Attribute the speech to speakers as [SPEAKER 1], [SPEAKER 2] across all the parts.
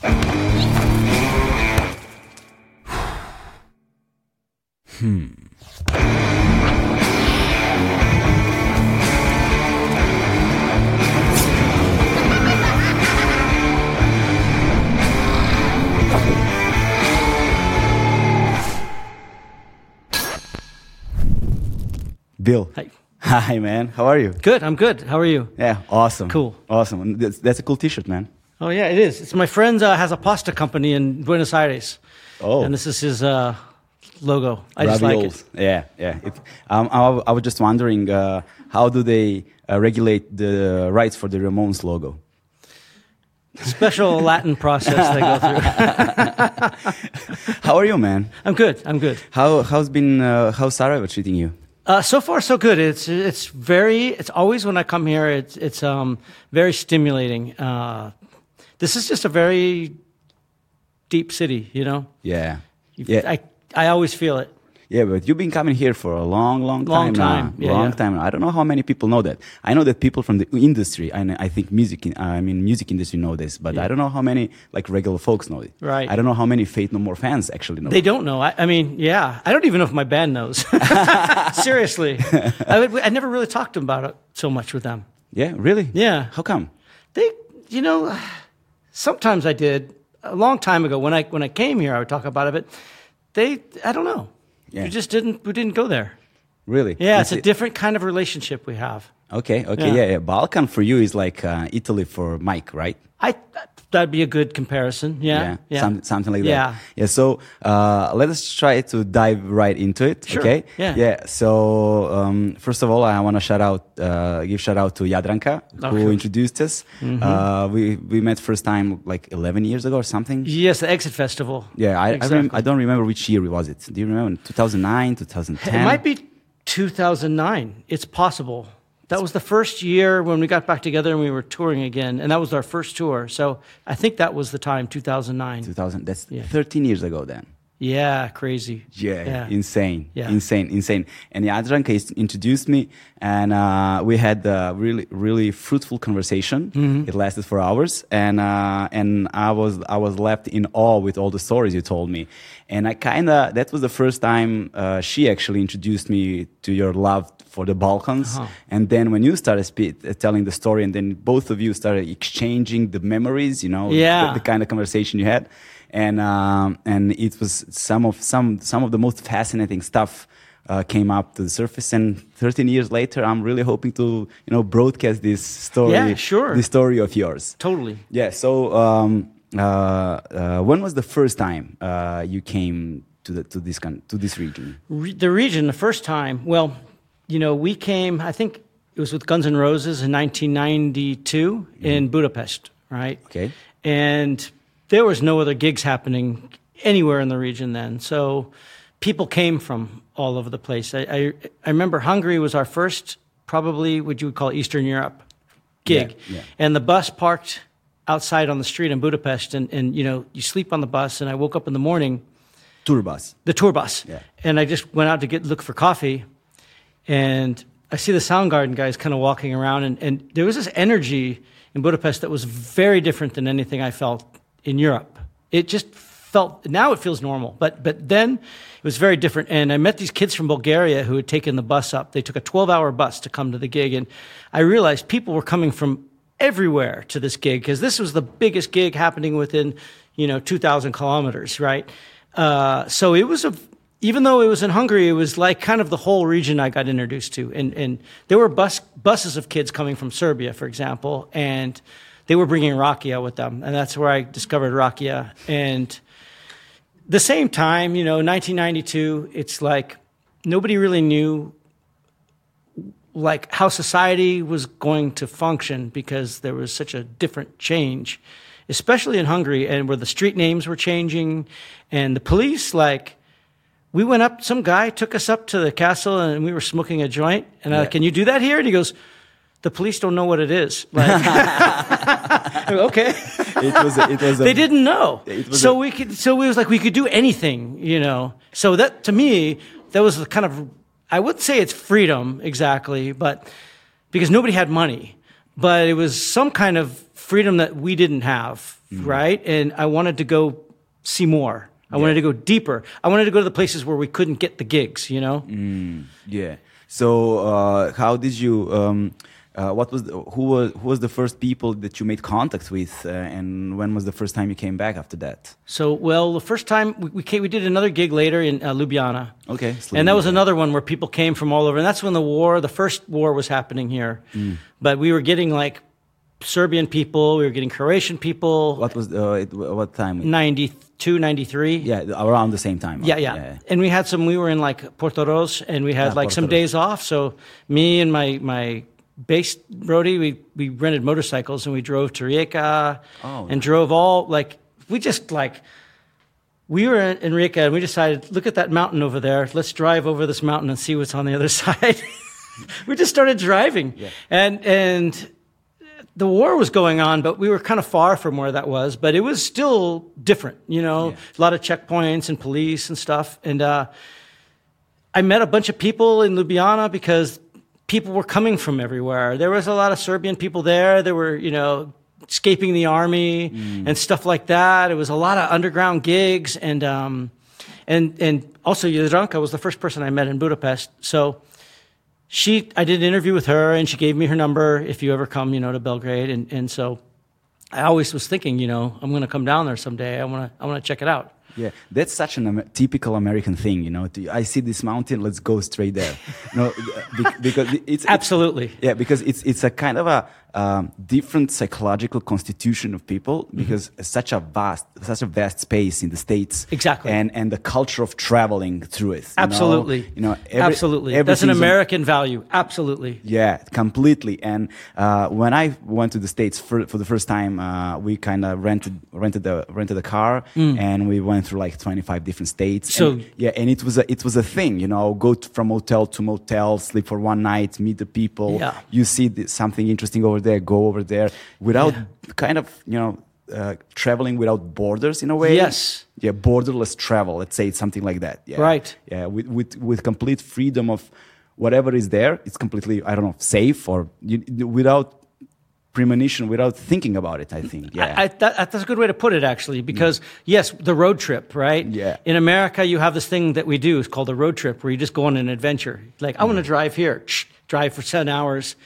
[SPEAKER 1] Hmm. Bill.
[SPEAKER 2] Hi.
[SPEAKER 1] Hi, man. How are you?
[SPEAKER 2] Good. I'm good. How are you?
[SPEAKER 1] Yeah, awesome.
[SPEAKER 2] Cool.
[SPEAKER 1] Awesome. That's, that's a cool T-shirt, man.
[SPEAKER 2] Oh yeah, it is. It's my friend uh, has a pasta company in Buenos Aires.
[SPEAKER 1] Oh.
[SPEAKER 2] And this is his uh, logo. I just like it.
[SPEAKER 1] Yeah, yeah. It, um, I, I was just wondering, uh, how do they uh, regulate the rights for the Ramones logo?
[SPEAKER 2] Special Latin process they go through.
[SPEAKER 1] How are you, man?
[SPEAKER 2] I'm good. I'm good.
[SPEAKER 1] How how's been uh, how's Sarajevo treating you?
[SPEAKER 2] Uh, so far, so good. It's it's very. It's always when I come here. It's it's um very stimulating. Uh, this is just a very deep city. You know.
[SPEAKER 1] Yeah, yeah,
[SPEAKER 2] I I always feel it.
[SPEAKER 1] yeah. But you've been coming here for a long, long time
[SPEAKER 2] Long
[SPEAKER 1] now.
[SPEAKER 2] time. Yeah,
[SPEAKER 1] long
[SPEAKER 2] yeah.
[SPEAKER 1] time. now. I don't know how many people know that. I know that people from the industry, and I think music. in- I mean, music industry know this, but
[SPEAKER 2] Yeah.
[SPEAKER 1] I don't know how many like regular folks know it.
[SPEAKER 2] Right.
[SPEAKER 1] I don't know how many Faith No More fans actually know.
[SPEAKER 2] They
[SPEAKER 1] it.
[SPEAKER 2] don't know. I, I mean, yeah. I don't even know if my band knows. Seriously, I, would- I never really talked to them about it so much with them.
[SPEAKER 1] Yeah, really.
[SPEAKER 2] Yeah.
[SPEAKER 1] How come?
[SPEAKER 2] They, you know, sometimes I did a long time ago when I when I came here. I would talk about it, but they, I don't know.
[SPEAKER 1] Yeah.
[SPEAKER 2] We just didn't. We didn't go there.
[SPEAKER 1] Really?
[SPEAKER 2] Yeah, it's a different kind of relationship we have.
[SPEAKER 1] Okay, okay,
[SPEAKER 2] Yeah.
[SPEAKER 1] yeah. yeah, Balkan for you is like uh, Italy for Mike, right?
[SPEAKER 2] I that'd be a good comparison. Yeah, yeah,
[SPEAKER 1] Some, something like that.
[SPEAKER 2] Yeah.
[SPEAKER 1] Yeah. So uh, let us try to dive right into it.
[SPEAKER 2] Sure,
[SPEAKER 1] Okay.
[SPEAKER 2] yeah.
[SPEAKER 1] Yeah. So um, first of all, I want to shout out, uh, give shout out to Jadranka who
[SPEAKER 2] Okay. Mm-hmm.
[SPEAKER 1] introduced us. Uh, we we met first time like 11 years ago or something.
[SPEAKER 2] Yes, the Exit Festival.
[SPEAKER 1] Yeah. I I,
[SPEAKER 2] Exactly.
[SPEAKER 1] rem- I don't remember which year it was it. Do you remember? 2009, 2010.
[SPEAKER 2] It might be 2009. It's possible. That was the first year when we got back together and we were touring again, and that was our first tour. So I think that was the time, 2009.
[SPEAKER 1] 2000. That's
[SPEAKER 2] Yeah.
[SPEAKER 1] 13 years ago then.
[SPEAKER 2] Yeah, crazy.
[SPEAKER 1] Yeah,
[SPEAKER 2] Yeah.
[SPEAKER 1] insane,
[SPEAKER 2] Yeah.
[SPEAKER 1] insane, insane. And Jadranka introduced me, and uh, we had a really, really fruitful conversation.
[SPEAKER 2] Mm-hmm.
[SPEAKER 1] It lasted for hours, and uh, and I was I was left in awe with all the stories you told me, and I kind of that was the first time uh, she actually introduced me to your love for the Balkans,
[SPEAKER 2] Uh-huh.
[SPEAKER 1] and then when you started spe- uh, telling the story, and then both of you started exchanging the memories, you know,
[SPEAKER 2] Yeah.
[SPEAKER 1] the, the kind of conversation you had and um, and it was some of some some of the most fascinating stuff uh, came up to the surface and 13 years later i'm really hoping to you know broadcast this story
[SPEAKER 2] Yeah, sure.
[SPEAKER 1] the story of yours
[SPEAKER 2] Totally.
[SPEAKER 1] yeah so um, Uh, uh, when was the first time uh, you came to the to this to this region
[SPEAKER 2] Re- the region, the first time, well, you know, we came, I think it was with Guns N' Roses in 1992 in mm-hmm. Budapest, right?
[SPEAKER 1] Okay.
[SPEAKER 2] And there was no other gigs happening anywhere in the region then. So people came from all over the place. I, I, I remember Hungary was our first, probably what you would call Eastern Europe gig.
[SPEAKER 1] Yeah, yeah.
[SPEAKER 2] And the bus parked outside on the street in Budapest. And, and, you know, you sleep on the bus. And I woke up in the morning
[SPEAKER 1] tour bus
[SPEAKER 2] the tour bus.
[SPEAKER 1] Yeah.
[SPEAKER 2] And I just went out to get look for coffee, and I see the Soundgarden guys kind of walking around, and, and there was this energy in Budapest that was very different than anything I felt in Europe. It just felt now it feels normal, but but then it was very different. And I met these kids from Bulgaria who had taken the bus up. They took a 12-hour bus to come to the gig, and I realized people were coming from everywhere to this gig because this was the biggest gig happening within you know 2,000 kilometers, right? Uh, so it was a even though it was in Hungary, it was like kind of the whole region I got introduced to, and and there were bus buses of kids coming from Serbia, for example, and they were bringing Rakia with them, and that's where I discovered Rakia. And the same time, you know, 1992, it's like nobody really knew like how society was going to function because there was such a different change, especially in Hungary, and where the street names were changing, and the police like. We went up. Some guy took us up to the castle, and we were smoking a joint. And I,
[SPEAKER 1] Yeah.
[SPEAKER 2] can you do that here? And he goes, "The police don't know what it is." Like, okay
[SPEAKER 1] it was a, it was a,
[SPEAKER 2] they didn't know. So
[SPEAKER 1] a-
[SPEAKER 2] we could, so it was like we could do anything, you know. So that to me, that was the kind of, I wouldn't say it's freedom exactly, but because nobody had money, but it was some kind of freedom that we didn't have right? And I wanted to go see more. I wanted to go deeper. I wanted to go to the places where we couldn't get the gigs, you know?
[SPEAKER 1] Yeah. So uh, how did you? Um, uh, what was the, who was who was the first people that you made contact with, uh, and when was the first time you came back after that?
[SPEAKER 2] So, well, the first time we, we, came, we did another gig later in uh, Ljubljana.
[SPEAKER 1] Okay,
[SPEAKER 2] And that was another one where people came from all over. And that's when the war, the first war was happening here.
[SPEAKER 1] Mm.
[SPEAKER 2] But we were getting like Serbian people, we were getting Croatian people.
[SPEAKER 1] What was uh, it, what time?
[SPEAKER 2] 92, 93.
[SPEAKER 1] Yeah, around the same time.
[SPEAKER 2] Yeah, yeah, And we had some, we were in like Portorož and we had
[SPEAKER 1] Yeah,
[SPEAKER 2] like some days off. So me and my, my bass roadie, we, we rented motorcycles and we drove to Rijeka
[SPEAKER 1] Oh.
[SPEAKER 2] and drove all like, we just like, we were in in Rijeka and we decided, look at that mountain over there. Let's drive over this mountain and see what's on the other side. we just started driving. And, and the war was going on, but we were kind of far from where that was. But it was still different, you know,
[SPEAKER 1] Yeah.
[SPEAKER 2] a lot of checkpoints and police and stuff. And uh, I met a bunch of people in Ljubljana because people were coming from everywhere. There was a lot of Serbian people there. There were, you know, escaping the army and stuff like that. It was a lot of underground gigs and um, and and also Jadranka was the first person I met in Budapest. So she I did an interview with her and she gave me her number if you ever come, you know, to Belgrade and and so I always was thinking, you know, I'm going to come down there someday. I want to I want to check it out.
[SPEAKER 1] Yeah, that's such a typical American thing, you know. To, I see this mountain, let's go straight there. no, be- because it's it's-
[SPEAKER 2] Absolutely.
[SPEAKER 1] Yeah, because it's it's a kind of a um, different psychological constitution of people
[SPEAKER 2] Mm-hmm.
[SPEAKER 1] because it's such a vast such a vast space in the states.
[SPEAKER 2] Exactly.
[SPEAKER 1] And and the culture of traveling through it. you know?
[SPEAKER 2] Absolutely.
[SPEAKER 1] You know, every-
[SPEAKER 2] Absolutely. That's an American value. Absolutely.
[SPEAKER 1] yeah, completely. And uh, when I went to the states for, for the first time, uh, we kind of rented rented the rented a car, and we went through like twenty five different states.
[SPEAKER 2] Mm. So-
[SPEAKER 1] And, yeah, and it was a it was a thing, you know. Go to, from hotel to motel, sleep for one night, meet the people.
[SPEAKER 2] Yeah.
[SPEAKER 1] You see th- something interesting over there, go over there without kind of you know. Uh, traveling without borders in a way.
[SPEAKER 2] Yes.
[SPEAKER 1] Yeah, borderless travel. Let's say it's something like that. Yeah.
[SPEAKER 2] Right.
[SPEAKER 1] Yeah, with, with, with complete freedom of whatever is there, it's completely, I don't know, safe or you, without premonition, without thinking about it, I think. Yeah.
[SPEAKER 2] I, I, that, that's a good way to put it, actually, because yes, the road trip, right?
[SPEAKER 1] Yeah.
[SPEAKER 2] In America, you have this thing that we do. It's called a road trip, where you just go on an adventure. Like, I want to drive here, Shh, drive for ten hours,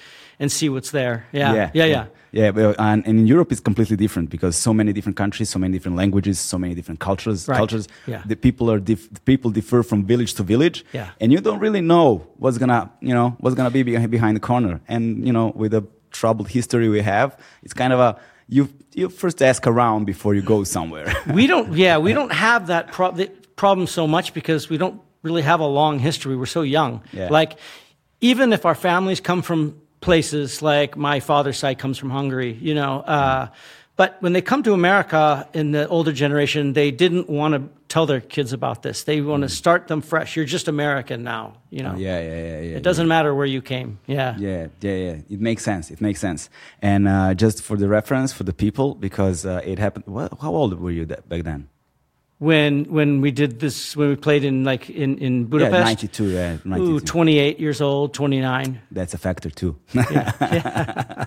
[SPEAKER 2] and see what's there. Yeah, yeah, yeah. yeah.
[SPEAKER 1] Yeah, but, and, and in Europe it's completely different because so many different countries, so many different languages, so many different cultures.
[SPEAKER 2] Right.
[SPEAKER 1] Cultures.
[SPEAKER 2] Yeah.
[SPEAKER 1] The people are dif- the people differ from village to village.
[SPEAKER 2] Yeah.
[SPEAKER 1] And you don't really know what's gonna, you know, what's gonna be behind, behind the corner. And you know, with the troubled history we have, it's kind of a you you first ask around before you go somewhere.
[SPEAKER 2] we don't yeah we don't have that pro- the problem so much because we don't really have a long history we're so young
[SPEAKER 1] Yeah.
[SPEAKER 2] like even if our families come from places like my father's side comes from hungary you know uh, but when they come to america in the older generation they didn't want to tell their kids about this they want to start them fresh you're just american now you know
[SPEAKER 1] Mm. yeah, yeah, yeah, yeah.
[SPEAKER 2] it doesn't matter where you came yeah
[SPEAKER 1] Yeah, yeah, yeah. It makes sense. It makes sense. And uh, just for the reference for the people, because uh, it happened. What, how old were you that, back then?
[SPEAKER 2] When when we did this when we played in like in in budapest
[SPEAKER 1] Yeah, ninety-two. Yeah, ninety-two.
[SPEAKER 2] Ooh, 28 years old 29
[SPEAKER 1] That's a factor too. uh,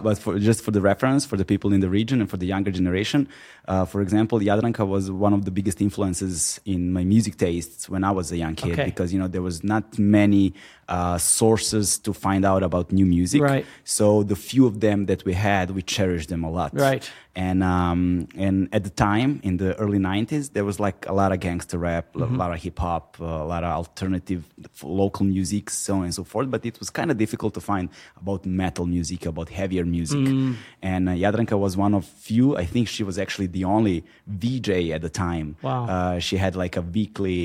[SPEAKER 1] but for, just for the reference, for the people in the region and for the younger generation, uh, for example, Jadranka was one of the biggest influences in my music tastes when I was a young kid
[SPEAKER 2] Okay.
[SPEAKER 1] because you know there was not many uh, sources to find out about new music.
[SPEAKER 2] Right.
[SPEAKER 1] So the few of them that we had, we cherished them a lot.
[SPEAKER 2] Right.
[SPEAKER 1] And um, and at the time in the early '90s, there was like a lot of gangster rap, a lot of hip hop, uh, a lot of alternative local music, so on and so forth. But it was kind of difficult to find about metal music, about heavier music. And uh, Jadranka was one of few. I think she was actually the only VJ at the time.
[SPEAKER 2] Wow.
[SPEAKER 1] Uh, she had like a weekly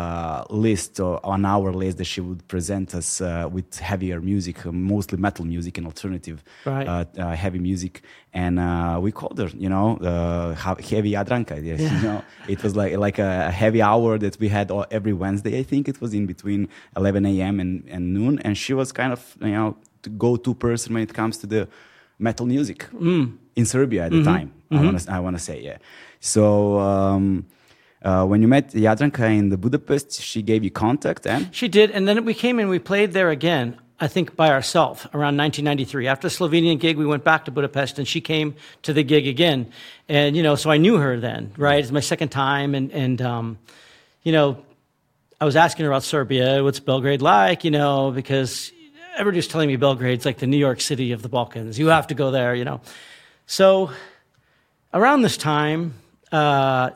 [SPEAKER 1] uh, list or an hour list that she would present us uh, with heavier music, mostly metal music and alternative
[SPEAKER 2] Right.
[SPEAKER 1] uh, uh, heavy music. And uh, we called her, you know, uh, heavy Jadranka. Yes,
[SPEAKER 2] Yeah.
[SPEAKER 1] you know, it was like like a heavy hour that we had all, every Wednesday. I think it was in between 11 a.m. and, and noon. And she was kind of, you know, the go-to person when it comes to the metal music in Serbia at the time. I want to I want to say yeah. So. Um, uh, when you met Jadranka in the Budapest, she gave you contact and
[SPEAKER 2] She did, and then we came and we played there again. I think, by ourselves around 1993. After the Slovenian gig, we went back to Budapest, and she came to the gig again. And, you know, so I knew her then, right? It's my second time. And, and um, you know, I was asking her about Serbia. What's Belgrade like, you know, because everybody's telling me Belgrade's like the New York City of the Balkans. You have to go there, you know. So around this time, uh,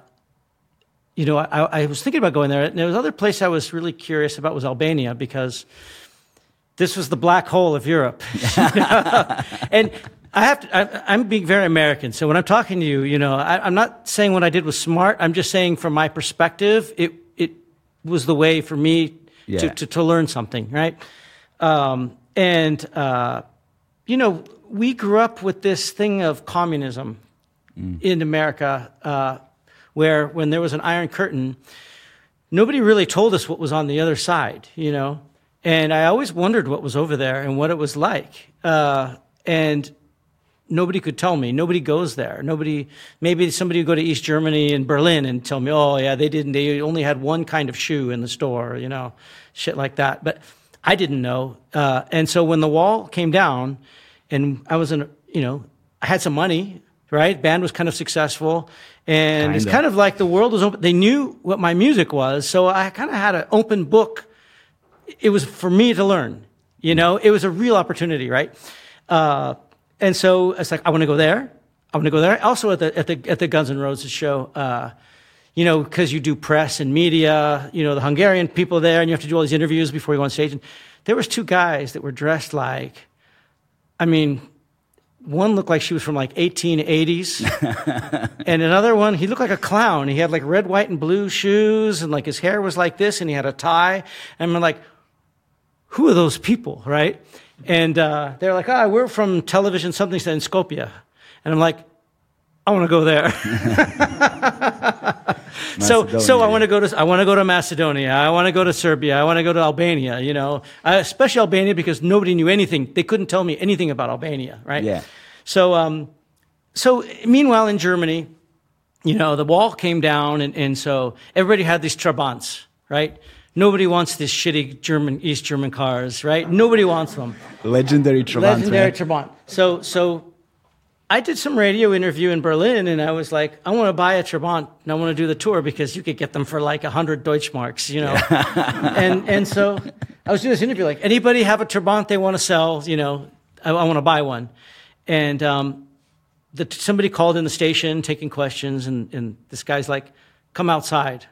[SPEAKER 2] you know, I, I, was thinking about going there. And there was other place I was really curious about was Albania because this was the black hole of Europe. and I have to, I, am being very American. So when I'm talking to you, you know, I, am not saying what I did was smart. I'm just saying from my perspective, it, it was the way for me yeah. to, to, to, learn something, right? Um, and, uh, you know, we grew up with this thing of communism mm. in America. Uh, where when there was an iron curtain, nobody really told us what was on the other side, you know? And I always wondered what was over there and what it was like. Uh, and nobody could tell me. Nobody goes there. Nobody, maybe somebody would go to East Germany and Berlin and tell me, oh, yeah, they didn't, they only had one kind of shoe in the store, you know, shit like that. But I didn't know. Uh, and so when the wall came down and I was in, you know, I had some money, right? Band was kind of successful. And Kinda. it's kind of like the world was open. They knew what my music was. So I kind of had an open book. It was for me to learn, you know, it was a real opportunity, right? Uh, and so it's like, I want to go there. I want to go there. Also at the, at the, at the Guns N' Roses show, uh, you know, because you do press and media, you know, the Hungarian people there, and you have to do all these interviews before you go on stage. And there was two guys that were dressed like, I mean, one looked like she was from like 1880s and another one he looked like a clown. He had like red white and blue shoes and like his hair was like this and he had a tie. And i'm like who are those people? Right? And uh, they're like ah oh, we're from television something in skopje. And i'm like i want to go there so so i want to go to i want to go to macedonia i want to go to serbia i want to go to albania you know especially albania because nobody knew anything they couldn't tell me anything about albania right
[SPEAKER 1] yeah
[SPEAKER 2] so, um, so meanwhile in Germany, you know, the wall came down, and, and so everybody had these Trabants, right? Nobody wants these shitty German East German cars, right? Nobody wants them.
[SPEAKER 1] Legendary Trabant.
[SPEAKER 2] Legendary right? Trabant. So, so I did some radio interview in Berlin, and I was like, I want to buy a Trabant, and I want to do the tour because you could get them for like a hundred Deutschmarks, you know. and and so I was doing this interview, like, anybody have a Trabant they want to sell? You know, I, I want to buy one. And um, the, somebody called in the station taking questions, and, and this guy's like, come outside.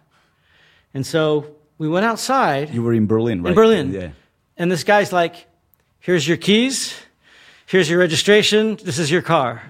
[SPEAKER 2] And so we went outside.
[SPEAKER 1] You were in Berlin, right?
[SPEAKER 2] In Berlin.
[SPEAKER 1] Yeah.
[SPEAKER 2] And this guy's like, here's your keys, here's your registration, this is your car.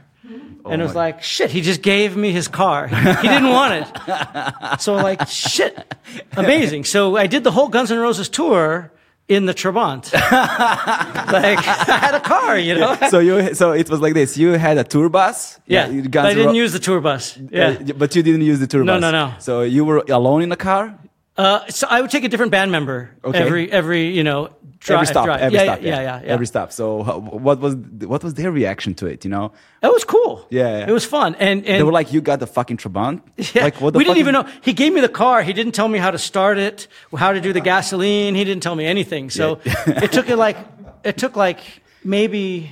[SPEAKER 2] Oh and it was my. like, shit, he just gave me his car. He didn't want it. so like, shit, amazing. So I did the whole Guns N' Roses tour in the Trabant. like I had a car, you know.
[SPEAKER 1] so you, so it was like this. You had a tour bus.
[SPEAKER 2] Yeah, yeah but I didn't use the tour bus. Yeah,
[SPEAKER 1] uh, but you didn't use the tour
[SPEAKER 2] no,
[SPEAKER 1] bus.
[SPEAKER 2] No, no, no.
[SPEAKER 1] So you were alone in the car.
[SPEAKER 2] Uh, so I would take a different band member okay. every every you know
[SPEAKER 1] Drive, every stop,
[SPEAKER 2] drive.
[SPEAKER 1] every
[SPEAKER 2] yeah,
[SPEAKER 1] stop,
[SPEAKER 2] yeah, yeah, yeah, yeah,
[SPEAKER 1] every stop. So, what was what was their reaction to it? You know,
[SPEAKER 2] it was cool.
[SPEAKER 1] Yeah,
[SPEAKER 2] yeah. it was fun, and, and
[SPEAKER 1] they were like, "You got the fucking Trabant."
[SPEAKER 2] Yeah,
[SPEAKER 1] like
[SPEAKER 2] what? we didn't even know. He gave me the car. He didn't tell me how to start it, how to do the gasoline. He didn't tell me anything. So it took it like it took like maybe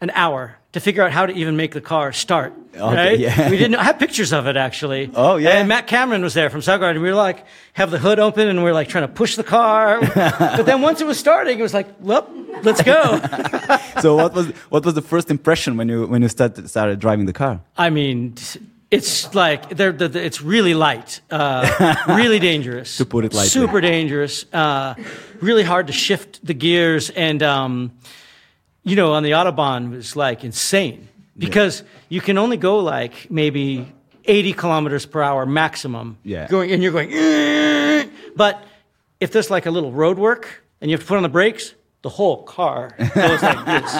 [SPEAKER 2] an hour to figure out how to even make the car start. Okay, right? Yeah. We didn't I have pictures of it actually.
[SPEAKER 1] Oh yeah.
[SPEAKER 2] And Matt Cameron was there from Soundgarden. And we were like, have the hood open and we are like trying to push the car. but then once it was starting, it was like, well, let's go.
[SPEAKER 1] so what was what was the first impression when you when you started started driving the car?
[SPEAKER 2] I mean, it's like they're, they're, it's really light, uh, really dangerous.
[SPEAKER 1] to put it lightly.
[SPEAKER 2] Super dangerous. Uh, really hard to shift the gears and. Um, you know, on the Autobahn was like insane because yeah. you can only go like maybe 80 kilometers per hour maximum.
[SPEAKER 1] Yeah.
[SPEAKER 2] Going, and you're going, Eeh! but if there's like a little road work and you have to put on the brakes, the whole car goes like this.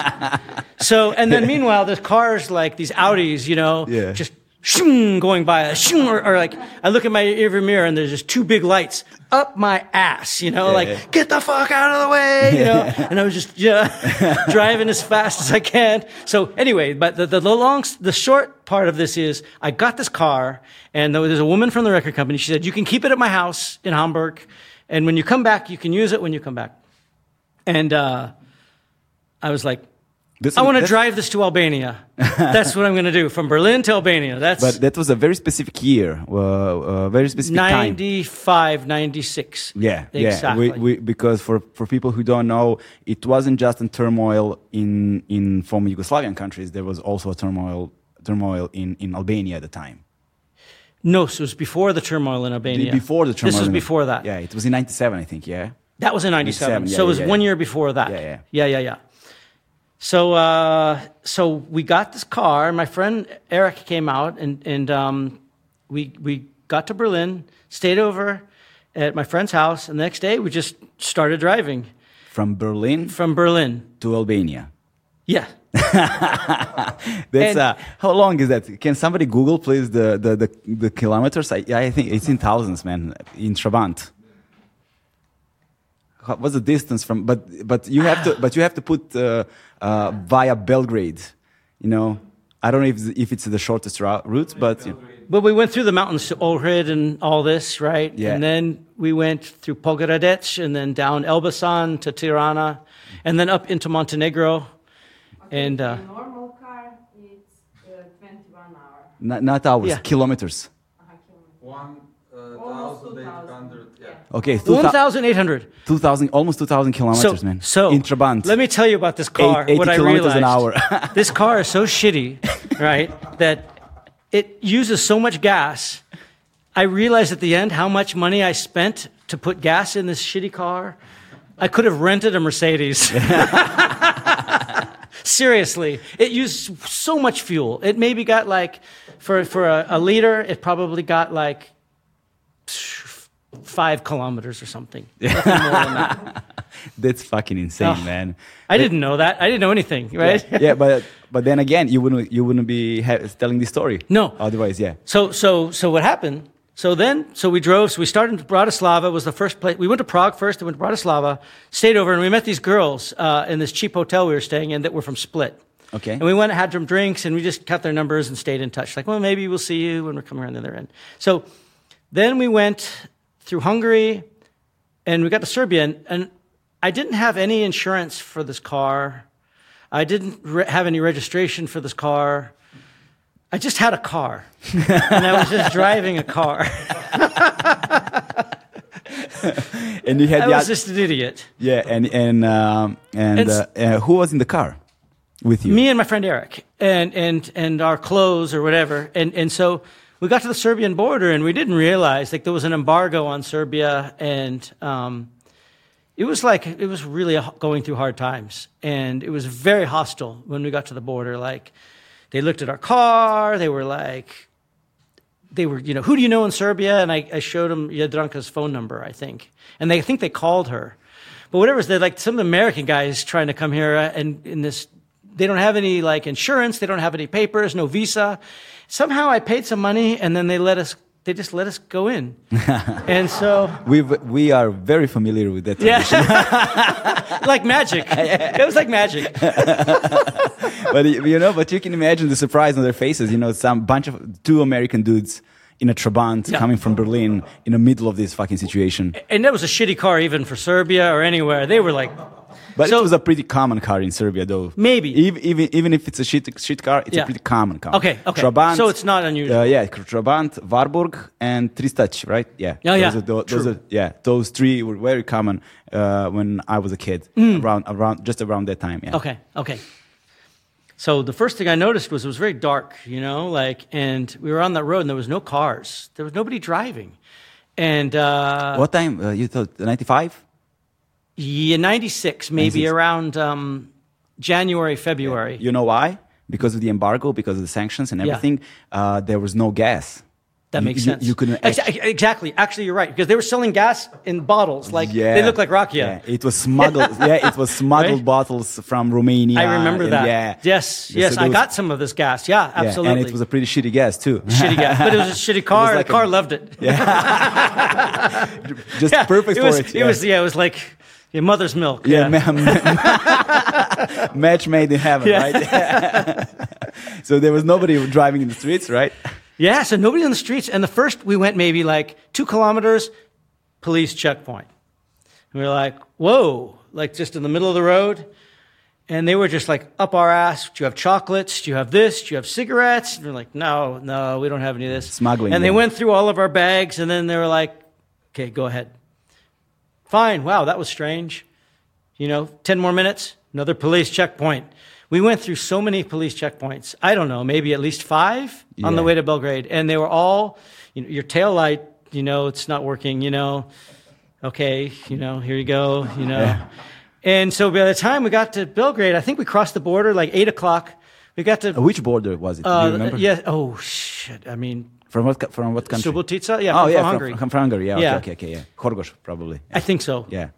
[SPEAKER 2] So, and then meanwhile, there's cars like these Audis, you know,
[SPEAKER 1] yeah.
[SPEAKER 2] just shoom, going by, shoom, or, or, like I look at my rearview mirror and there's just two big lights up my ass, you know, yeah, like yeah. get the fuck out of the way, you know. and I was just yeah, driving as fast as I can. So anyway, but the, the, the long, the short part of this is I got this car and there's a woman from the record company. She said you can keep it at my house in Hamburg, and when you come back, you can use it when you come back. And uh, I was like,
[SPEAKER 1] This-
[SPEAKER 2] I want to drive this to Albania. That's what I'm going to do from Berlin to Albania. That's
[SPEAKER 1] But that was a very specific year, uh, uh, very specific time.
[SPEAKER 2] 95, 96.
[SPEAKER 1] Yeah,
[SPEAKER 2] exactly.
[SPEAKER 1] yeah. We, we, because for, for people who don't know, it wasn't just a turmoil in in former Yugoslavian countries. There was also a turmoil turmoil in, in Albania at the time.
[SPEAKER 2] no, so it was before the turmoil in Albania.
[SPEAKER 1] Before the turmoil.
[SPEAKER 2] This was before that.
[SPEAKER 1] Yeah, it was in '97, I think. Yeah.
[SPEAKER 2] That was in 97.
[SPEAKER 1] 97, yeah,
[SPEAKER 2] so it was
[SPEAKER 1] yeah,
[SPEAKER 2] one
[SPEAKER 1] yeah.
[SPEAKER 2] year before that.
[SPEAKER 1] Yeah, yeah.
[SPEAKER 2] Yeah, yeah, yeah. So, uh, so we got this car. My friend Eric came out, and, and um, we, we got to Berlin, stayed over at my friend's house, and the next day we just started driving
[SPEAKER 1] From Berlin
[SPEAKER 2] from Berlin.
[SPEAKER 1] to Albania.
[SPEAKER 2] Yeah.
[SPEAKER 1] That's
[SPEAKER 2] And-
[SPEAKER 1] uh, how long is that? Can somebody Google please the the the, the kilometers? I, I think it's in thousands, man. In Trabant. How- What's the distance from? But but you have to but you have to put uh, uh, via Belgrade. You know, I don't know if if it's the shortest route, route but you know.
[SPEAKER 2] But we went through the mountains to Ohrid and all this, right?
[SPEAKER 1] Yeah.
[SPEAKER 2] And then we went through Pogradec and then down Elbasan to Tirana and then up into Montenegro. And, uh,
[SPEAKER 3] a normal car, it's uh, 21 hour.
[SPEAKER 1] not, not hours,
[SPEAKER 2] Yeah.
[SPEAKER 1] kilometers.
[SPEAKER 3] Uh-huh, kilometer.
[SPEAKER 4] One uh,
[SPEAKER 3] Almost
[SPEAKER 4] thousand eight
[SPEAKER 3] 2,000,
[SPEAKER 4] hundred. Yeah.
[SPEAKER 3] yeah.
[SPEAKER 1] Okay, two thou-
[SPEAKER 2] 1,800.
[SPEAKER 1] 2,000, almost 2,000
[SPEAKER 2] So,
[SPEAKER 1] kilometers, man.
[SPEAKER 2] so
[SPEAKER 1] in Trabant.
[SPEAKER 2] let me tell you about this car.
[SPEAKER 1] Eight- 80
[SPEAKER 2] what I
[SPEAKER 1] kilometers
[SPEAKER 2] realized.
[SPEAKER 1] an hour.
[SPEAKER 2] this car is so shitty, right? That it uses so much gas. I realized at the end how much money I spent to put gas in this shitty car. I could have rented a Mercedes. Seriously, it used so much fuel. It maybe got like, for, for a, a liter, it probably got like five kilometers or something. Nothing more than that.
[SPEAKER 1] That's fucking insane,
[SPEAKER 2] Oh.
[SPEAKER 1] man.
[SPEAKER 2] I didn't know that. I didn't know anything, right?
[SPEAKER 1] Yeah, yeah, but but then again, you wouldn't you wouldn't be ha- telling this story.
[SPEAKER 2] No.
[SPEAKER 1] Otherwise, yeah.
[SPEAKER 2] So, so, so what happened? So then, so we drove. So we started in Bratislava. Was the first place we went to Prague first. Then went to Bratislava. Stayed over, and we met these girls uh, in this cheap hotel we were staying in that were from Split.
[SPEAKER 1] Okay.
[SPEAKER 2] And we went and had some drinks, and we just cut their numbers and stayed in touch. Like, well, maybe we'll see you when we're coming around the other end. So then we went through Hungary, and we got to Serbia, and, and I didn't have any insurance for this car. I didn't re- have any registration for this car. I just had a car, and I was just driving a car.
[SPEAKER 1] And you had
[SPEAKER 2] I
[SPEAKER 1] the
[SPEAKER 2] was just an idiot.
[SPEAKER 1] yeah, and and um, and
[SPEAKER 2] And
[SPEAKER 1] uh, uh, who was in the car with you?
[SPEAKER 2] Me and my friend Eric, and and and our clothes or whatever, and and so we got to the Serbian border, and we didn't realize like there was an embargo on Serbia, and um, it was like it was really going through hard times, and it was very hostile when we got to the border. Like they looked at our car, they were like. They were, you know, who do you know in Serbia? And I, I showed them Jadranka's phone number, I think. And they I think they called her. But whatever, they like some American guys trying to come here and in this, they don't have any like insurance, they don't have any papers, no visa. Somehow I paid some money and then they let us, they just let us go in. and so,
[SPEAKER 1] we we are very familiar with that.
[SPEAKER 2] yeah, like magic. It was like magic.
[SPEAKER 1] but you you know, but you can imagine the surprise on their faces. You know, some bunch of two American dudes in a Trabant
[SPEAKER 2] Yeah.
[SPEAKER 1] coming from Berlin in the middle of this fucking situation.
[SPEAKER 2] And that was a shitty car even for Serbia or anywhere. They were like,
[SPEAKER 1] But
[SPEAKER 2] So-
[SPEAKER 1] it was a pretty common car in Serbia, though.
[SPEAKER 2] Maybe.
[SPEAKER 1] even even, even if it's a shit shit car, it's
[SPEAKER 2] Yeah.
[SPEAKER 1] a pretty common car.
[SPEAKER 2] Okay, okay.
[SPEAKER 1] Trabant,
[SPEAKER 2] So it's not unusual.
[SPEAKER 1] Uh, yeah, Trabant, Wartburg, and Tristach, right? Yeah.
[SPEAKER 2] Yeah, yeah.
[SPEAKER 1] Those are, tho- those are, yeah, those three were very common uh, when I was a kid, around around just around that time. Yeah.
[SPEAKER 2] Mm. Okay, okay. So the first thing I noticed was it was very dark, you know, like, and we were on that road and there was no cars. There was nobody driving. And, uh,
[SPEAKER 1] What time? Uh, you thought ninety five?
[SPEAKER 2] Yeah, 96, maybe
[SPEAKER 1] 96.
[SPEAKER 2] around um, January, February.
[SPEAKER 1] You know why? Because of the embargo, because of the sanctions and
[SPEAKER 2] Yeah.
[SPEAKER 1] everything. Uh, there was no gas.
[SPEAKER 2] That
[SPEAKER 1] You-
[SPEAKER 2] makes sense.
[SPEAKER 1] You, couldn't.
[SPEAKER 2] Ex-
[SPEAKER 1] act-
[SPEAKER 2] exactly. Actually, you're right because they were selling gas in bottles. Like
[SPEAKER 1] yeah,
[SPEAKER 2] they look like Rakia.
[SPEAKER 1] Yeah, it was smuggled. yeah, it was smuggled
[SPEAKER 2] Right?
[SPEAKER 1] bottles from Romania.
[SPEAKER 2] I remember that.
[SPEAKER 1] Yeah.
[SPEAKER 2] Yes, yes.
[SPEAKER 1] there
[SPEAKER 2] I
[SPEAKER 1] was-
[SPEAKER 2] got some of this gas. Yeah,
[SPEAKER 1] yeah,
[SPEAKER 2] absolutely.
[SPEAKER 1] and it was a pretty shitty gas too.
[SPEAKER 2] shitty gas, but it was a shitty car.
[SPEAKER 1] like
[SPEAKER 2] the
[SPEAKER 1] a-
[SPEAKER 2] car loved it. Yeah.
[SPEAKER 1] Just
[SPEAKER 2] Yeah,
[SPEAKER 1] perfect
[SPEAKER 2] it
[SPEAKER 1] for
[SPEAKER 2] was,
[SPEAKER 1] it.
[SPEAKER 2] It was yeah, it was like your mother's milk.
[SPEAKER 1] Yeah, ma- match made in heaven,
[SPEAKER 2] Yeah.
[SPEAKER 1] right? so there was nobody driving in the streets, right?
[SPEAKER 2] Yeah, so nobody on the streets. And the first we went maybe like two kilometers, police checkpoint. And we were like, whoa, like just in the middle of the road. And they were just like up our ass. Do you have chocolates? Do you have this? Do you have cigarettes? And we're like, no, no, we don't have any of this.
[SPEAKER 1] Smuggling,
[SPEAKER 2] And they
[SPEAKER 1] yeah.
[SPEAKER 2] went through all of our bags, and then they were like, okay, go ahead. Fine. Wow, that was strange. You know, 10 more minutes, another police checkpoint. We went through so many police checkpoints. I don't know, maybe at least five on the way to Belgrade. And they were all, you know, your tail light, you know, it's not working, you know. Okay, you know, here you go, you know.
[SPEAKER 1] Yeah.
[SPEAKER 2] And so by the time we got to Belgrade, I think we crossed the border like 8 o'clock. We got to.
[SPEAKER 1] Uh, Which border was it? Do
[SPEAKER 2] Uh,
[SPEAKER 1] you remember?
[SPEAKER 2] yeah. Oh, shit. I mean,
[SPEAKER 1] From what from what country?
[SPEAKER 2] Subotica? Yeah,
[SPEAKER 1] oh
[SPEAKER 2] from,
[SPEAKER 1] yeah,
[SPEAKER 2] from Hungary.
[SPEAKER 1] From, from Hungary. Yeah.
[SPEAKER 2] Yeah.
[SPEAKER 1] Okay. Okay. Okay. Yeah. Horgoš probably.
[SPEAKER 2] I think so.
[SPEAKER 1] Yeah.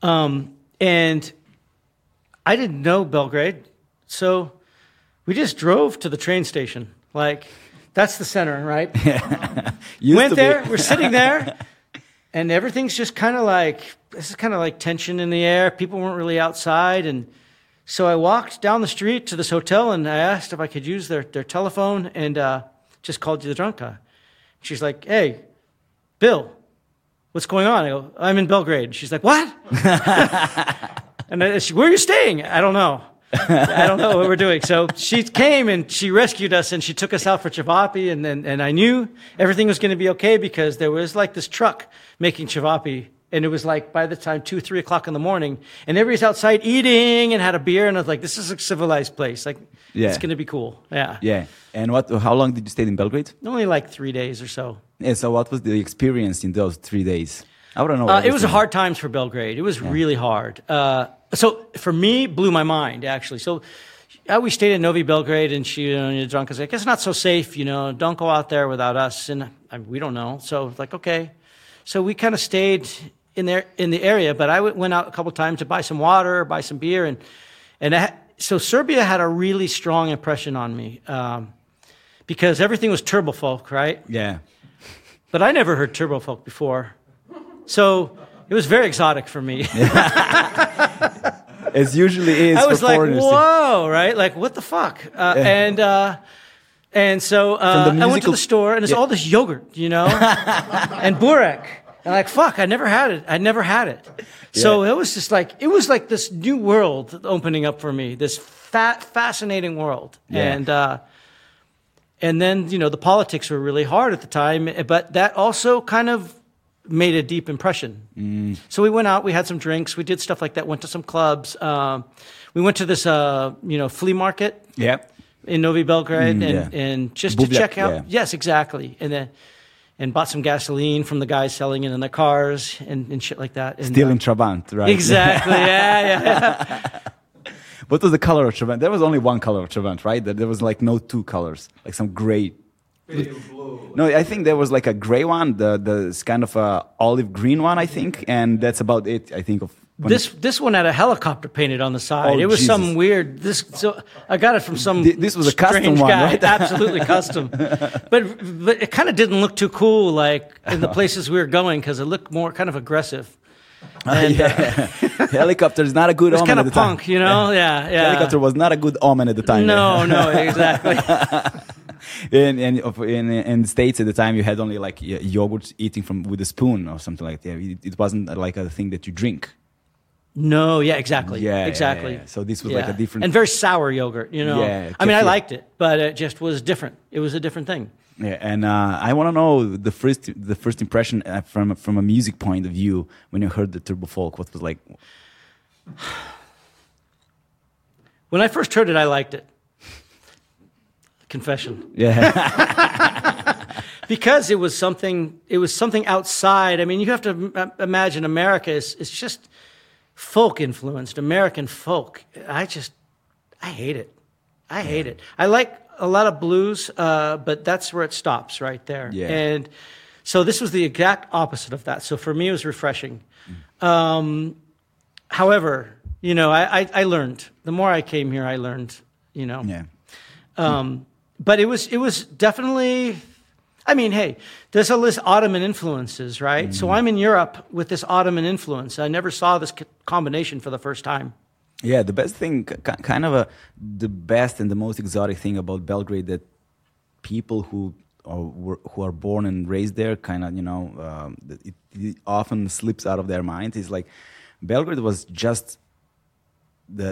[SPEAKER 2] Um, and I didn't know Belgrade, so we just drove to the train station. Like, that's the center, right?
[SPEAKER 1] Used
[SPEAKER 2] Went
[SPEAKER 1] to be-
[SPEAKER 2] there, we're sitting there, and everything's just kind of like this is kind of like tension in the air. People weren't really outside, and so I walked down the street to this hotel, and I asked if I could use their their telephone, and uh, just called Jadranka. She's like, "Hey, Bill, what's going on?" I go, "I'm in Belgrade." She's like, "What?" and I, she, where are you staying? I don't know. I don't know what we're doing. So she came and she rescued us and she took us out for Chavapi. And, and, and I knew everything was going to be okay because there was like this truck making Chavapi. And it was like by the time two, three o'clock in the morning, and everybody's outside eating and had a beer. And I was like, this is a civilized place. Like,
[SPEAKER 1] Yeah.
[SPEAKER 2] it's going to be cool. Yeah.
[SPEAKER 1] Yeah. And what? How long did you stay in Belgrade?
[SPEAKER 2] Only like three days or so.
[SPEAKER 1] Yeah. So what was the experience in those three days? I to know.
[SPEAKER 2] Uh, it was hard times for Belgrade. It was really hard. Uh, so for me, it blew my mind actually. So uh, we stayed in Novi Belgrade, and she, you know, Jadranka. I was like, it's not so safe, you know. Don't go out there without us, and I, we don't know. So like, okay. So we kind of stayed in there in the area, but I went out a couple times to buy some water, buy some beer, and and I, so Serbia had a really strong impression on me um, because everything was turbo folk, right?
[SPEAKER 1] Yeah.
[SPEAKER 2] But I never heard turbo folk before. So it was very exotic for me.
[SPEAKER 1] As usually is.
[SPEAKER 2] I was
[SPEAKER 1] for
[SPEAKER 2] like,
[SPEAKER 1] foreigners.
[SPEAKER 2] whoa, right? Like, what the fuck? Uh, And, uh, and so uh,
[SPEAKER 1] the
[SPEAKER 2] I went to the store and it's
[SPEAKER 1] Yeah.
[SPEAKER 2] all this yogurt, you know, and burek. And like, fuck, I never had it. I never had it. So
[SPEAKER 1] Yeah.
[SPEAKER 2] it was just like, it was like this new world opening up for me, this fat, fascinating world.
[SPEAKER 1] Yeah.
[SPEAKER 2] And, uh, and then, you know, the politics were really hard at the time, but that also kind of made a deep impression.
[SPEAKER 1] Mm.
[SPEAKER 2] So we went out, we had some drinks, we did stuff like that, went to some clubs. Um, we went to this, uh, you know, flea market
[SPEAKER 1] Yeah.
[SPEAKER 2] in Novi Belgrade
[SPEAKER 1] Mm,
[SPEAKER 2] and,
[SPEAKER 1] yeah.
[SPEAKER 2] and just to check out. Yes, exactly. And then, and bought some gasoline from the guys selling it in their cars and, and shit like that. And,
[SPEAKER 1] Still
[SPEAKER 2] uh,
[SPEAKER 1] in Trabant, right?
[SPEAKER 2] Exactly. Yeah, yeah, yeah.
[SPEAKER 1] What was the color of Trabant? There was only one color of Trabant, right? There there was like no two colors, like some gray. No, I think there was like a gray one, the the it's kind of a olive green one, I think, and that's about it. I think of when
[SPEAKER 2] This this one had a helicopter painted on the side.
[SPEAKER 1] Oh,
[SPEAKER 2] it was some weird. This so I got it from some.
[SPEAKER 1] This was a custom one,
[SPEAKER 2] guy.
[SPEAKER 1] right?
[SPEAKER 2] Absolutely custom. But but it kind of didn't look too cool, like in the places we were going, because it looked more kind of aggressive. And, uh,
[SPEAKER 1] helicopter is not a good omen
[SPEAKER 2] kind of
[SPEAKER 1] the time.
[SPEAKER 2] punk, you know? Yeah, yeah.
[SPEAKER 1] Helicopter was not a good omen at the time.
[SPEAKER 2] No, no, exactly.
[SPEAKER 1] in, in, in, in the States at the time, you had only like yogurt eating from with a spoon or something like that. It, it wasn't uh, like a thing that you drink.
[SPEAKER 2] No, yeah, exactly.
[SPEAKER 1] Yeah, yeah,
[SPEAKER 2] exactly.
[SPEAKER 1] yeah. So this was like a different-
[SPEAKER 2] and very sour yogurt. You know,
[SPEAKER 1] Yeah,
[SPEAKER 2] I mean, I liked it, but it just was different. It was a different thing.
[SPEAKER 1] Yeah, and uh, I want to know the first the first impression uh, from from a music point of view when you heard the turbo folk. What was like?
[SPEAKER 2] When I first heard it, I liked it. Confession.
[SPEAKER 1] Yeah,
[SPEAKER 2] because it was something it was something outside i mean you have to im- imagine america is, is just folk influenced american folk. I just i hate it. I hate it. I like a lot of blues uh, but that's where it stops right there.
[SPEAKER 1] Yeah.
[SPEAKER 2] and so this was the exact opposite of that. So for me it was refreshing. Um, however you know I, I, I learned. The more i came here i learned you know.
[SPEAKER 1] Yeah,
[SPEAKER 2] um, but it was it was definitely. I mean, hey, there's all this Ottoman influences, right? So I'm in Europe with this Ottoman influence. I never saw this combination for the first time.
[SPEAKER 1] yeah. The best thing, kind of a the best and the most exotic thing about Belgrade that people who are who are born and raised there, kind of you know, um, it, it often slips out of their mind is like Belgrade was just the,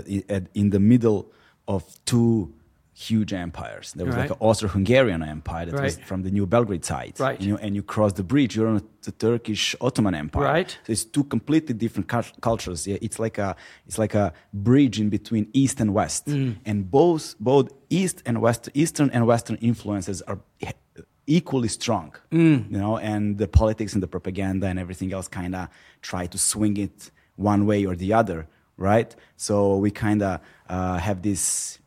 [SPEAKER 1] in the middle of two huge empires. There was like an Austro-Hungarian empire that was from the new Belgrade side.
[SPEAKER 2] Right.
[SPEAKER 1] You and you cross the bridge, you're on the Turkish Ottoman Empire.
[SPEAKER 2] Right.
[SPEAKER 1] So it's two completely different cul- cultures. Yeah, it's like a it's like a bridge in between East and West,
[SPEAKER 2] Mm.
[SPEAKER 1] and both both East and West, Eastern and Western influences are equally strong.
[SPEAKER 2] Mm.
[SPEAKER 1] You know, and the politics and the propaganda and everything else kind of try to swing it one way or the other, right? So we kind of uh, have this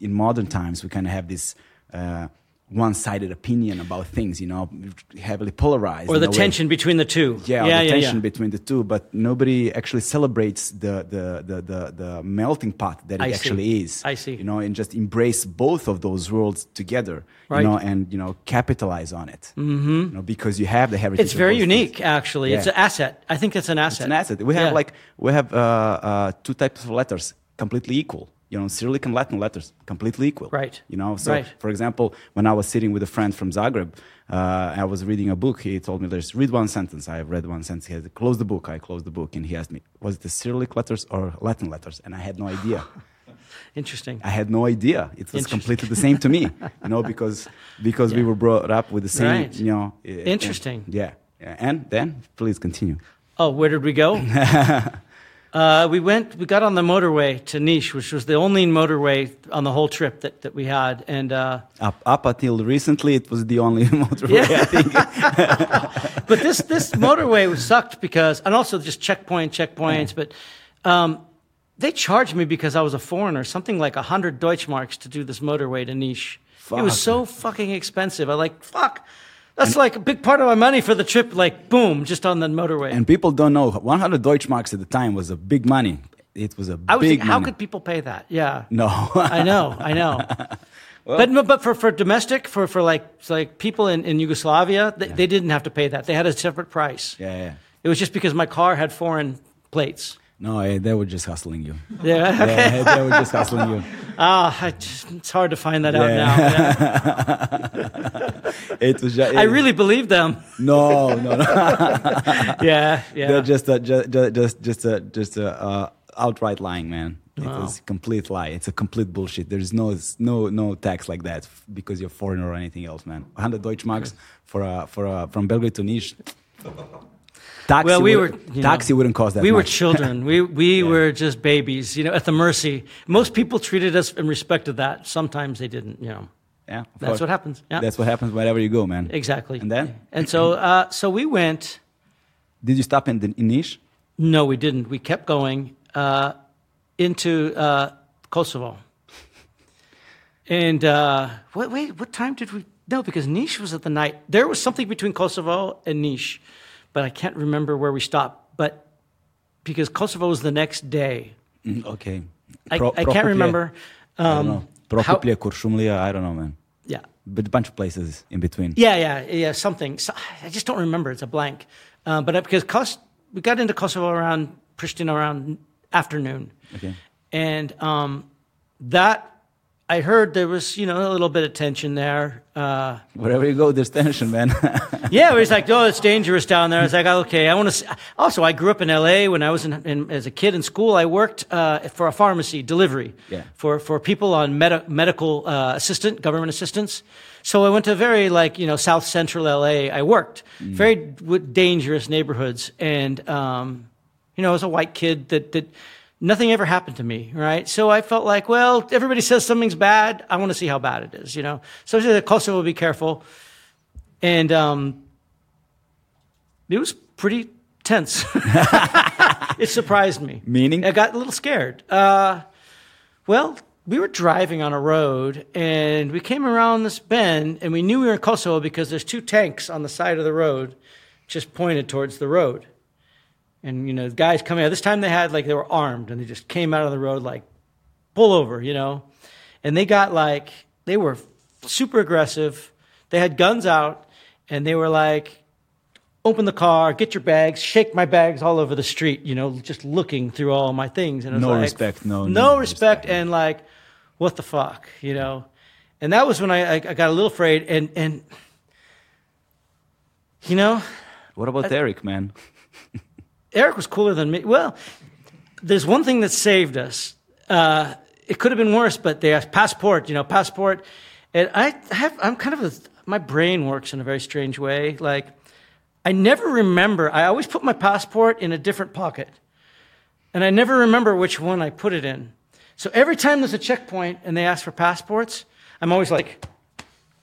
[SPEAKER 1] in modern times. We kind of have this. Uh, one-sided opinion about things, you know, heavily polarized.
[SPEAKER 2] Or the tension between the two.
[SPEAKER 1] yeah,
[SPEAKER 2] yeah,
[SPEAKER 1] the
[SPEAKER 2] yeah,
[SPEAKER 1] tension
[SPEAKER 2] yeah.
[SPEAKER 1] between the two, but nobody actually celebrates the the the the, the melting pot that it
[SPEAKER 2] I see.
[SPEAKER 1] actually is.
[SPEAKER 2] I see.
[SPEAKER 1] You know, and just embrace both of those worlds together.
[SPEAKER 2] Right.
[SPEAKER 1] You know, and you know, capitalize on it. Mm-hmm. You know, because you have the heritage.
[SPEAKER 2] It's very unique,
[SPEAKER 1] things.
[SPEAKER 2] actually. It's an asset. I think it's an asset.
[SPEAKER 1] It's an asset. We have like we have uh, uh, two types of letters completely equal. You know, Cyrillic and Latin letters completely equal.
[SPEAKER 2] Right.
[SPEAKER 1] You know, so
[SPEAKER 2] Right.
[SPEAKER 1] for example, when I was sitting with a friend from Zagreb, uh, I was reading a book. He told me, "There's read one sentence." I have read one sentence. He had close the book. I closed the book, and he asked me, "Was it the Cyrillic letters or Latin letters?" And I had no idea.
[SPEAKER 2] Interesting.
[SPEAKER 1] I had no idea. It was completely the same to me. You know, because because we were brought up with the same.
[SPEAKER 2] Right.
[SPEAKER 1] You know.
[SPEAKER 2] Interesting.
[SPEAKER 1] and- yeah. yeah. And then, please continue.
[SPEAKER 2] Oh, where did we go? uh, we went. We got on the motorway to Niš, which was the only motorway on the whole trip that, that we had, and uh,
[SPEAKER 1] Up, up until recently, it was the only motorway.
[SPEAKER 2] Yeah.
[SPEAKER 1] I think.
[SPEAKER 2] but this this motorway was sucked because, and also just checkpoint checkpoints. But um, they charged me because I was a foreigner, something like hundred Deutschmarks to do this motorway to Niš. It was so fucking expensive. I like fuck. That's like a big part of my money for the trip. Like boom, just on the motorway.
[SPEAKER 1] And people don't know 100 Deutschmarks at the time was a big money. It was a
[SPEAKER 2] I was
[SPEAKER 1] big
[SPEAKER 2] thinking, how could people pay that? Yeah.
[SPEAKER 1] no.
[SPEAKER 2] I know, I know. but but for, for domestic, for, for like like people in, in Yugoslavia, they, they didn't have to pay that. They had a separate price.
[SPEAKER 1] yeah, yeah.
[SPEAKER 2] It was just because my car had foreign plates.
[SPEAKER 1] No, eh, they were just hustling you.
[SPEAKER 2] Yeah. Okay.
[SPEAKER 1] Yeah, they were just hustling you.
[SPEAKER 2] Ah, just, it's hard to find that out now. Yeah.
[SPEAKER 1] It was just.
[SPEAKER 2] I really believe them.
[SPEAKER 1] No, no, no.
[SPEAKER 2] Yeah, yeah.
[SPEAKER 1] They're just a, just, just, just a, just a uh, outright lying, man. It was a complete lie. It's a complete bullshit. There's no, no, no tax like that because you're foreign or anything else, man. 100 Deutschmarks for a, for a, from Belgrade to Niš. Taxi
[SPEAKER 2] well, we were
[SPEAKER 1] wouldn't-
[SPEAKER 2] you know,
[SPEAKER 1] taxi wouldn't cause that
[SPEAKER 2] We were children. We we were just babies. You know, at the mercy. Most people treated us and respected that. Sometimes they didn't. You know,
[SPEAKER 1] Yeah,
[SPEAKER 2] that's
[SPEAKER 1] course.
[SPEAKER 2] what happens. Yeah,
[SPEAKER 1] That's what happens wherever you go, man.
[SPEAKER 2] exactly.
[SPEAKER 1] And then?
[SPEAKER 2] and so uh, so we went.
[SPEAKER 1] Did you stop in, the, in Niš?
[SPEAKER 2] No, we didn't. We kept going uh, into uh, Kosovo. And uh, wait, wait, what time did we? No, because Niš was at the night. There was something between Kosovo and Niš, but I can't remember where we stopped. But because Kosovo was the next day,
[SPEAKER 1] Mm, okay.
[SPEAKER 2] I,
[SPEAKER 1] Pro-
[SPEAKER 2] I can't remember.
[SPEAKER 1] I don't
[SPEAKER 2] Um,
[SPEAKER 1] know. I don't know, man.
[SPEAKER 2] yeah,
[SPEAKER 1] But a bunch of places in between.
[SPEAKER 2] yeah, yeah, yeah. Something. So, I just don't remember. It's a blank. Uh, but uh, because Kos- we got into Kosovo around Pristina around afternoon.
[SPEAKER 1] Okay.
[SPEAKER 2] And um, that, I heard there was, you know, a little bit of tension there. Uh,
[SPEAKER 1] Wherever you go, there's tension, man.
[SPEAKER 2] yeah, it was like, oh, it's dangerous down there. I was like, okay, I want to. Also, I grew up in L.A. when I was in, in, as a kid in school. I worked uh, for a pharmacy delivery
[SPEAKER 1] Yeah.
[SPEAKER 2] for for people on medi- medical uh, assistant, government assistance. So I went to very like you know South Central L.A. I worked very w- dangerous neighborhoods, and um, you know, as a white kid that that nothing ever happened to me, right? So I felt like, well, everybody says something's bad. I want to see how bad it is, you know. So I said, Kosovo, be careful, and um, it was pretty tense. it surprised me.
[SPEAKER 1] Meaning?
[SPEAKER 2] I got a little scared. Uh, well, we were driving on a road and we came around this bend and we knew we were in Kosovo because there's two tanks on the side of the road just pointed towards the road. And, you know, guys coming out, this time they had like, they were armed and they just came out of the road like, pull over, you know. And they got like, they were super aggressive. They had guns out and they were like, open the car, get your bags, shake my bags all over the street, you know, just looking through all my things. And it was
[SPEAKER 1] No
[SPEAKER 2] like,
[SPEAKER 1] respect, no-
[SPEAKER 2] no,
[SPEAKER 1] no
[SPEAKER 2] respect,
[SPEAKER 1] respect.
[SPEAKER 2] and like, what the fuck, you know? And that was when I, I, I got a little afraid, and and you know,
[SPEAKER 1] what about Eric, man?
[SPEAKER 2] Eric was cooler than me. Well, there's one thing that saved us. Uh, it could have been worse, but they asked passport. You know, passport. And I have. I'm kind of a. My brain works in a very strange way. Like, I never remember. I always put my passport in a different pocket, and I never remember which one I put it in. So every time there's a checkpoint and they ask for passports, I'm always like,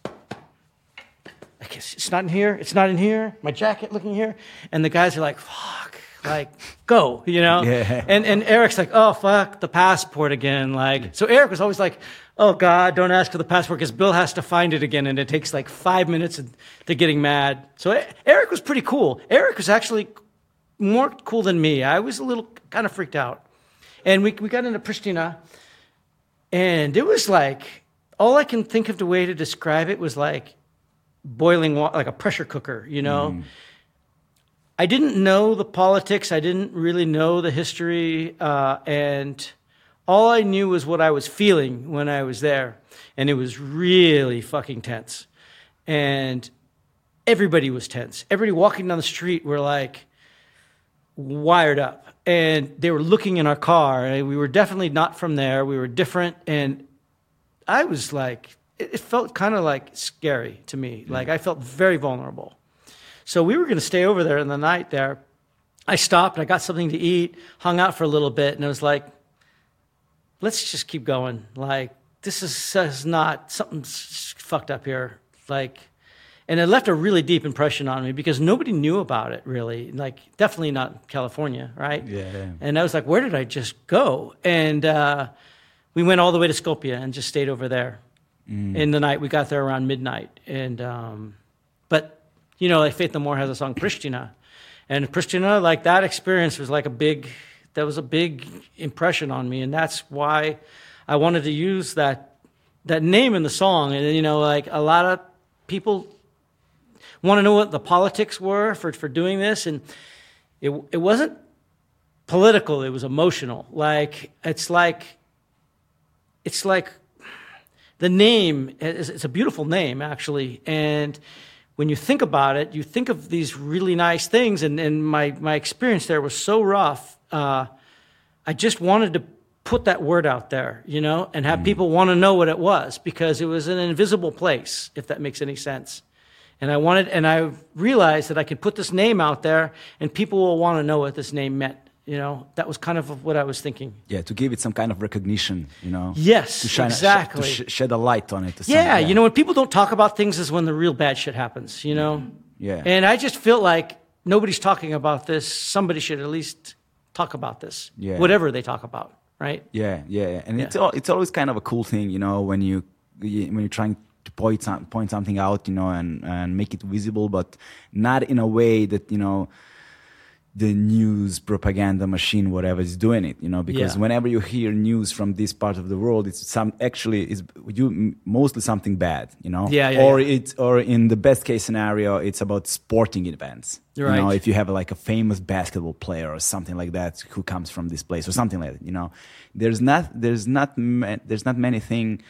[SPEAKER 2] I guess it's not in here. It's not in here. My jacket looking here. And the guys are like, fuck, like, go, you know?
[SPEAKER 1] Yeah.
[SPEAKER 2] And, and Eric's like, oh, fuck, the passport again. Like, so Eric was always like, oh, God, don't ask for the passport because Bill has to find it again. And it takes like five minutes to getting mad. So Eric was pretty cool. Eric was actually more cool than me. I was a little kind of freaked out. And we, we got into Pristina, and it was like, all I can think of the way to describe it was like boiling water, like a pressure cooker, you know? Mm. I didn't know the politics, I didn't really know the history, uh, and all I knew was what I was feeling when I was there. And it was really fucking tense. And everybody was tense. Everybody walking down the street were like, wired up and they were looking in our car and we were definitely not from there we were different and i was like it, it felt kind of like scary to me like i felt very vulnerable so we were going to stay over there in the night there. I stopped i got something to eat hung out for a little bit and I was like let's just keep going. Like this is, is not something's fucked up here. Like and it left a really deep impression on me because nobody knew about it really. Like definitely not california right?
[SPEAKER 1] Yeah.
[SPEAKER 2] and i was like where did i just go? And uh, we went all the way to skopje and just stayed over there. In the night we got there around midnight and um, but you know like faith no more has a song pristina. And pristina like that experience was like a big that was a big impression on me. And that's why i wanted to use that that name in the song. And you know like a lot of people want to know what the politics were for, for doing this. And it, it wasn't political it was emotional. Like it's like it's like the name is it's a beautiful name actually. And when you think about it you think of these really nice things and, and my, my experience there was so rough uh, i just wanted to put that word out there you know and have people want to know what it was because it was an invisible place if that makes any sense. And i wanted and i realized that i could put this name out there and people will want to know what this name meant you know that was kind of what i was thinking
[SPEAKER 1] Yeah, to give it some kind of recognition, you know.
[SPEAKER 2] Yes,
[SPEAKER 1] to shine,
[SPEAKER 2] exactly.
[SPEAKER 1] to sh- shed a light on it.
[SPEAKER 2] Yeah, you know, when people don't talk about things is when the real bad shit happens, you know? Mm-hmm.
[SPEAKER 1] Yeah.
[SPEAKER 2] And I just feel like nobody's talking about this. Somebody should at least talk about this.
[SPEAKER 1] Yeah.
[SPEAKER 2] Whatever they talk about, right?
[SPEAKER 1] Yeah, yeah, yeah. and it's
[SPEAKER 2] Yeah.
[SPEAKER 1] al- it's always kind of a cool thing, you know, when you you- when you're trying to point some, point something out, you know, and and make it visible, but not in a way that you know the news propaganda machine whatever is doing it you know because
[SPEAKER 2] Yeah.
[SPEAKER 1] whenever you hear news from this part of the world it's some actually is you mostly something bad you know
[SPEAKER 2] Yeah, yeah,
[SPEAKER 1] or
[SPEAKER 2] yeah.
[SPEAKER 1] it's or in the best case scenario it's about sporting events right. you know if you have like a famous basketball player or something like that who comes from this place or something like that you know there's not there's not ma- there's not many thing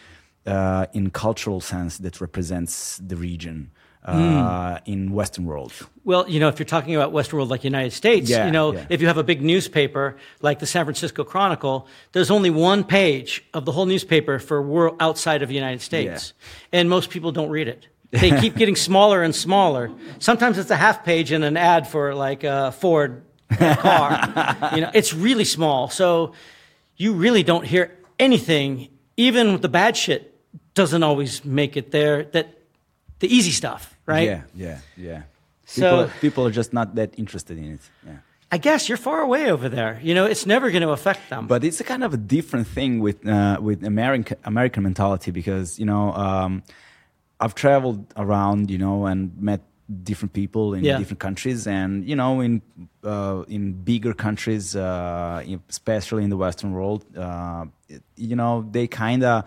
[SPEAKER 1] uh, in cultural sense that represents the region
[SPEAKER 2] Hmm.
[SPEAKER 1] uh, in western world
[SPEAKER 2] Well, you know, if you're talking about Western world like United States,
[SPEAKER 1] Yeah,
[SPEAKER 2] you know,
[SPEAKER 1] yeah.
[SPEAKER 2] if you have a big newspaper like the San Francisco Chronicle, there's only one page of the whole newspaper for world outside of the United States. And most people don't read it. They keep getting smaller and smaller. Sometimes it's a half page and an ad for like a Ford car. you know, it's really small. So you really don't hear anything, even the bad shit doesn't always make it there. That the easy stuff, right?
[SPEAKER 1] Yeah, yeah, yeah.
[SPEAKER 2] So-
[SPEAKER 1] people, are, people are just not that interested in it. Yeah.
[SPEAKER 2] I guess you're far away over there. You know, it's never going to affect them.
[SPEAKER 1] But it's a kind of a different thing with uh, with American American mentality because you know um, I've traveled around, you know, and met different people in
[SPEAKER 2] Yeah.
[SPEAKER 1] different countries, and you know, in uh, in bigger countries, uh, especially in the Western world, uh, it- you know, they kind of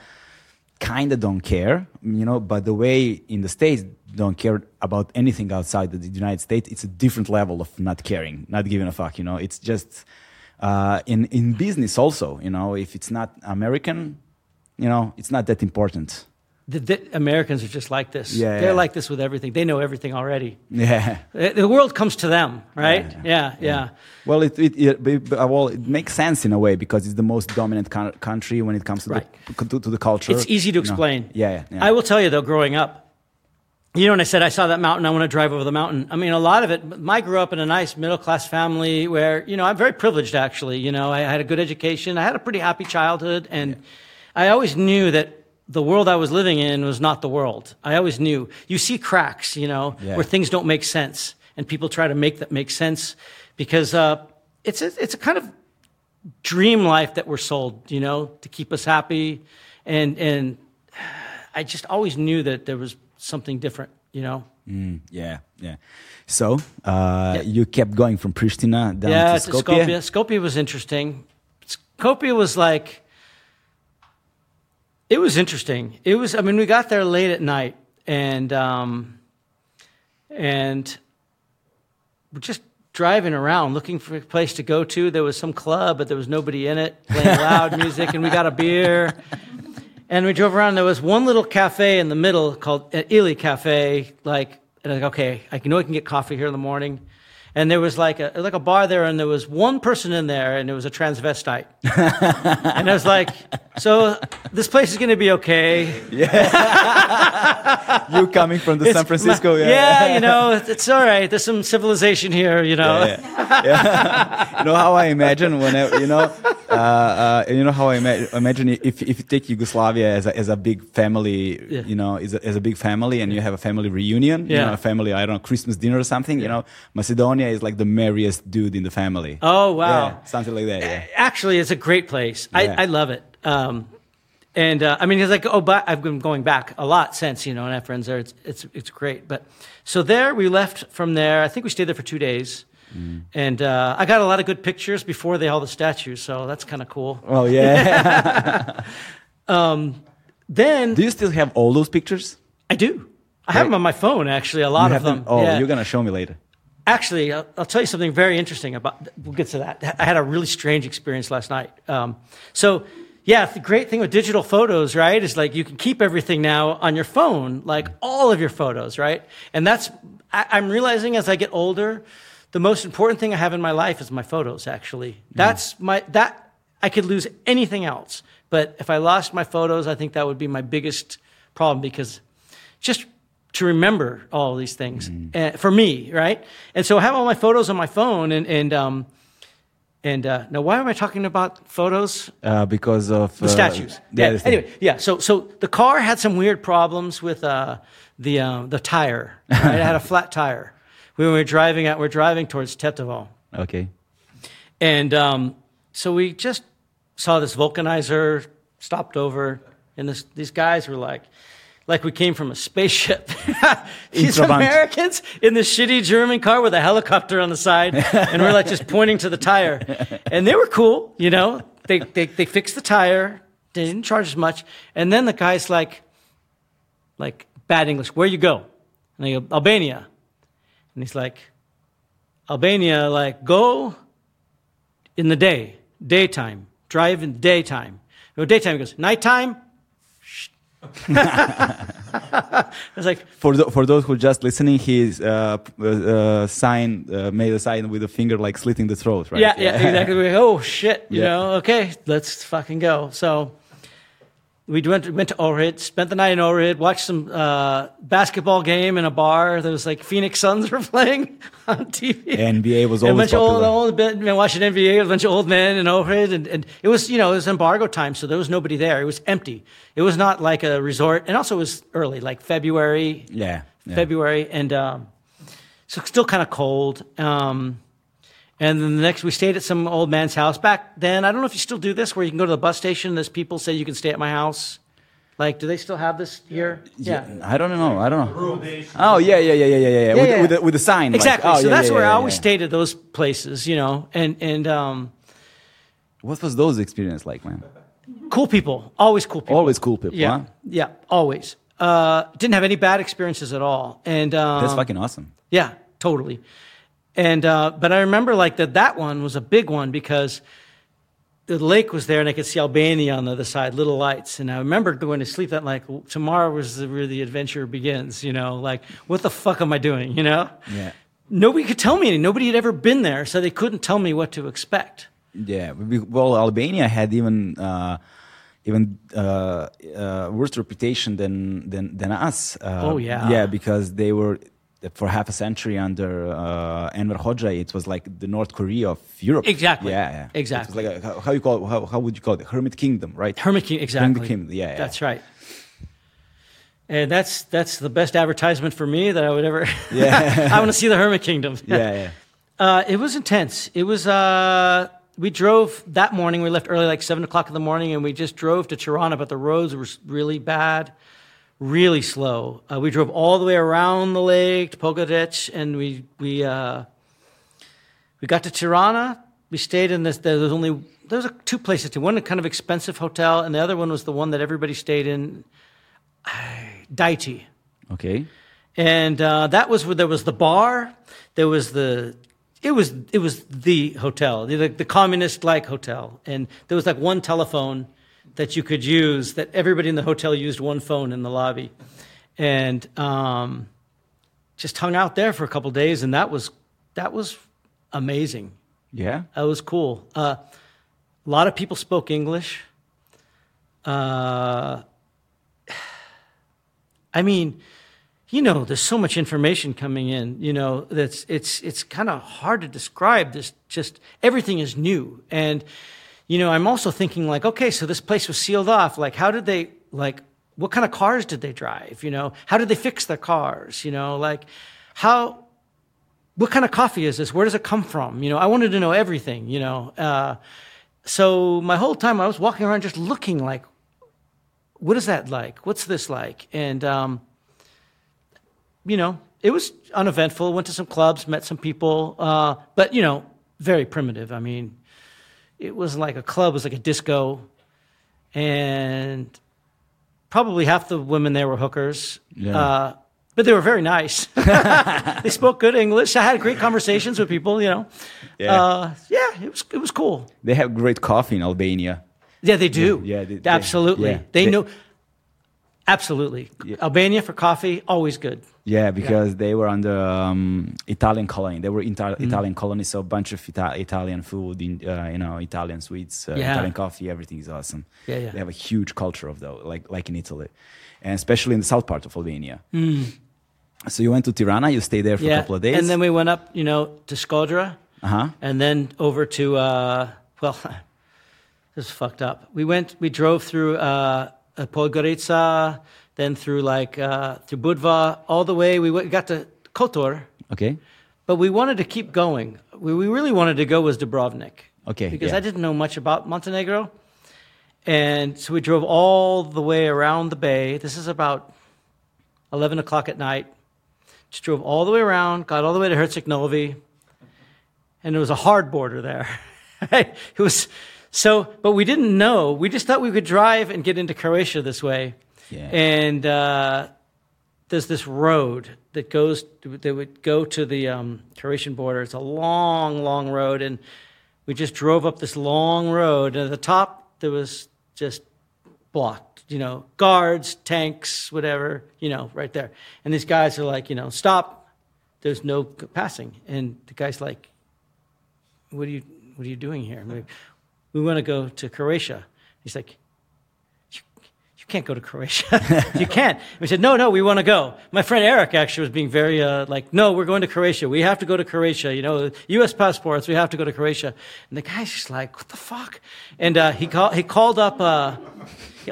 [SPEAKER 1] kind of don't care, you know. But the way in the states don't care about anything outside of the United States, it's a different level of not caring, not giving a fuck. You know, it's just uh, in in business also. You know, if it's not American, you know, it's not that important.
[SPEAKER 2] the, the Americans are just like this.
[SPEAKER 1] Yeah,
[SPEAKER 2] They're
[SPEAKER 1] yeah.
[SPEAKER 2] like this with everything. They know everything already.
[SPEAKER 1] Yeah.
[SPEAKER 2] The world comes to them, right?
[SPEAKER 1] Yeah,
[SPEAKER 2] Yeah, yeah.
[SPEAKER 1] Well, it, it, it, well, it makes sense in a way because it's the most dominant coun- country when it comes to,
[SPEAKER 2] Right.
[SPEAKER 1] the, to, to the culture.
[SPEAKER 2] It's easy to
[SPEAKER 1] you know.
[SPEAKER 2] explain.
[SPEAKER 1] Yeah, yeah, yeah.
[SPEAKER 2] I will tell you though, growing up, you know, when I said I saw that mountain, I want to drive over the mountain. I mean, a lot of it. I grew up in a nice middle class family where, you know, I'm very privileged actually. You know, I had a good education. I had a pretty happy childhood, and I always knew that the world I was living in was not the world. I always knew. You see cracks, you know,
[SPEAKER 1] Yeah.
[SPEAKER 2] where things don't make sense, and people try to make that make sense because uh, it's a, it's a kind of dream life that we're sold, you know, to keep us happy. And, and I just always knew that there was something different, you know?
[SPEAKER 1] Mm, yeah, yeah. So uh, you kept going from Pristina down
[SPEAKER 2] yeah,
[SPEAKER 1] to
[SPEAKER 2] to
[SPEAKER 1] Skopje.
[SPEAKER 2] Skopje. Skopje was interesting. Skopje was like, it was interesting. It was, I mean, we got there late at night and, um, and we're just driving around looking for a place to go to. There was some club, but there was nobody in it playing loud music, and we got a beer. And we drove around. There was one little cafe in the middle called uh, Ili Cafe. Like, and I was like, okay, I know I can get coffee here in the morning. And there was like a like a bar there, and there was one person in there, and it was a transvestite. and I was like, so this place is going to be okay. Yeah.
[SPEAKER 1] you coming from the
[SPEAKER 2] It's
[SPEAKER 1] San Francisco?
[SPEAKER 2] my-
[SPEAKER 1] yeah,
[SPEAKER 2] you know, it's, it's all right. There's some civilization here, you know.
[SPEAKER 1] Yeah, yeah. you know how I imagine when I, you know, uh, uh, you know how I ima- imagine if if you take Yugoslavia as a, as a big family,
[SPEAKER 2] Yeah.
[SPEAKER 1] you know, as a, as a big family, and you have a family reunion, you
[SPEAKER 2] Yeah.
[SPEAKER 1] know, a family, I don't know, Christmas dinner or something, you know, Macedonia is like the merriest dude in the family.
[SPEAKER 2] Oh, wow.
[SPEAKER 1] Yeah, something like that. Yeah.
[SPEAKER 2] Actually, it's a great place.
[SPEAKER 1] Yeah.
[SPEAKER 2] I, I love it. Um, and uh, I mean, it's like, oh, but I've been going back a lot since, you know, and I have friends there. It's, it's, it's great. But so there, we left from there. I think we stayed there for two days.
[SPEAKER 1] Mm.
[SPEAKER 2] And uh, I got a lot of good pictures before they all the statues, so that's kind of cool.
[SPEAKER 1] Oh yeah.
[SPEAKER 2] Then
[SPEAKER 1] do you still have all those pictures?
[SPEAKER 2] I do. I have them on my phone, actually, a lot
[SPEAKER 1] You
[SPEAKER 2] of
[SPEAKER 1] have
[SPEAKER 2] them.
[SPEAKER 1] Oh,
[SPEAKER 2] Yeah.
[SPEAKER 1] you're gonna show me later.
[SPEAKER 2] Actually, I'll, I'll tell you something very interesting about. We'll get to that. I had a really strange experience last night. Um, so, yeah, the great thing with digital photos, right, is like you can keep everything now on your phone, like all of your photos, right? And that's I, I'm realizing as I get older, the most important thing I have in my life is my photos. Actually, that's my that I could lose anything else, but if I lost my photos, I think that would be my biggest problem because just to remember all these things uh, for me, right? And so I have all my photos on my phone, and and um, and uh, now why am I talking about photos?
[SPEAKER 1] Uh, because of
[SPEAKER 2] The
[SPEAKER 1] uh,
[SPEAKER 2] statues.
[SPEAKER 1] Yeah. The
[SPEAKER 2] Anyway, yeah. So so the car had some weird problems with uh, the uh, the tire. Right? it had a flat tire. We were driving out. We're driving towards Tetovo.
[SPEAKER 1] Okay.
[SPEAKER 2] And um, so we just saw this vulcanizer, stopped over, and this, these guys were like, like we came from a spaceship. these Americans in this shitty German car with a helicopter on the side, and we're like just pointing to the tire. And they were cool, you know. They, they, they fixed the tire, they didn't charge as much. And then the guy's like, like bad English, where you go? And I go, Albania. And he's like, Albania, like, go in the day, daytime, drive in daytime. No, daytime, he goes, nighttime? Shh. I was like,
[SPEAKER 1] For the, for those who are just listening, he's uh, uh, sign uh, made a sign with a finger like slitting the throat, right?
[SPEAKER 2] yeah, yeah, exactly. Like, oh, shit, you
[SPEAKER 1] Yeah.
[SPEAKER 2] know, okay, let's fucking go. So we went, went to Ohrid, spent the night in Ohrid, watched some uh, basketball game in a bar. There was like Phoenix Suns were playing on TV.
[SPEAKER 1] NBA was
[SPEAKER 2] And a
[SPEAKER 1] always
[SPEAKER 2] bunch of old, old men watching NBA, a bunch of old men in Ohrid, and, and it was, you know, it was embargo time, so there was nobody there. It was empty. It was not like a resort, and also it was early, like February,
[SPEAKER 1] Yeah. yeah.
[SPEAKER 2] February, and um, so still kind of cold. Um, and then the next, we stayed at some old man's house. Back then, I don't know if you still do this, where you can go to the bus station. There's people say you can stay at my house. Like, do they still have this here? Yeah.
[SPEAKER 1] I don't know. I don't know. Oh yeah, yeah, yeah, yeah, yeah, yeah.
[SPEAKER 2] Yeah,
[SPEAKER 1] with,
[SPEAKER 2] yeah.
[SPEAKER 1] with, the, with the sign. like-
[SPEAKER 2] Exactly.
[SPEAKER 1] oh,
[SPEAKER 2] so
[SPEAKER 1] yeah,
[SPEAKER 2] that's
[SPEAKER 1] yeah,
[SPEAKER 2] where
[SPEAKER 1] yeah,
[SPEAKER 2] I always
[SPEAKER 1] yeah.
[SPEAKER 2] stayed at those places, you know, and and um,
[SPEAKER 1] What was those experience like, man?
[SPEAKER 2] cool people, always cool people.
[SPEAKER 1] Always cool people,
[SPEAKER 2] Yeah,
[SPEAKER 1] huh?
[SPEAKER 2] yeah, always. Uh, didn't have any bad experiences at all, and um,
[SPEAKER 1] That's fucking awesome.
[SPEAKER 2] Yeah, totally. And uh, but I remember like that that one was a big one because the lake was there, and I could see Albania on the other side, little lights. And I remember going to sleep that. Like tomorrow was the, where the adventure begins. You know, like what the fuck am I doing? You know,
[SPEAKER 1] Yeah.
[SPEAKER 2] nobody could tell me. Nobody had ever been there, so they couldn't tell me what to expect.
[SPEAKER 1] Yeah, well, Albania had even uh, even uh, uh, worse reputation than than than us. Uh,
[SPEAKER 2] Oh, yeah.
[SPEAKER 1] yeah, because they were for half a century under uh, Enver Hoxha. It was like the North Korea of Europe.
[SPEAKER 2] Exactly.
[SPEAKER 1] Yeah, yeah.
[SPEAKER 2] Exactly.
[SPEAKER 1] Like a, how, you call it, how, how would you call it? Hermit kingdom, right?
[SPEAKER 2] Hermit King, exactly.
[SPEAKER 1] Hermit Kingdom, yeah, yeah.
[SPEAKER 2] That's right. And that's that's the best advertisement for me that I would ever.
[SPEAKER 1] Yeah.
[SPEAKER 2] I want to see the Hermit Kingdom.
[SPEAKER 1] yeah, yeah.
[SPEAKER 2] Uh, it was intense. It was. Uh, we drove that morning. We left early, like seven o'clock in the morning, and we just drove to Tirana. But the roads were really bad, really slow. Uh, we drove all the way around the lake to Pogradec, and we we uh, we got to Tirana. We stayed in this. There was only there was a, two places to. One kind of expensive hotel, and the other one was the one that everybody stayed in, Dajti
[SPEAKER 1] Okay.
[SPEAKER 2] and uh, that was where there was the bar there was the it was it was the hotel the, the communist like hotel and there was like one telephone that you could use that everybody in the hotel used one phone in the lobby and um, just hung out there for a couple days and that was that was amazing
[SPEAKER 1] Yeah.
[SPEAKER 2] that was cool. Uh, a lot of people spoke English. Uh, I mean, you know, there's so much information coming in. You know, that's it's it's kind of hard to describe. This just everything is new, and you know, I'm also thinking like, okay, so this place was sealed off. Like, how did they like? What kind of cars did they drive? You know, how did they fix their cars? You know, like how what kind of coffee is this? Where does it come from? You know, I wanted to know everything, you know. Uh, so my whole time I was walking around just looking like, what is that like? What's this like? And, um, you know, it was uneventful. Went to some clubs, met some people, uh, but, you know, very primitive. I mean, it was like a club, it was like a disco, and probably half the women there were hookers.
[SPEAKER 1] Yeah.
[SPEAKER 2] Uh, but they were very nice. they spoke good English. I had great conversations with people, you know.
[SPEAKER 1] Yeah.
[SPEAKER 2] Uh, yeah, it was it was cool.
[SPEAKER 1] They have great coffee in Albania.
[SPEAKER 2] Yeah, they do.
[SPEAKER 1] Yeah, they- they-
[SPEAKER 2] absolutely.
[SPEAKER 1] yeah.
[SPEAKER 2] They,
[SPEAKER 1] They-
[SPEAKER 2] know. Absolutely. Albania for coffee, always good.
[SPEAKER 1] Yeah, because they were under um, Italian colony. They were
[SPEAKER 2] Mm-hmm.
[SPEAKER 1] Italian colony, so a bunch of Ita- Italian food, in, uh, you know, Italian sweets, uh,
[SPEAKER 2] Yeah.
[SPEAKER 1] Italian coffee. Everything is awesome.
[SPEAKER 2] Yeah, yeah.
[SPEAKER 1] They have a huge culture of though, like like in Italy, and especially in the south part of Albania. So you went to Tirana. You stayed there for
[SPEAKER 2] Mm. yeah.
[SPEAKER 1] a couple of days.
[SPEAKER 2] And then we went up, you know, to Skodra,
[SPEAKER 1] uh huh.
[SPEAKER 2] and then over to uh, well, this is fucked up. We went, we drove through uh, uh, Podgorica, then through like uh, through Budva, all the way. We went, got to Kotor,
[SPEAKER 1] Okay.
[SPEAKER 2] but we wanted to keep going. Where we really wanted to go was Dubrovnik.
[SPEAKER 1] Okay,
[SPEAKER 2] Because
[SPEAKER 1] yeah.
[SPEAKER 2] I didn't know much about Montenegro. And so we drove all the way around the bay. This is about 11 o'clock at night. Just drove all the way around, got all the way to Herceg Novi, and there was a hard border there. it was so, but we didn't know. We just thought we could drive and get into Croatia this way.
[SPEAKER 1] Yeah.
[SPEAKER 2] And uh, there's this road that goes that would go to the um, Croatian border. It's a long, long road, and we just drove up this long road. And at the top, there was just blocked, you know, guards, tanks, whatever, you know, right there. And these guys are like, you know, stop. There's no passing. And the guy's like, what are you, what are you doing here? We want to go to Croatia. He's like, can't go to Croatia. you can't. We said, no, no, we want to go. My friend Eric actually was being very uh, like, no, we're going to Croatia. We have to go to Croatia. You know, U.S. passports. We have to go to Croatia. And the guy's just like, what the fuck? And uh, he called. He called up uh,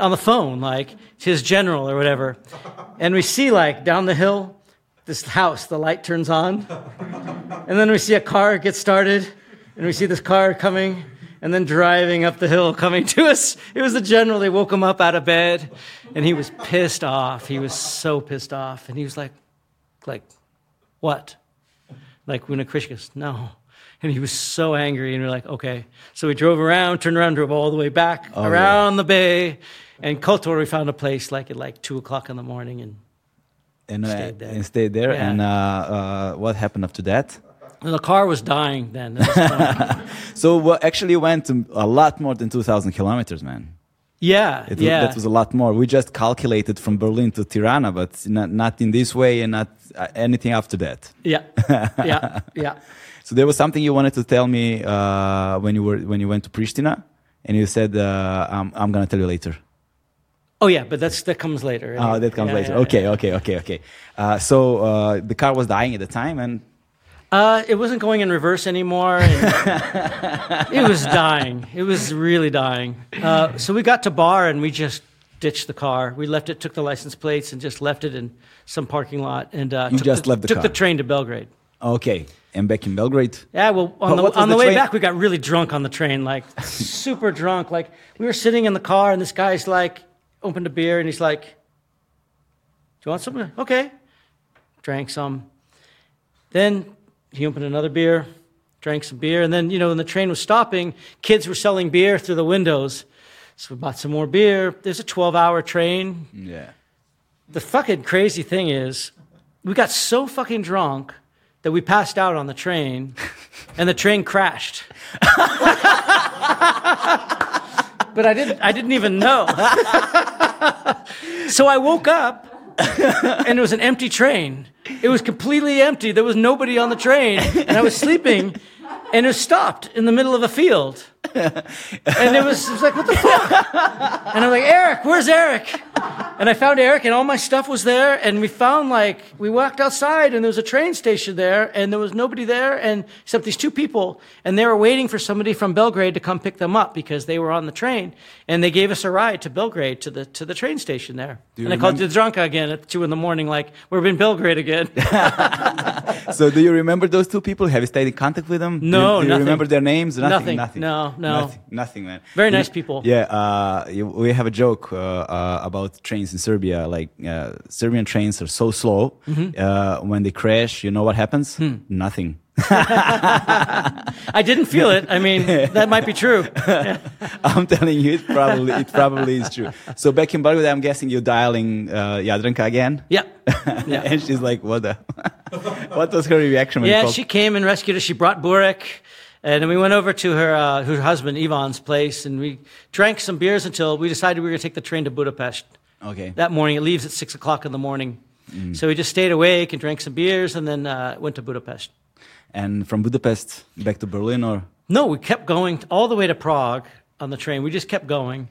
[SPEAKER 2] on the phone, like his general or whatever. And we see like down the hill, this house. The light turns on, and then we see a car get started, and we see this car coming and then driving up the hill coming to us. It was the general. They woke him up out of bed, and he was pissed off. He was so pissed off, and he was like, like, what? Like when a Krish goes, no. And he was so angry, and we are like, okay. So we drove around, turned around, drove all the way back
[SPEAKER 1] Oh,
[SPEAKER 2] around the bay, and Kotor. We found a place like at like two o'clock in the morning, and
[SPEAKER 1] and, uh,
[SPEAKER 2] Stayed there.
[SPEAKER 1] and stayed there.
[SPEAKER 2] Yeah.
[SPEAKER 1] And uh, uh, what happened after that?
[SPEAKER 2] And the car was dying then. at this point.
[SPEAKER 1] So well, actually went a lot more than 2,000 kilometers, man.
[SPEAKER 2] yeah,
[SPEAKER 1] It,
[SPEAKER 2] yeah.
[SPEAKER 1] That was a lot more. We just calculated from Berlin to Tirana, but not, not in this way and not uh, anything after that.
[SPEAKER 2] yeah, yeah, yeah.
[SPEAKER 1] So there was something you wanted to tell me uh, when you were when you went to Pristina, and you said uh, I'm, I'm gonna tell you later.
[SPEAKER 2] Oh yeah, but that's that comes later.
[SPEAKER 1] Oh, that comes
[SPEAKER 2] Yeah,
[SPEAKER 1] later.
[SPEAKER 2] yeah,
[SPEAKER 1] okay,
[SPEAKER 2] yeah.
[SPEAKER 1] okay, okay, okay. Uh, so uh, the car was dying at the time, and
[SPEAKER 2] Uh, it wasn't going in reverse anymore. and it was dying. It was really dying. Uh, so we got to bar and we just ditched the car. We left it, took the license plates, and just left it in some parking lot. And uh,
[SPEAKER 1] You just
[SPEAKER 2] the,
[SPEAKER 1] left the
[SPEAKER 2] took
[SPEAKER 1] car.
[SPEAKER 2] the train to Belgrade.
[SPEAKER 1] okay. And back in Belgrade,
[SPEAKER 2] Yeah, well, on
[SPEAKER 1] What-
[SPEAKER 2] the, on the,
[SPEAKER 1] the
[SPEAKER 2] way back, we got really drunk on the train, like super drunk. Like we were sitting in the car, and this guy's like opened a beer, and he's like, "Do you want some?" Okay. Drank some. Then he opened another beer, drank some beer, and then you know when the train was stopping, kids were selling beer through the windows. So we bought some more beer. There's a 12-hour train.
[SPEAKER 1] yeah.
[SPEAKER 2] The fucking crazy thing is, we got so fucking drunk that we passed out on the train, and the train crashed. but I didn't. I didn't even know. so I woke up, and it was an empty train. It was completely empty. There was nobody on the train, and I was sleeping, and it stopped in the middle of a field. And it was, it was like, what the fuck? And I'm like, Eric, where's Eric? And I found Eric, and all my stuff was there. And we found like we walked outside, and there was a train station there, and there was nobody there, and except these two people, and they were waiting for somebody from Belgrade to come pick them up because they were on the train, and they gave us a ride to Belgrade to the to the train station there.
[SPEAKER 1] Do
[SPEAKER 2] And I called
[SPEAKER 1] remember-
[SPEAKER 2] Dranka again at two in the morning, like we're in Belgrade again.
[SPEAKER 1] So do you remember those two people? Have you stayed in contact with them? Do
[SPEAKER 2] No,
[SPEAKER 1] you, do you remember their names? Nothing.
[SPEAKER 2] Nothing.
[SPEAKER 1] Nothing.
[SPEAKER 2] No, no.
[SPEAKER 1] Nothing, nothing man.
[SPEAKER 2] Very nice people.
[SPEAKER 1] Yeah. Uh, we have a joke uh, uh, about trains in Serbia. Like uh, Serbian trains are so slow.
[SPEAKER 2] Mm-hmm.
[SPEAKER 1] Uh, when they crash, you know what happens?
[SPEAKER 2] Hmm.
[SPEAKER 1] Nothing.
[SPEAKER 2] I didn't feel it. I mean, that might be true.
[SPEAKER 1] I'm telling you, it probably it probably is true. So back in Belgrade, I'm guessing you're dialing uh, Jadranka again.
[SPEAKER 2] Yeah. Yeah.
[SPEAKER 1] and she's like, "What the? what was her reaction when
[SPEAKER 2] Yeah, she came and rescued us. She brought Burek, and then we went over to her uh, her husband Ivan's place, and we drank some beers until we decided we were going to take the train to Budapest
[SPEAKER 1] Okay.
[SPEAKER 2] that morning. It leaves at six o'clock in the morning, so we just stayed awake and drank some beers, and then uh, went to Budapest.
[SPEAKER 1] And from Budapest back to Berlin, or
[SPEAKER 2] No, we kept going all the way to Prague on the train. We just kept going.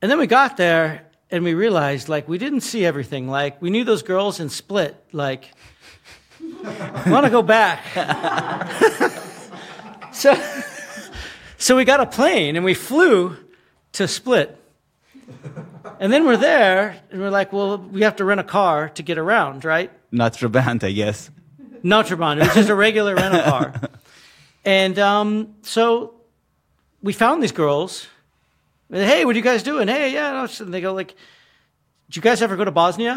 [SPEAKER 2] And then we got there and we realized like we didn't see everything. Like we knew those girls in Split. Like, want to go back. so, so we got a plane and we flew to Split. And then we're there and we're like, well, we have to rent a car to get around, right?
[SPEAKER 1] not Trabant, I guess.
[SPEAKER 2] Notrabond. It was just a regular rental car. And um, so we found these girls. And, hey, what are you guys doing? Hey, yeah. no," And they go like, "Did you guys ever go to Bosnia?"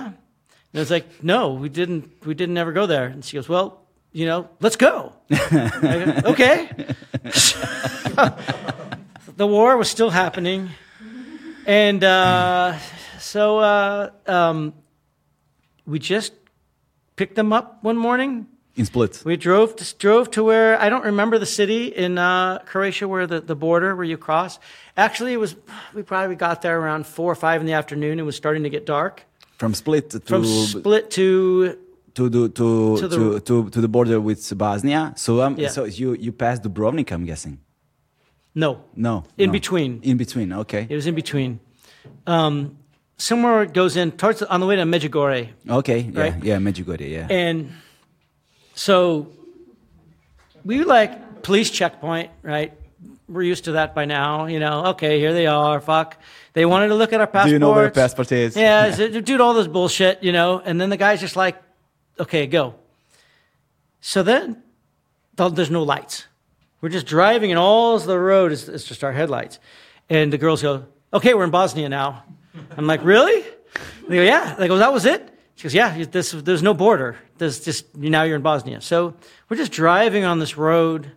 [SPEAKER 2] And I was like, "No, we didn't. We didn't ever go there." And she goes, "Well, you know, let's go." Okay. the war was still happening, and uh, so uh, um, we just picked them up one morning.
[SPEAKER 1] In Split.
[SPEAKER 2] We drove to, drove to where I don't remember the city in uh, Croatia where the, the border where you cross. Actually, it was we probably got there around four or five in the afternoon. It was starting to get dark.
[SPEAKER 1] From Split to
[SPEAKER 2] From Split to
[SPEAKER 1] to the to
[SPEAKER 2] to
[SPEAKER 1] to,
[SPEAKER 2] the-
[SPEAKER 1] to, to, the border with Bosnia. So um,
[SPEAKER 2] Yeah.
[SPEAKER 1] so you you passed Dubrovnik, I'm guessing.
[SPEAKER 2] no,
[SPEAKER 1] No.
[SPEAKER 2] In
[SPEAKER 1] no.
[SPEAKER 2] between.
[SPEAKER 1] In between. Okay.
[SPEAKER 2] it was in between. Um, somewhere it goes in towards on the way to Medjugorje,
[SPEAKER 1] Okay. Yeah.
[SPEAKER 2] Right?
[SPEAKER 1] Yeah. Medjugorje. Yeah.
[SPEAKER 2] and so we like police checkpoint, right? We're used to that by now, you know. Okay, here they are. Fuck, they wanted to look at our passports.
[SPEAKER 1] Do you know where your passport is?
[SPEAKER 2] Yeah, it- dude, all this bullshit, you know. And then the guy's just like, okay, go. So then there's no lights. We're just driving, and all the road is, is just our headlights. And the girls go, okay, we're in Bosnia now. I'm like, really? They go, yeah. They go, that was it? She goes, yeah, this, there's no border. There's just, now you're in Bosnia. So we're just driving on this road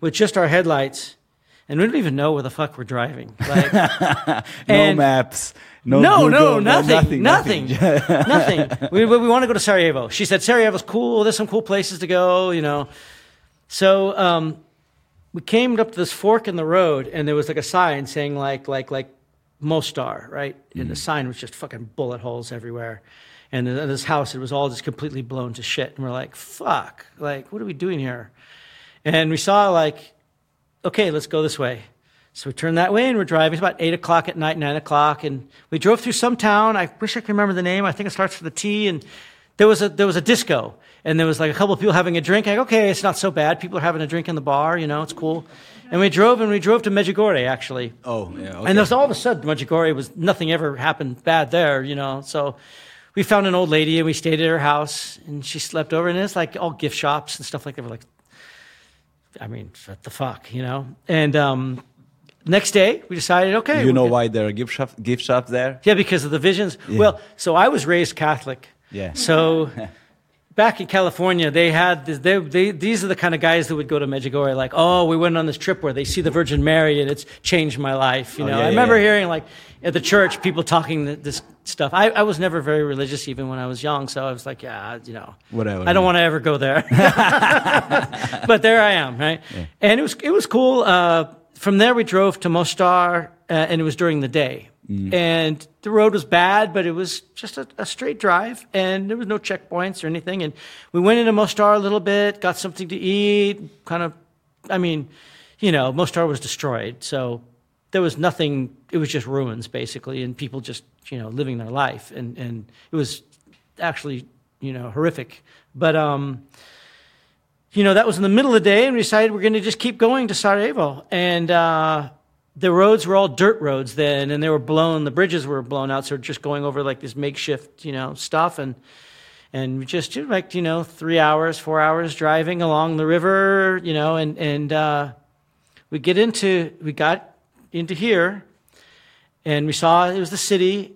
[SPEAKER 2] with just our headlights, and we don't even know where the fuck we're driving. Like,
[SPEAKER 1] no maps. No.
[SPEAKER 2] no,
[SPEAKER 1] Google,
[SPEAKER 2] no, nothing,
[SPEAKER 1] nothing.
[SPEAKER 2] nothing, nothing. We, we, we want to go to Sarajevo. She said Sarajevo's cool. There's some cool places to go, you know. So um, we came up to this fork in the road, and there was like a sign saying like like like Mostar, right? And the sign was just fucking bullet holes everywhere. And in this house, it was all just completely blown to shit. And we're like, fuck, like, what are we doing here? And we saw like, okay, let's go this way. So we turned that way and we're driving. It's about eight o'clock at night, nine o'clock, and we drove through some town. I wish I could remember the name. I think it starts with a T. And there was a there was a disco, and there was like a couple of people having a drink. I go, okay, it's not so bad. People are having a drink in the bar, you know, it's cool. And we drove and we drove to Medjugorje actually.
[SPEAKER 1] Oh, yeah. Okay.
[SPEAKER 2] And there's all of a sudden Medjugorje was nothing ever happened bad there, you know. So we found an old lady and we stayed at her house and she slept over and it's like all gift shops and stuff like that. We're like, I mean, what the fuck, you know? And um, next day we decided, okay,
[SPEAKER 1] you know why there are gift shop gift shops there?
[SPEAKER 2] yeah, because of the visions. Well, so I was raised Catholic.
[SPEAKER 1] Yeah.
[SPEAKER 2] So back in California, they had this, they, they, these are the kind of guys that would go to Medjugorje, like, oh, we went on this trip where they see the Virgin Mary and it's changed my life. You
[SPEAKER 1] Oh,
[SPEAKER 2] know,
[SPEAKER 1] yeah,
[SPEAKER 2] I remember
[SPEAKER 1] yeah.
[SPEAKER 2] hearing like at the church people talking this stuff. I, I was never very religious even when I was young, so I was like, yeah, you know,
[SPEAKER 1] Whatever,
[SPEAKER 2] I don't want to ever go there, but there I am, right? And it was it was cool. Uh, from there, we drove to Mostar, uh, and it was during the day.
[SPEAKER 1] Mm.
[SPEAKER 2] And the road was bad, but it was just a, a straight drive, and there was no checkpoints or anything. And we went into Mostar a little bit, got something to eat, kind of. I mean, you know, Mostar was destroyed, so there was nothing. It was just ruins, basically, and people just you know living their life, and and it was actually you know horrific. But um, you know, that was in the middle of the day, and we decided we're going to just keep going to Sarajevo. And uh, the roads were all dirt roads then, and they were blown. The bridges were blown out, so we're just going over like this makeshift, you know, stuff. And and just like you know three hours, four hours driving along the river, you know, and and uh, we get into we got into here, and we saw it was the city.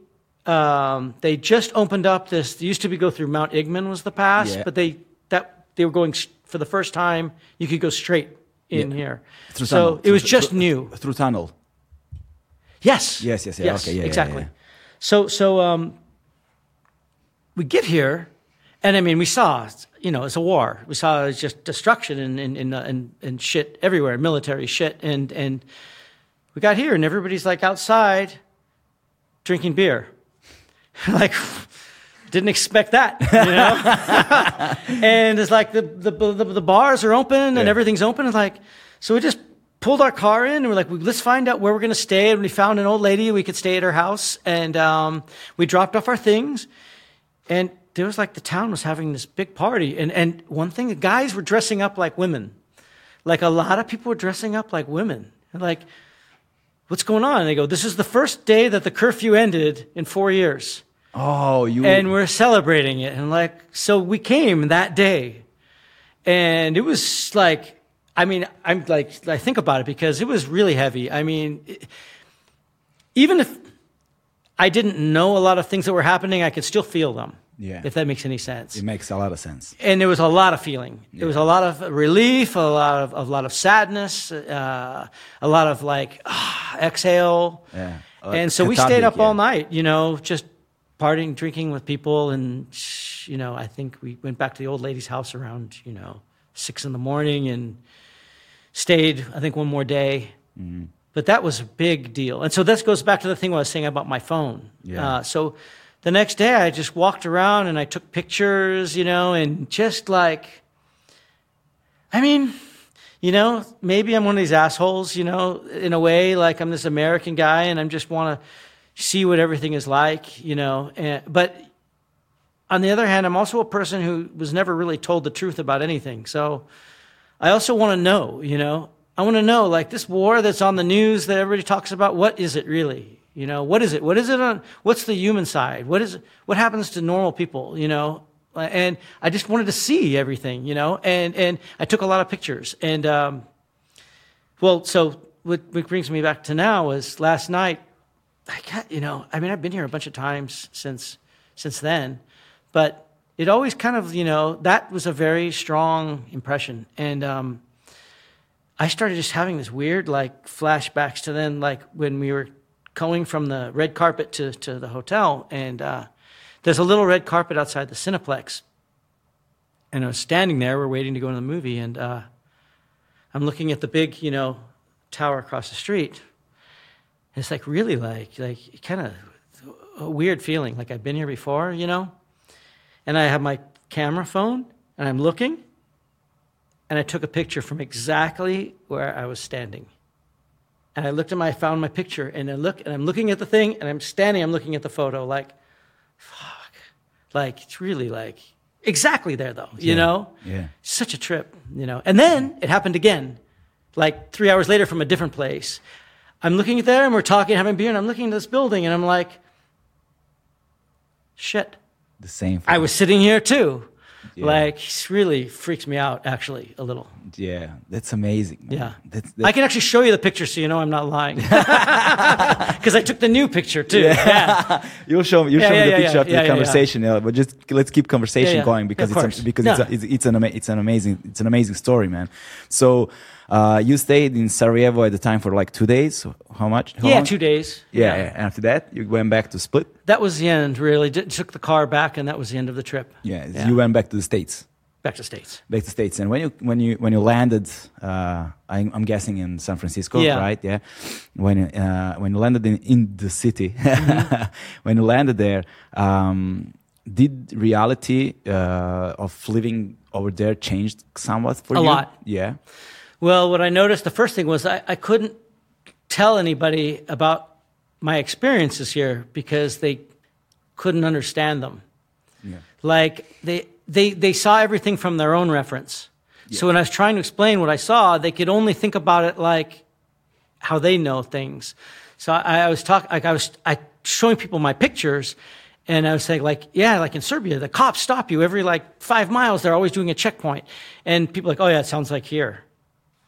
[SPEAKER 2] Um, they just opened up this. They used to be go through Mount Igman was the pass,
[SPEAKER 1] Yeah.
[SPEAKER 2] but they that they were going for the first time. You could go straight in
[SPEAKER 1] Yeah.
[SPEAKER 2] here,
[SPEAKER 1] Through
[SPEAKER 2] so
[SPEAKER 1] tunnel.
[SPEAKER 2] it was just
[SPEAKER 1] through-
[SPEAKER 2] new.
[SPEAKER 1] Through tunnel.
[SPEAKER 2] Yes.
[SPEAKER 1] Yes, yes, yeah, okay, yeah,
[SPEAKER 2] exactly.
[SPEAKER 1] yeah.
[SPEAKER 2] So, so um, we get here, and I mean, we saw, you know, it's a war. We saw it's just destruction and and, and, uh, and and shit everywhere, military shit, and and we got here, and everybody's like outside drinking beer, like. Didn't expect that, you know. and it's like the, the the the bars are open and
[SPEAKER 1] Yeah.
[SPEAKER 2] everything's open. And like, so we just pulled our car in and we're like, let's find out where we're going to stay. And we found an old lady we could stay at her house. And um, we dropped off our things. And there was like the town was having this big party. And, and one thing, the guys were dressing up like women. Like a lot of people were dressing up like women. And like, what's going on? And they go, this is the first day that the curfew ended in four years
[SPEAKER 1] Oh, you.
[SPEAKER 2] and we're celebrating it. And like, so we came that day, and it was like, I mean, I'm like, I think about it because it was really heavy. I mean, it- even if I didn't know a lot of things that were happening, I could still feel them.
[SPEAKER 1] Yeah.
[SPEAKER 2] If that makes any sense.
[SPEAKER 1] it makes a lot of sense.
[SPEAKER 2] And there was a lot of feeling. There was a lot of relief, a lot of a lot of sadness, uh, a lot of like ah, exhale.
[SPEAKER 1] Yeah.
[SPEAKER 2] And so we stayed up
[SPEAKER 1] yeah.
[SPEAKER 2] all night, you know, just partying, drinking with people, and you know, I think we went back to the old lady's house around you know six in the morning and stayed. I think one more day.
[SPEAKER 1] Mm-hmm.
[SPEAKER 2] But that was a big deal. And so this goes back to the thing I was saying about my phone.
[SPEAKER 1] Yeah.
[SPEAKER 2] Uh, so the next day I just walked around and I took pictures, you know, and just like, I mean, you know, maybe I'm one of these assholes, you know, in a way, like I'm this American guy and I'm just want to see what everything is like, you know. And, but on the other hand, I'm also a person who was never really told the truth about anything. So I also want to know, you know, I want to know, like this war that's on the news that everybody talks about, what is it really? You know, what is it? What is it on, what's the human side? What is, what happens to normal people, you know? And I just wanted to see everything, you know, and, and I took a lot of pictures and, um, well, so what, what brings me back to now is last night, I got, you know, I mean, I've been here a bunch of times since, since then, but it always kind of, you know, that was a very strong impression. And, um, I started just having this weird like flashbacks to then like when we were going from the red carpet to, to the hotel and uh, there's a little red carpet outside the Cineplex. And I was standing there, we're waiting to go to the movie, and uh, I'm looking at the big, you know, tower across the street. It's like really like like kind of a weird feeling, like I've been here before, you know. And I have my camera phone, and I'm looking, and I took a picture from exactly where I was standing. And I looked at my, I found my picture, and I look, and I'm looking at the thing, and I'm standing, I'm looking at the photo, like, fuck, like it's really like exactly there though, you
[SPEAKER 1] Yeah,
[SPEAKER 2] know.
[SPEAKER 1] yeah.
[SPEAKER 2] Such a trip, you know. And then it happened again, like three hours later from a different place. I'm looking at there, and we're talking, having beer, and I'm looking at this building, and I'm like, shit.
[SPEAKER 1] The same.
[SPEAKER 2] I was sitting here too.
[SPEAKER 1] Yeah.
[SPEAKER 2] Like, it really freaks me out, actually, a little.
[SPEAKER 1] Yeah, that's amazing. man.
[SPEAKER 2] Yeah.
[SPEAKER 1] That's,
[SPEAKER 2] I can actually show you the picture so you know I'm not lying. Because I took the new picture too. Yeah.
[SPEAKER 1] you'll show me. You'll
[SPEAKER 2] Yeah,
[SPEAKER 1] show me the
[SPEAKER 2] yeah,
[SPEAKER 1] picture
[SPEAKER 2] yeah,
[SPEAKER 1] after
[SPEAKER 2] yeah,
[SPEAKER 1] the
[SPEAKER 2] yeah,
[SPEAKER 1] conversation. Yeah, but just let's keep conversation
[SPEAKER 2] Yeah, yeah.
[SPEAKER 1] going because it's a, because it's, a, it's it's an ama- it's an amazing it's an amazing story, man. So uh, you stayed in Sarajevo at the time for like two days. How much? How
[SPEAKER 2] Yeah,
[SPEAKER 1] long?
[SPEAKER 2] two days.
[SPEAKER 1] Yeah, yeah. And after that, you went back to Split.
[SPEAKER 2] That was the end, really. Did, took the car back, and that was the end of the trip.
[SPEAKER 1] Yeah,
[SPEAKER 2] Yeah.
[SPEAKER 1] you went back to the states.
[SPEAKER 2] Back to States.
[SPEAKER 1] Back to states, and when you when you when you landed, uh, I, I'm guessing in San Francisco,
[SPEAKER 2] Yeah.
[SPEAKER 1] right? Yeah. When you, uh, when you landed in, in the city,
[SPEAKER 2] Mm-hmm.
[SPEAKER 1] when you landed there, um, did reality uh, of living over there changed somewhat for
[SPEAKER 2] A
[SPEAKER 1] you?
[SPEAKER 2] A lot.
[SPEAKER 1] Yeah.
[SPEAKER 2] Well, what I noticed the first thing was I, I couldn't tell anybody about my experiences here because they couldn't understand them.
[SPEAKER 1] Yeah.
[SPEAKER 2] Like they, they, they saw everything from their own reference. So when I was trying to explain what I saw, they could only think about it like how they know things. So I, I was talking, like I was I showing people my pictures, and I was saying like, yeah, like in Serbia, the cops stop you every like five miles. They're always doing a checkpoint, and people are like, oh yeah, it sounds like here.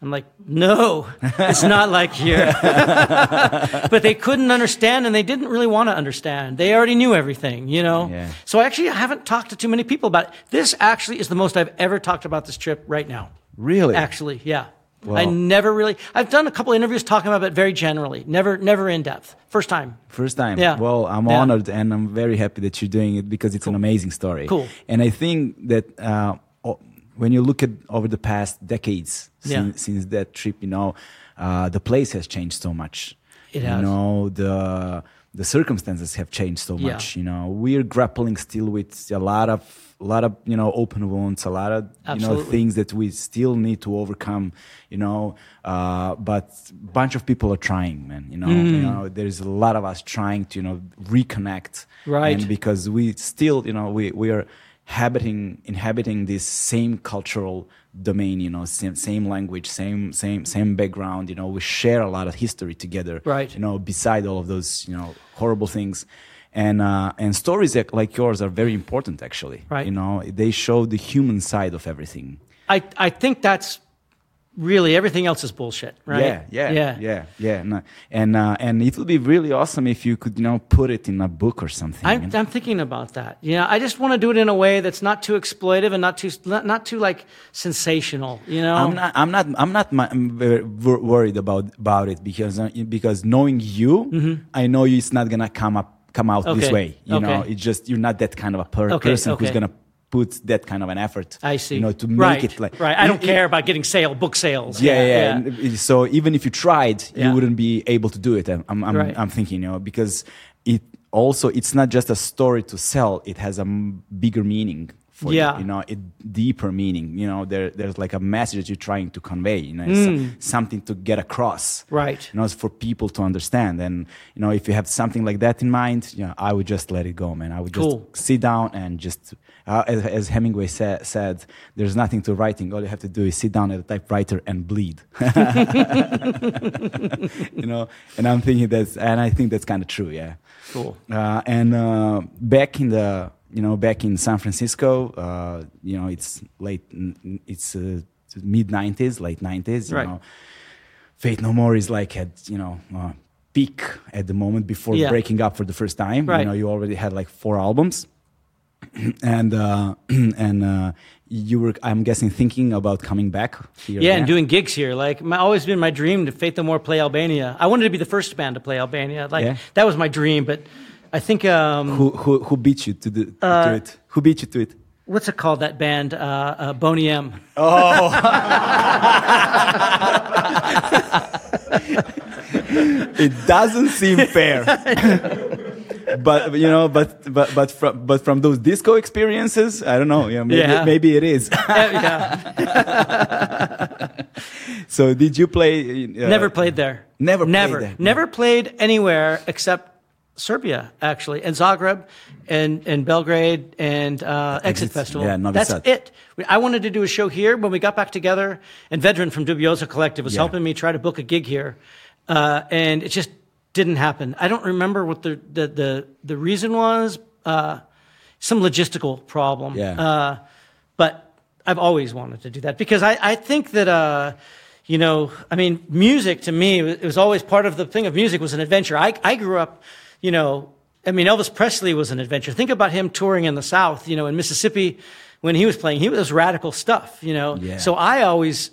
[SPEAKER 2] I'm like, no, it's not like here. but they couldn't understand and they didn't really want to understand. They already knew everything, you know?
[SPEAKER 1] Yeah.
[SPEAKER 2] So I actually haven't talked to too many people about it. This actually is the most I've ever talked about this trip right now.
[SPEAKER 1] Really?
[SPEAKER 2] Actually, yeah.
[SPEAKER 1] Wow.
[SPEAKER 2] I never really, I've done a couple interviews talking about it very generally, never, never in depth. First time.
[SPEAKER 1] First time.
[SPEAKER 2] Yeah.
[SPEAKER 1] Well, I'm
[SPEAKER 2] Yeah.
[SPEAKER 1] honored and I'm very happy that you're doing it because it's an amazing story.
[SPEAKER 2] Cool.
[SPEAKER 1] And I think that uh, when you look at over the past decades
[SPEAKER 2] Yeah.
[SPEAKER 1] since, since that trip, you know, uh, the place has changed so much.
[SPEAKER 2] It
[SPEAKER 1] you
[SPEAKER 2] has.
[SPEAKER 1] know, the the circumstances have changed so
[SPEAKER 2] Yeah.
[SPEAKER 1] much. You know, we're grappling still with a lot of a lot of you know open wounds, a lot of Absolutely. you know things that we still need to overcome. You know, uh, but a bunch of people are trying, man. You know,
[SPEAKER 2] Mm.
[SPEAKER 1] you know, there's a lot of us trying to you know reconnect,
[SPEAKER 2] Right.
[SPEAKER 1] And because we still, you know, we we are habiting inhabiting this same cultural domain you know same, same language same same same background you know we share a lot of history together
[SPEAKER 2] Right.
[SPEAKER 1] you know beside all of those you know horrible things and uh, and stories like yours are very important actually
[SPEAKER 2] Right.
[SPEAKER 1] you know they show the human side of everything
[SPEAKER 2] I, I think that's really everything else is bullshit, right?
[SPEAKER 1] yeah yeah
[SPEAKER 2] Yeah.
[SPEAKER 1] yeah yeah no, and uh, and it would be really awesome if you could you know put it in a book or something
[SPEAKER 2] I'm,
[SPEAKER 1] know?
[SPEAKER 2] I'm thinking about that. You know, I just want to do it in a way that's not too exploitive and not too not, not too like sensational. You know,
[SPEAKER 1] I'm not. I'm not. I'm not I'm very worried about about it because uh, because knowing you, I know you, it's not gonna come up come out this
[SPEAKER 2] Mm-hmm. Okay.
[SPEAKER 1] way. You know, it's just you're not that kind of a per-
[SPEAKER 2] Okay,
[SPEAKER 1] person who's gonna put that kind of an effort.
[SPEAKER 2] I see.
[SPEAKER 1] You know, to make
[SPEAKER 2] right,
[SPEAKER 1] it like
[SPEAKER 2] right. I don't
[SPEAKER 1] it-
[SPEAKER 2] care about getting sale book sales.
[SPEAKER 1] Yeah, yeah. and it- so even if you tried,
[SPEAKER 2] Yeah.
[SPEAKER 1] you wouldn't be able to do it. I'm, I'm, I'm,
[SPEAKER 2] Right.
[SPEAKER 1] I'm thinking, you know, because it also it's not just a story to sell; it has a m- bigger meaning. For
[SPEAKER 2] Yeah.
[SPEAKER 1] you, you know, a deeper meaning. You know, there, there's like a message that you're trying to convey. You know, some- something to get across.
[SPEAKER 2] Mm. Right.
[SPEAKER 1] You know, it's for people to understand. And you know, if you have something like that in mind, you know, I would just let it go, man. I would just
[SPEAKER 2] Cool.
[SPEAKER 1] sit down and just, uh, as, as Hemingway sa- said, there's nothing to writing. All you have to do is sit down at a typewriter and bleed. you know, and I'm thinking that's, and I think that's kind of true, yeah.
[SPEAKER 2] Cool.
[SPEAKER 1] Uh, and uh, back in the, you know, back in San Francisco, uh, you know, it's late, it's uh, mid 90s, late 90s, you
[SPEAKER 2] Right.
[SPEAKER 1] know. Faith No More is like at, you know, uh, peak at the moment before
[SPEAKER 2] Yeah.
[SPEAKER 1] breaking up for the first time.
[SPEAKER 2] Right.
[SPEAKER 1] You know, you already had like four albums. and uh, and uh, you were, I'm guessing, thinking about coming back here.
[SPEAKER 2] Yeah,
[SPEAKER 1] again?
[SPEAKER 2] and doing gigs here. Like, my, always been my dream to Faith No More play Albania. I wanted to be the first band to play Albania. Like,
[SPEAKER 1] Yeah.
[SPEAKER 2] that was my dream. But I think, um,
[SPEAKER 1] Who, who, who beat you to, the,
[SPEAKER 2] Uh,
[SPEAKER 1] to it? Who beat you to it?
[SPEAKER 2] what's it called? That band, uh, uh, Boney M. Oh.
[SPEAKER 1] it doesn't seem fair. but you know, but but but from but from those disco experiences, I don't know. Yeah, maybe,
[SPEAKER 2] Yeah.
[SPEAKER 1] maybe it is.
[SPEAKER 2] yeah,
[SPEAKER 1] so, did you play? Uh,
[SPEAKER 2] never played there.
[SPEAKER 1] Never played
[SPEAKER 2] never,
[SPEAKER 1] there.
[SPEAKER 2] never played anywhere except Serbia, actually, and Zagreb, and and Belgrade, and uh, Exit
[SPEAKER 1] Exit,
[SPEAKER 2] Festival.
[SPEAKER 1] yeah, Novi
[SPEAKER 2] That's
[SPEAKER 1] Sad.
[SPEAKER 2] it. We- I wanted to do a show here when we got back together, and Vedran from Dubioza Collective was
[SPEAKER 1] Yeah.
[SPEAKER 2] helping me try to book a gig here, uh, and it just didn't happen. I don't remember what the the the, the reason was. Uh, some logistical problem.
[SPEAKER 1] Yeah.
[SPEAKER 2] Uh, but I've always wanted to do that because I, I think that, uh, you know, I mean, music to me, it was always part of the thing of music was an adventure. I, I grew up, you know, I mean, Elvis Presley was an adventure. Think about him touring in the South, you know, in Mississippi when he was playing. He was radical stuff, you know.
[SPEAKER 1] Yeah.
[SPEAKER 2] So I always,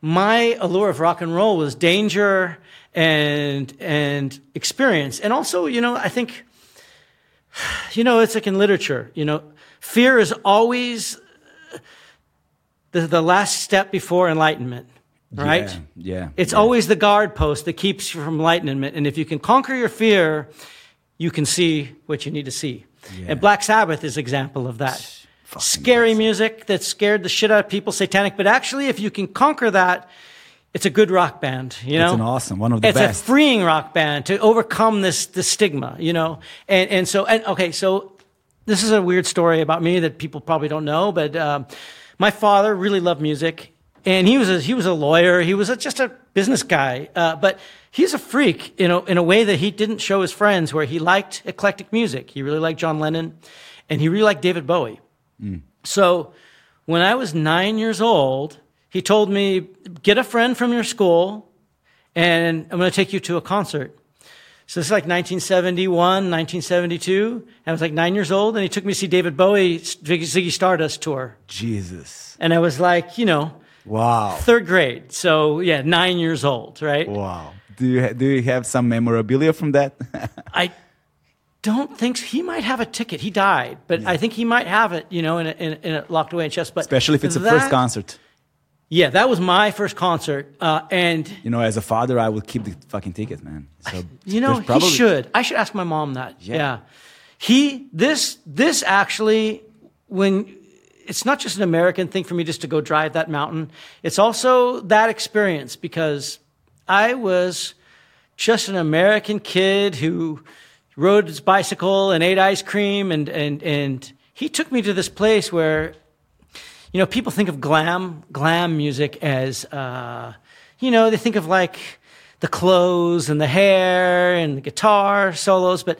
[SPEAKER 2] my allure of rock and roll was danger and and experience, and also, you know, I think you know, it's like in literature, you know, fear is always the, the last step before enlightenment, right?
[SPEAKER 1] Yeah. yeah
[SPEAKER 2] It's
[SPEAKER 1] yeah.
[SPEAKER 2] always the guard post that keeps you from enlightenment. And if you can conquer your fear, you can see what you need to see.
[SPEAKER 1] Yeah.
[SPEAKER 2] And Black Sabbath is an example of that.
[SPEAKER 1] Fucking
[SPEAKER 2] Scary music that scared the shit out of people, satanic. But actually, if you can conquer that, it's a good rock band, you know?
[SPEAKER 1] It's an awesome, one of the
[SPEAKER 2] it's
[SPEAKER 1] best.
[SPEAKER 2] a freeing rock band to overcome this, this stigma, you know? And, and so, and okay, so this is a weird story about me that people probably don't know, but um, my father really loved music. And he was a, he was a lawyer. He was a, just a business guy. Uh, but he's a freak, you know, in a way that he didn't show his friends where he liked eclectic music. He really liked John Lennon and he really liked David Bowie. So when I was nine years old, he told me, get a friend from your school and I'm going to take you to a concert. So this is like 1971, 1972. And I was like nine years old and he took me to see David Bowie's Ziggy Stardust tour.
[SPEAKER 1] Jesus.
[SPEAKER 2] And I was like, you know,
[SPEAKER 1] Wow.
[SPEAKER 2] third grade. So yeah, nine years old, right?
[SPEAKER 1] Wow. Do you ha- do you have some memorabilia from that?
[SPEAKER 2] I don't think he might have a ticket. He died, but I think he might have it, you know, in a, in a, in a locked away in chest. But
[SPEAKER 1] Especially if it's the
[SPEAKER 2] that-
[SPEAKER 1] first concert.
[SPEAKER 2] Yeah, that was my first concert, uh, and
[SPEAKER 1] You know, as a father, I would keep the fucking ticket, man. So
[SPEAKER 2] you know
[SPEAKER 1] probably-
[SPEAKER 2] he should. I should ask my mom that.
[SPEAKER 1] Yeah.
[SPEAKER 2] Yeah. he this this actually when it's not just an American thing for me just to go drive that mountain. It's also that experience because I was just an American kid who rode his bicycle and ate ice cream and and and he took me to this place where you know people think of glam glam music as uh, you know they think of like the clothes and the hair and the guitar solos but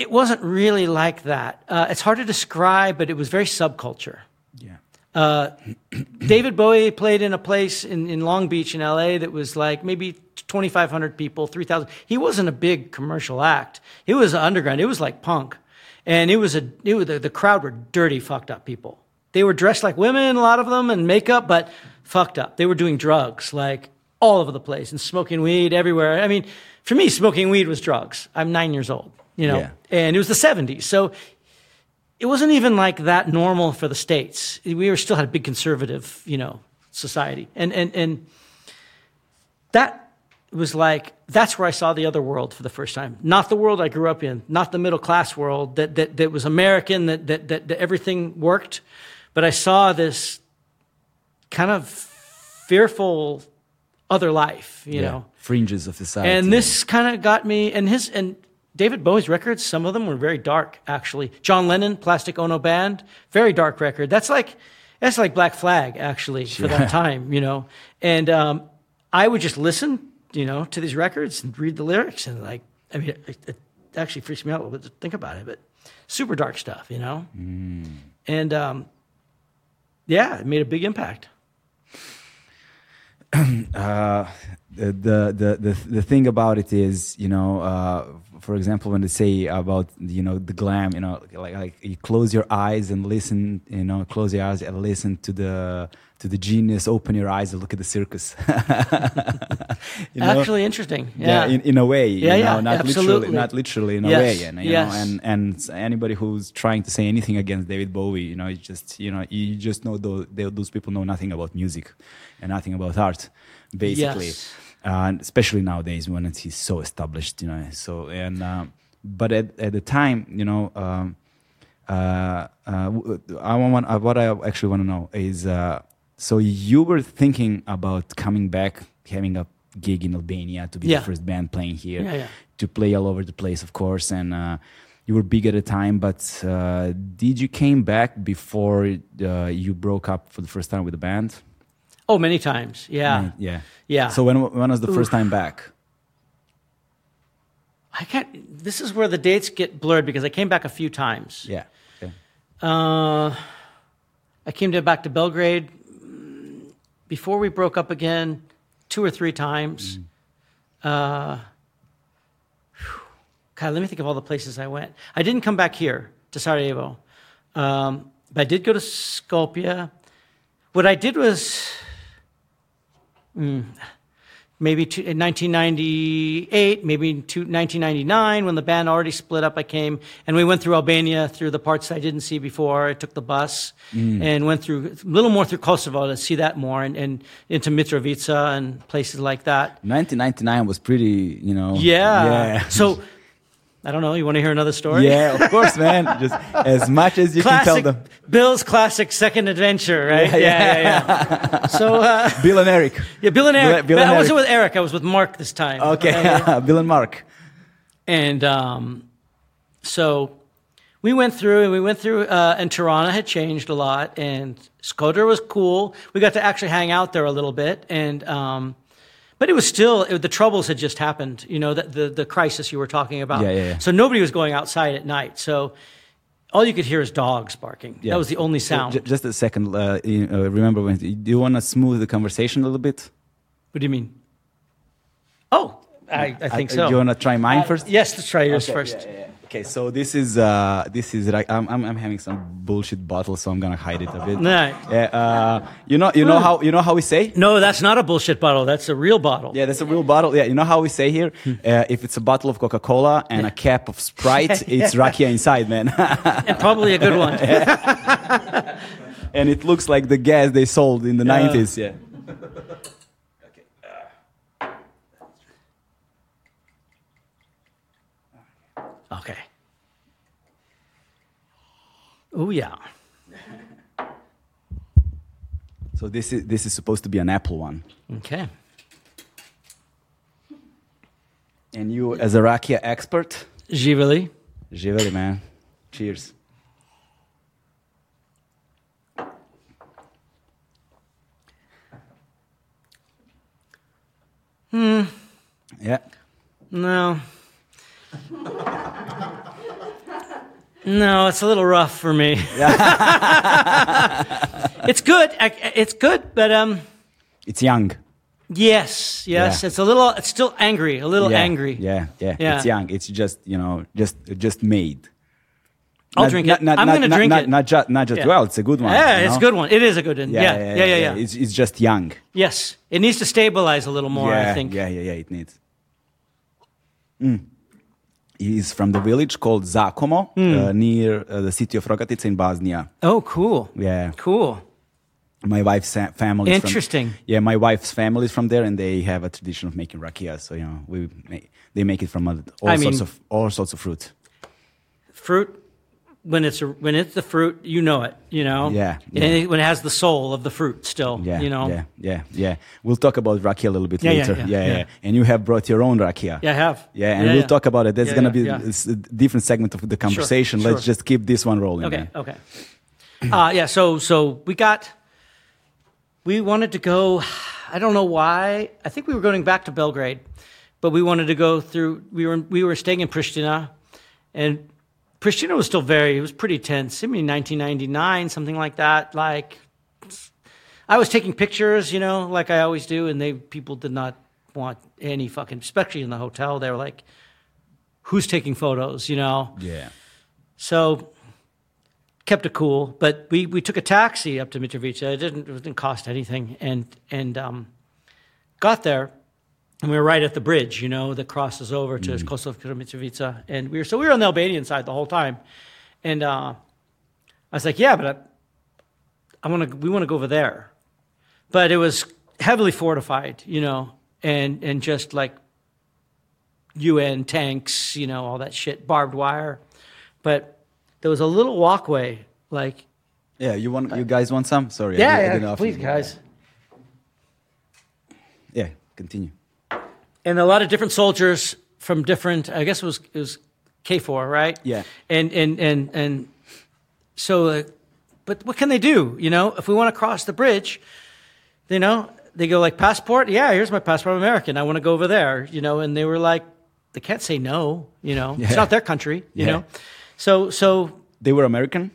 [SPEAKER 2] it wasn't really like that uh, it's hard to describe but it was very subculture
[SPEAKER 1] Yeah.
[SPEAKER 2] uh, David Bowie played in a place in, in Long Beach in LA that was like maybe 2,500 people, 3,000. He wasn't a big commercial act. It was underground. It was like punk. And it was a, it was, the, the crowd were dirty, fucked up people. They were dressed like women, a lot of them, and makeup, but fucked up. They were doing drugs like all over the place and smoking weed everywhere. I mean, for me, smoking weed was drugs. I'm nine years old, you know,
[SPEAKER 1] Yeah.
[SPEAKER 2] and it was the 70s. So it wasn't even like that normal for the states. We were still had a big conservative, you know, society, and and and that was like that's where I saw the other world for the first time. Not the world I grew up in, not the middle class world that that that was American, that that that, that everything worked, but I saw this kind of fearful other life, you
[SPEAKER 1] Yeah.
[SPEAKER 2] know.
[SPEAKER 1] Fringes of society.
[SPEAKER 2] And this kind of got me, and his and David Bowie's records, some of them were very dark, actually. John Lennon, Plastic Ono Band, very dark record. That's like that's like Black Flag, actually, for
[SPEAKER 1] Yeah.
[SPEAKER 2] that time, you know. And um, I would just listen, you know, to these records and read the lyrics, and like, I mean, it, it actually freaks me out a little bit to think about it, but super dark stuff, you know. And um, yeah, it made a big impact.
[SPEAKER 1] uh, the, the the the the thing about it is, you know, uh, for example, when they say about you know the glam, you know, like like you close your eyes and listen, you know, close your eyes and listen to the to the genius. Open your eyes and look at the circus. You know?
[SPEAKER 2] Actually, interesting.
[SPEAKER 1] yeah,
[SPEAKER 2] Yeah.
[SPEAKER 1] in, in a way, you
[SPEAKER 2] Yeah,
[SPEAKER 1] know,
[SPEAKER 2] yeah,
[SPEAKER 1] not
[SPEAKER 2] absolutely.
[SPEAKER 1] literally, not literally in a
[SPEAKER 2] Yes,
[SPEAKER 1] way, and you
[SPEAKER 2] yes.
[SPEAKER 1] know, and and anybody who's trying to say anything against David Bowie, you know, you just you know, you just know those those people know nothing about music and nothing about art, basically,
[SPEAKER 2] Yes.
[SPEAKER 1] Uh, and especially nowadays when it's he's so established, you know. So and um, but at at the time, you know. Um, uh, uh, I want uh, what I actually want to know is uh, so you were thinking about coming back, having a gig in Albania to be
[SPEAKER 2] Yeah.
[SPEAKER 1] the first band playing here,
[SPEAKER 2] Yeah, yeah.
[SPEAKER 1] to play all over the place, of course, and uh, you were big at the time. But uh, did you came back before uh, you broke up for the first time with the band?
[SPEAKER 2] Oh, many times. Yeah.
[SPEAKER 1] Right, yeah,
[SPEAKER 2] Yeah.
[SPEAKER 1] So when when was the first time back?
[SPEAKER 2] I can't. This is where the dates get blurred because I came back a few times.
[SPEAKER 1] Yeah, yeah.
[SPEAKER 2] Uh, I came to, back to Belgrade mm, before we broke up again, two or three times. Uh. God, let me think of all the places I went. I didn't come back here to Sarajevo, um, but I did go to Skopje. What I did was mm, maybe two, in 1998, maybe to 1999, when the band already split up, I came and we went through Albania through the parts I didn't see before. I took the bus and went through a little more through Kosovo to see that more and, and into Mitrovica and places like that.
[SPEAKER 1] 1999 was pretty, you know.
[SPEAKER 2] Yeah.
[SPEAKER 1] yeah.
[SPEAKER 2] So, I don't know. You want to hear another story?
[SPEAKER 1] Yeah, of course, man. Just as much as you can tell them.
[SPEAKER 2] Bill's classic second adventure, right?
[SPEAKER 1] Yeah,
[SPEAKER 2] Yeah,
[SPEAKER 1] yeah.
[SPEAKER 2] yeah, yeah. so, uh,
[SPEAKER 1] Bill and Eric.
[SPEAKER 2] yeah, Bill and Eric.
[SPEAKER 1] Bill
[SPEAKER 2] but
[SPEAKER 1] and
[SPEAKER 2] I wasn't
[SPEAKER 1] Eric.
[SPEAKER 2] with Eric. I was with Mark this time.
[SPEAKER 1] Okay,
[SPEAKER 2] Uh,
[SPEAKER 1] Bill and Mark.
[SPEAKER 2] And um, so we went through and we went through, uh, and Tirana had changed a lot, and Skoder was cool. We got to actually hang out there a little bit, and um, but it was still it, the troubles had just happened. You know, the, the the crisis you were talking about.
[SPEAKER 1] Yeah, yeah, yeah.
[SPEAKER 2] So nobody was going outside at night. So all you could hear is dogs barking.
[SPEAKER 1] Yeah.
[SPEAKER 2] That was the only sound.
[SPEAKER 1] J- just a second. Uh, you, uh, remember when? Do you want to smooth the conversation a little bit?
[SPEAKER 2] what do you mean? Oh, I, I think
[SPEAKER 1] Uh,
[SPEAKER 2] so.
[SPEAKER 1] Do you want to try mine
[SPEAKER 2] Uh,
[SPEAKER 1] first?
[SPEAKER 2] yes, let's try yours
[SPEAKER 1] Okay,
[SPEAKER 2] first.
[SPEAKER 1] yeah, yeah. Okay, so this is uh, this is like I'm, I'm I'm having some bullshit bottle, so I'm gonna hide it a bit.
[SPEAKER 2] Right.
[SPEAKER 1] Yeah. Uh, you know you know how you know how we say?
[SPEAKER 2] No, that's not a bullshit bottle. That's a real bottle.
[SPEAKER 1] Yeah, that's a real bottle. Yeah, you know how we say here?
[SPEAKER 2] Hmm.
[SPEAKER 1] Uh, if it's a bottle of Coca Cola and a cap of Sprite, it's rakia inside, man.
[SPEAKER 2] And probably a good one.
[SPEAKER 1] and it looks like the gas they sold in the
[SPEAKER 2] Yeah.
[SPEAKER 1] 90s. Yeah.
[SPEAKER 2] Okay. Oh yeah.
[SPEAKER 1] So this is this is supposed to be an apple one.
[SPEAKER 2] Okay.
[SPEAKER 1] And you, as a rakia expert,
[SPEAKER 2] Živeli.
[SPEAKER 1] Živeli, man. Cheers. Hmm. Yeah.
[SPEAKER 2] No. No, it's a little rough for me. it's good. I- It's good, but um,
[SPEAKER 1] It's young.
[SPEAKER 2] yes, yes,
[SPEAKER 1] Yeah.
[SPEAKER 2] it's a little. It's still angry. A little
[SPEAKER 1] yeah.
[SPEAKER 2] angry.
[SPEAKER 1] Yeah, yeah,
[SPEAKER 2] Yeah.
[SPEAKER 1] It's young. It's just you know, just just made.
[SPEAKER 2] I'll
[SPEAKER 1] Not-
[SPEAKER 2] drink
[SPEAKER 1] not-
[SPEAKER 2] it.
[SPEAKER 1] not-
[SPEAKER 2] I'm
[SPEAKER 1] not-
[SPEAKER 2] going to
[SPEAKER 1] not-
[SPEAKER 2] drink
[SPEAKER 1] not,
[SPEAKER 2] it.
[SPEAKER 1] Not just not just
[SPEAKER 2] Yeah.
[SPEAKER 1] well. It's a good one.
[SPEAKER 2] yeah,
[SPEAKER 1] you
[SPEAKER 2] it's a good one. It is a good one. Yeah, yeah, yeah, yeah.
[SPEAKER 1] It's it's just young.
[SPEAKER 2] Yes, it needs to stabilize a little more.
[SPEAKER 1] yeah,
[SPEAKER 2] I think.
[SPEAKER 1] Yeah, yeah, yeah. It needs. Mm. He's from the village called Zakomo, uh, near uh, the city of Rogatica in Bosnia.
[SPEAKER 2] Oh, cool.
[SPEAKER 1] Yeah,
[SPEAKER 2] Cool.
[SPEAKER 1] my wife's family. is from-
[SPEAKER 2] Interesting.
[SPEAKER 1] yeah, my wife's family is from there, and they have a tradition of making rakia. So you know, we make, they make it from all
[SPEAKER 2] I
[SPEAKER 1] sorts
[SPEAKER 2] mean-
[SPEAKER 1] of all sorts of fruit.
[SPEAKER 2] fruit when it's a, when it's the fruit you know it you know
[SPEAKER 1] Yeah,
[SPEAKER 2] and it- when it has the soul of the fruit still
[SPEAKER 1] Yeah,
[SPEAKER 2] you know
[SPEAKER 1] yeah, yeah, yeah. We'll talk about rakia a little bit
[SPEAKER 2] Yeah, yeah,
[SPEAKER 1] later.
[SPEAKER 2] yeah,
[SPEAKER 1] yeah,
[SPEAKER 2] yeah.
[SPEAKER 1] And you have brought your own rakia.
[SPEAKER 2] yeah i have
[SPEAKER 1] Yeah, and we'll talk about it. That's
[SPEAKER 2] Yeah,
[SPEAKER 1] gonna
[SPEAKER 2] yeah,
[SPEAKER 1] be
[SPEAKER 2] yeah.
[SPEAKER 1] a different segment of the conversation. Let's
[SPEAKER 2] sure.
[SPEAKER 1] just keep this one rolling.
[SPEAKER 2] okay
[SPEAKER 1] man.
[SPEAKER 2] okay uh, yeah so so we got we wanted to go i don't know why i think we were going back to belgrade but we wanted to go through we were we were staying in pristina and pristina was still very it was pretty tense i mean 1999 something like that like I was taking pictures, you know, like I always do, and they people did not want any fucking, especially in the hotel. They were like, who's taking photos, you know.
[SPEAKER 1] Yeah.
[SPEAKER 2] So kept it cool, but we, we took a taxi up to Mitrovica. It didn't it didn't cost anything, and and um, got there, and we were right at the bridge, you know, that crosses over to mm. Kosovska Mitrovica, and we were so we were on the Albanian side the whole time, and uh, I was like, yeah, but I, I want to we want to go over there, but it was heavily fortified, you know, and and just like UN tanks, you know, all that shit, barbed wire, but there was a little walkway, like.
[SPEAKER 1] Yeah, you want you guys want some? Sorry.
[SPEAKER 2] Yeah, I, yeah. please, guys.
[SPEAKER 1] Yeah, continue.
[SPEAKER 2] And a lot of different soldiers from different. I guess it was it was KFOR, right?
[SPEAKER 1] Yeah.
[SPEAKER 2] And and and and so, uh, but what can they do? You know, if we want to cross the bridge, you know, they go like passport. Yeah, here's my passport. I'm American. I want to go over there. You know, and they were like, they can't say no. You know, yeah. it's not their country. You yeah. know. So, so
[SPEAKER 1] they were American.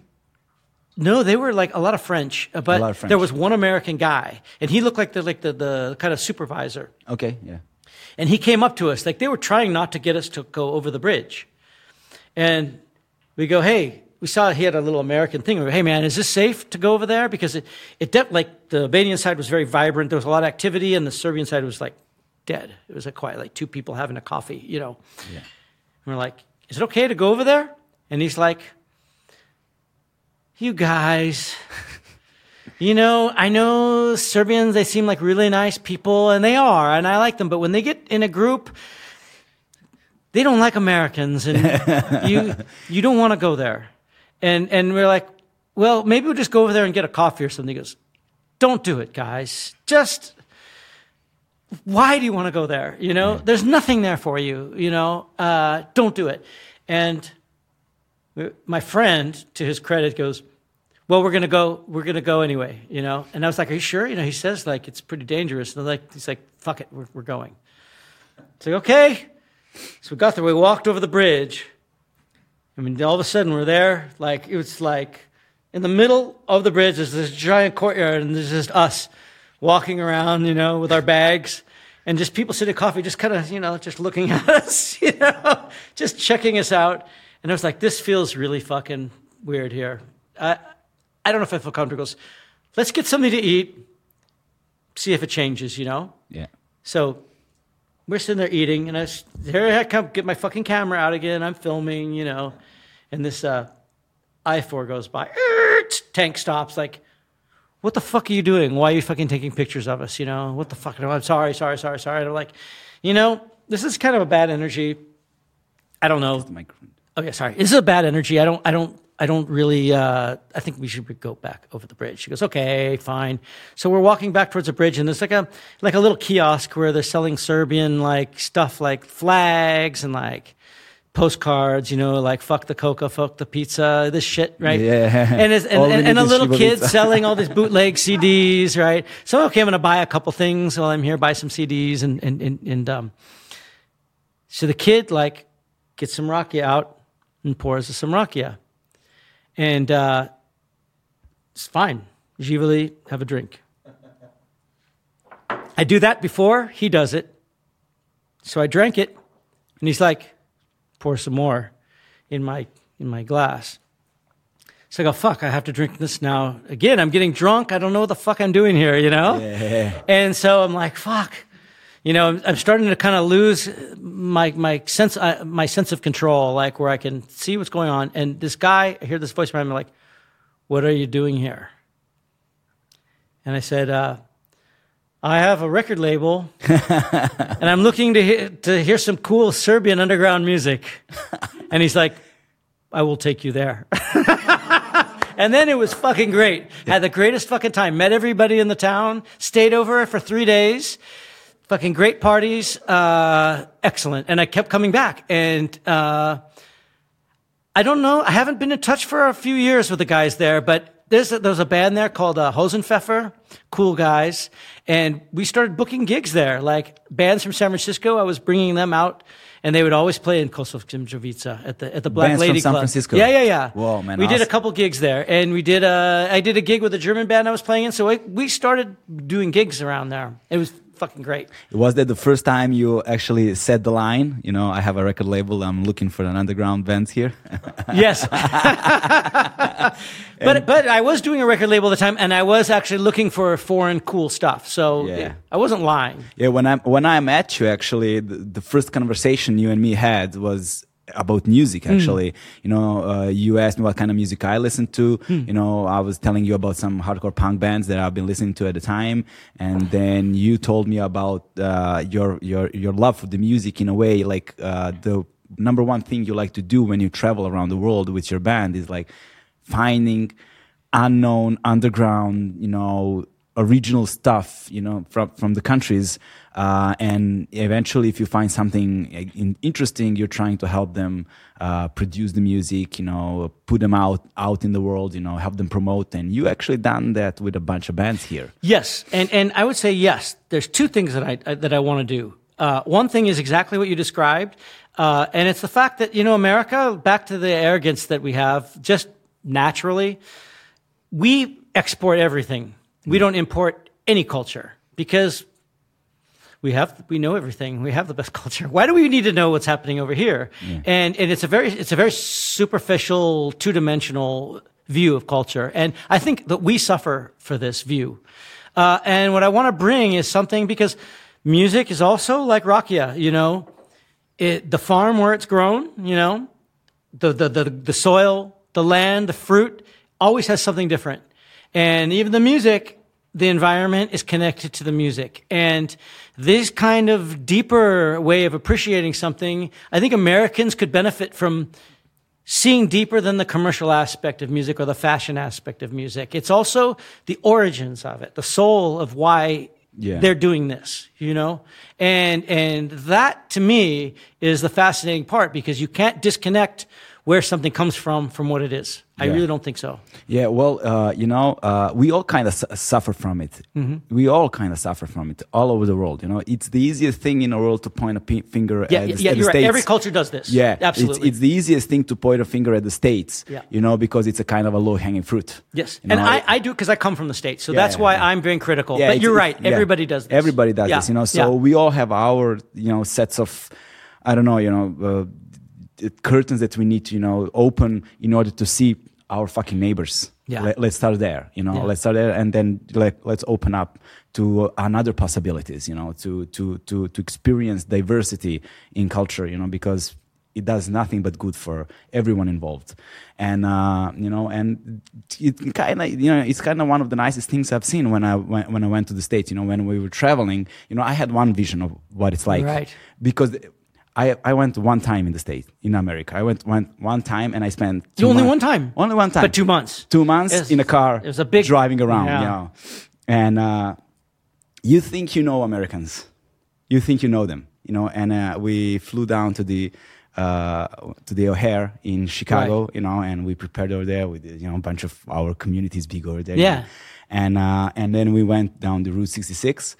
[SPEAKER 2] No, they were like a lot of French, uh, but
[SPEAKER 1] of French.
[SPEAKER 2] there was one American guy, and he looked like the like the, the kind of supervisor.
[SPEAKER 1] Okay, yeah.
[SPEAKER 2] And he came up to us like they were trying not to get us to go over the bridge, and we go, hey, we saw he had a little American thing. We go, hey man, is this safe to go over there? Because it it de- like the Albanian side was very vibrant. There was a lot of activity, and the Serbian side was like dead. It was like quiet, like two people having a coffee, you know. Yeah. And we're like, is it okay to go over there? And he's like, You guys, you know, I know Serbians, they seem like really nice people, and they are, and I like them, but when they get in a group, they don't like Americans, and you, you don't want to go there. And, and we're like, Well, maybe we'll just go over there and get a coffee or something. He goes, Don't do it, guys. Just why do you want to go there? You know, there's nothing there for you. You know, uh, don't do it. And my friend, to his credit, goes, well, we're gonna go. We're gonna go anyway, you know. And I was like, "Are you sure?" You know, he says like it's pretty dangerous. And like, he's like, "Fuck it, we're, we're going." It's like, okay. So we got there. We walked over the bridge. I mean, all of a sudden we're there. Like it was like in the middle of the bridge. There's this giant courtyard, and there's just us walking around, you know, with our bags, and just people sitting coffee, just kind of, you know, just looking at us, you know, just checking us out. And I was like, this feels really fucking weird here. I, I don't know if I feel comfortable. Let's get something to eat, see if it changes, you know?
[SPEAKER 1] Yeah.
[SPEAKER 2] So we're sitting there eating, and I, here I come, get my fucking camera out again. I'm filming, you know, and this uh, KFOR goes by. Tank stops, like, what the fuck are you doing? Why are you fucking taking pictures of us? You know, what the fuck? I'm sorry, sorry, sorry, sorry. And I'm like, you know, this is kind of a bad energy. I don't know. Okay, sorry. This is a bad energy. I don't, I don't, I don't really. Uh, I think we should go back over the bridge. She goes, okay, fine. So we're walking back towards the bridge, and there's like a like a little kiosk where they're selling Serbian like stuff, like flags and like postcards, you know, like fuck the coca, fuck the pizza, this shit, right?
[SPEAKER 1] Yeah.
[SPEAKER 2] And, and, and, and a little kid selling all these bootleg CDs, right? So, okay, I'm going to buy a couple things while I'm here, buy some CDs. And, and, and, and um, so the kid, like, gets some rakia out and pours some rakia. And uh, it's fine. Živeli, have a drink. I do that before he does it. So I drank it, and he's like, pour some more in my in my glass. So I go, fuck, I have to drink this now. Again, I'm getting drunk. I don't know what the fuck I'm doing here, you know?
[SPEAKER 1] Yeah.
[SPEAKER 2] And so I'm like, fuck you know, I'm starting to kind of lose my my sense uh, my sense of control, like where I can see what's going on. And this guy, I hear this voice behind me, like, "What are you doing here?" And I said, uh, "I have a record label, and I'm looking to hear, to hear some cool Serbian underground music." And he's like, "I will take you there." and then it was fucking great. Had the greatest fucking time. Met everybody in the town. Stayed over for three days fucking great parties, uh, excellent. And I kept coming back. And uh, I don't know, I haven't been in touch for a few years with the guys there, but there's a, there's a band there called uh, Hosenpfeffer, cool guys. And we started booking gigs there, like bands from San Francisco. I was bringing them out. And they would always play in Kosovska at the at the Black
[SPEAKER 1] Bands
[SPEAKER 2] Lady
[SPEAKER 1] from San
[SPEAKER 2] Club.
[SPEAKER 1] Francisco.
[SPEAKER 2] Yeah, yeah, yeah.
[SPEAKER 1] Whoa, man,
[SPEAKER 2] We did a couple gigs there, and we did a I did a gig with a German band I was playing in. So I, we started doing gigs around there. It was fucking great.
[SPEAKER 1] Was that the first time you actually said the line? You know, I have a record label. I'm looking for an underground band here.
[SPEAKER 2] Yes. but but I was doing a record label at the time, and I was actually looking for foreign cool stuff. So
[SPEAKER 1] Yeah.
[SPEAKER 2] I wasn't lying.
[SPEAKER 1] Yeah, when I when I met you, actually, the, the first conversation you and me had was about music. Actually, you know, uh, you asked me what kind of music I listen to. You know, I was telling you about some hardcore punk bands that I've been listening to at the time, and then you told me about uh, your your your love for the music in a way, like uh, the number one thing you like to do when you travel around the world with your band is like finding unknown underground you know original stuff you know from from the countries uh, and eventually if you find something uh, interesting you're trying to help them uh, produce the music you know put them out out in the world you know help them promote and you actually done that with a bunch of bands here
[SPEAKER 2] Yes, and and I would say yes. There's two things that I that I want to do. Uh, one thing is exactly what you described, uh, and it's the fact that you know America. Back to the arrogance that we have, just naturally, we export everything. We don't import any culture because we have we know everything. We have the best culture. Why do we need to know what's happening over here? And and it's a very it's a very superficial, two dimensional view of culture. And I think that we suffer for this view. Uh, and what I want to bring is something because music is also like rakia. You know, it, the farm where it's grown. You know, the, the, the, the soil, the land, the fruit always has something different. And even the music, the environment is connected to the music. And this kind of deeper way of appreciating something, I think Americans could benefit from seeing deeper than the commercial aspect of music or the fashion aspect of music. It's also the origins of it, the soul of why
[SPEAKER 1] Yeah.
[SPEAKER 2] they're doing this, you know? And, and that to me is the fascinating part because you can't disconnect where something comes from from what it is. I
[SPEAKER 1] Yeah.
[SPEAKER 2] really don't think so.
[SPEAKER 1] Yeah, well, uh, you know, uh, we all kind of su- suffer from it.
[SPEAKER 2] Mm-hmm.
[SPEAKER 1] We all kind of suffer from it all over the world. You know, it's the easiest thing in the world to point a p- finger
[SPEAKER 2] Yeah,
[SPEAKER 1] at,
[SPEAKER 2] yeah,
[SPEAKER 1] the,
[SPEAKER 2] yeah
[SPEAKER 1] at the
[SPEAKER 2] you're right.
[SPEAKER 1] states.
[SPEAKER 2] Every culture does this.
[SPEAKER 1] Yeah, it's-
[SPEAKER 2] absolutely.
[SPEAKER 1] It's, the easiest thing to point a finger at the states.
[SPEAKER 2] Yeah.
[SPEAKER 1] you know, because it's a kind of a low hanging fruit.
[SPEAKER 2] yes,
[SPEAKER 1] You
[SPEAKER 2] and I, I do because I come from the states, so that's why. I'm being critical.
[SPEAKER 1] Yeah,
[SPEAKER 2] but you're
[SPEAKER 1] it's-
[SPEAKER 2] right. Everybody does this.
[SPEAKER 1] Everybody does
[SPEAKER 2] Yeah,
[SPEAKER 1] this, you know. So we all have our, you know, sets of, I don't know, you know, uh, curtains that we need to, you know, open in order to see our fucking neighbors.
[SPEAKER 2] Yeah.
[SPEAKER 1] Let, us start there, you know.
[SPEAKER 2] Yeah.
[SPEAKER 1] Let's start there, and then like let's open up to another possibilities, you know, to to to to experience diversity in culture, you know, because it does nothing but good for everyone involved and uh, you know and it kind of you know it's kind of one of the nicest things i've seen when i when, when i went to the states you know when we were traveling you know i had one vision of what it's like
[SPEAKER 2] Right.
[SPEAKER 1] because I, I went one time in the state in America. I went one one time and I spent two
[SPEAKER 2] You only
[SPEAKER 1] months-
[SPEAKER 2] one time?
[SPEAKER 1] Only one time,
[SPEAKER 2] But two months.
[SPEAKER 1] Two months
[SPEAKER 2] Yes.
[SPEAKER 1] in a car.
[SPEAKER 2] It was a big-
[SPEAKER 1] driving around.
[SPEAKER 2] Yeah.
[SPEAKER 1] You know, and uh, you think you know Americans, you think you know them. You know, and uh, we flew down to the uh, to the O'Hare in Chicago. You know, and we prepared over there with you know a bunch of our communities big over there. you
[SPEAKER 2] Yeah.
[SPEAKER 1] know. and uh, and then we went down the Route 66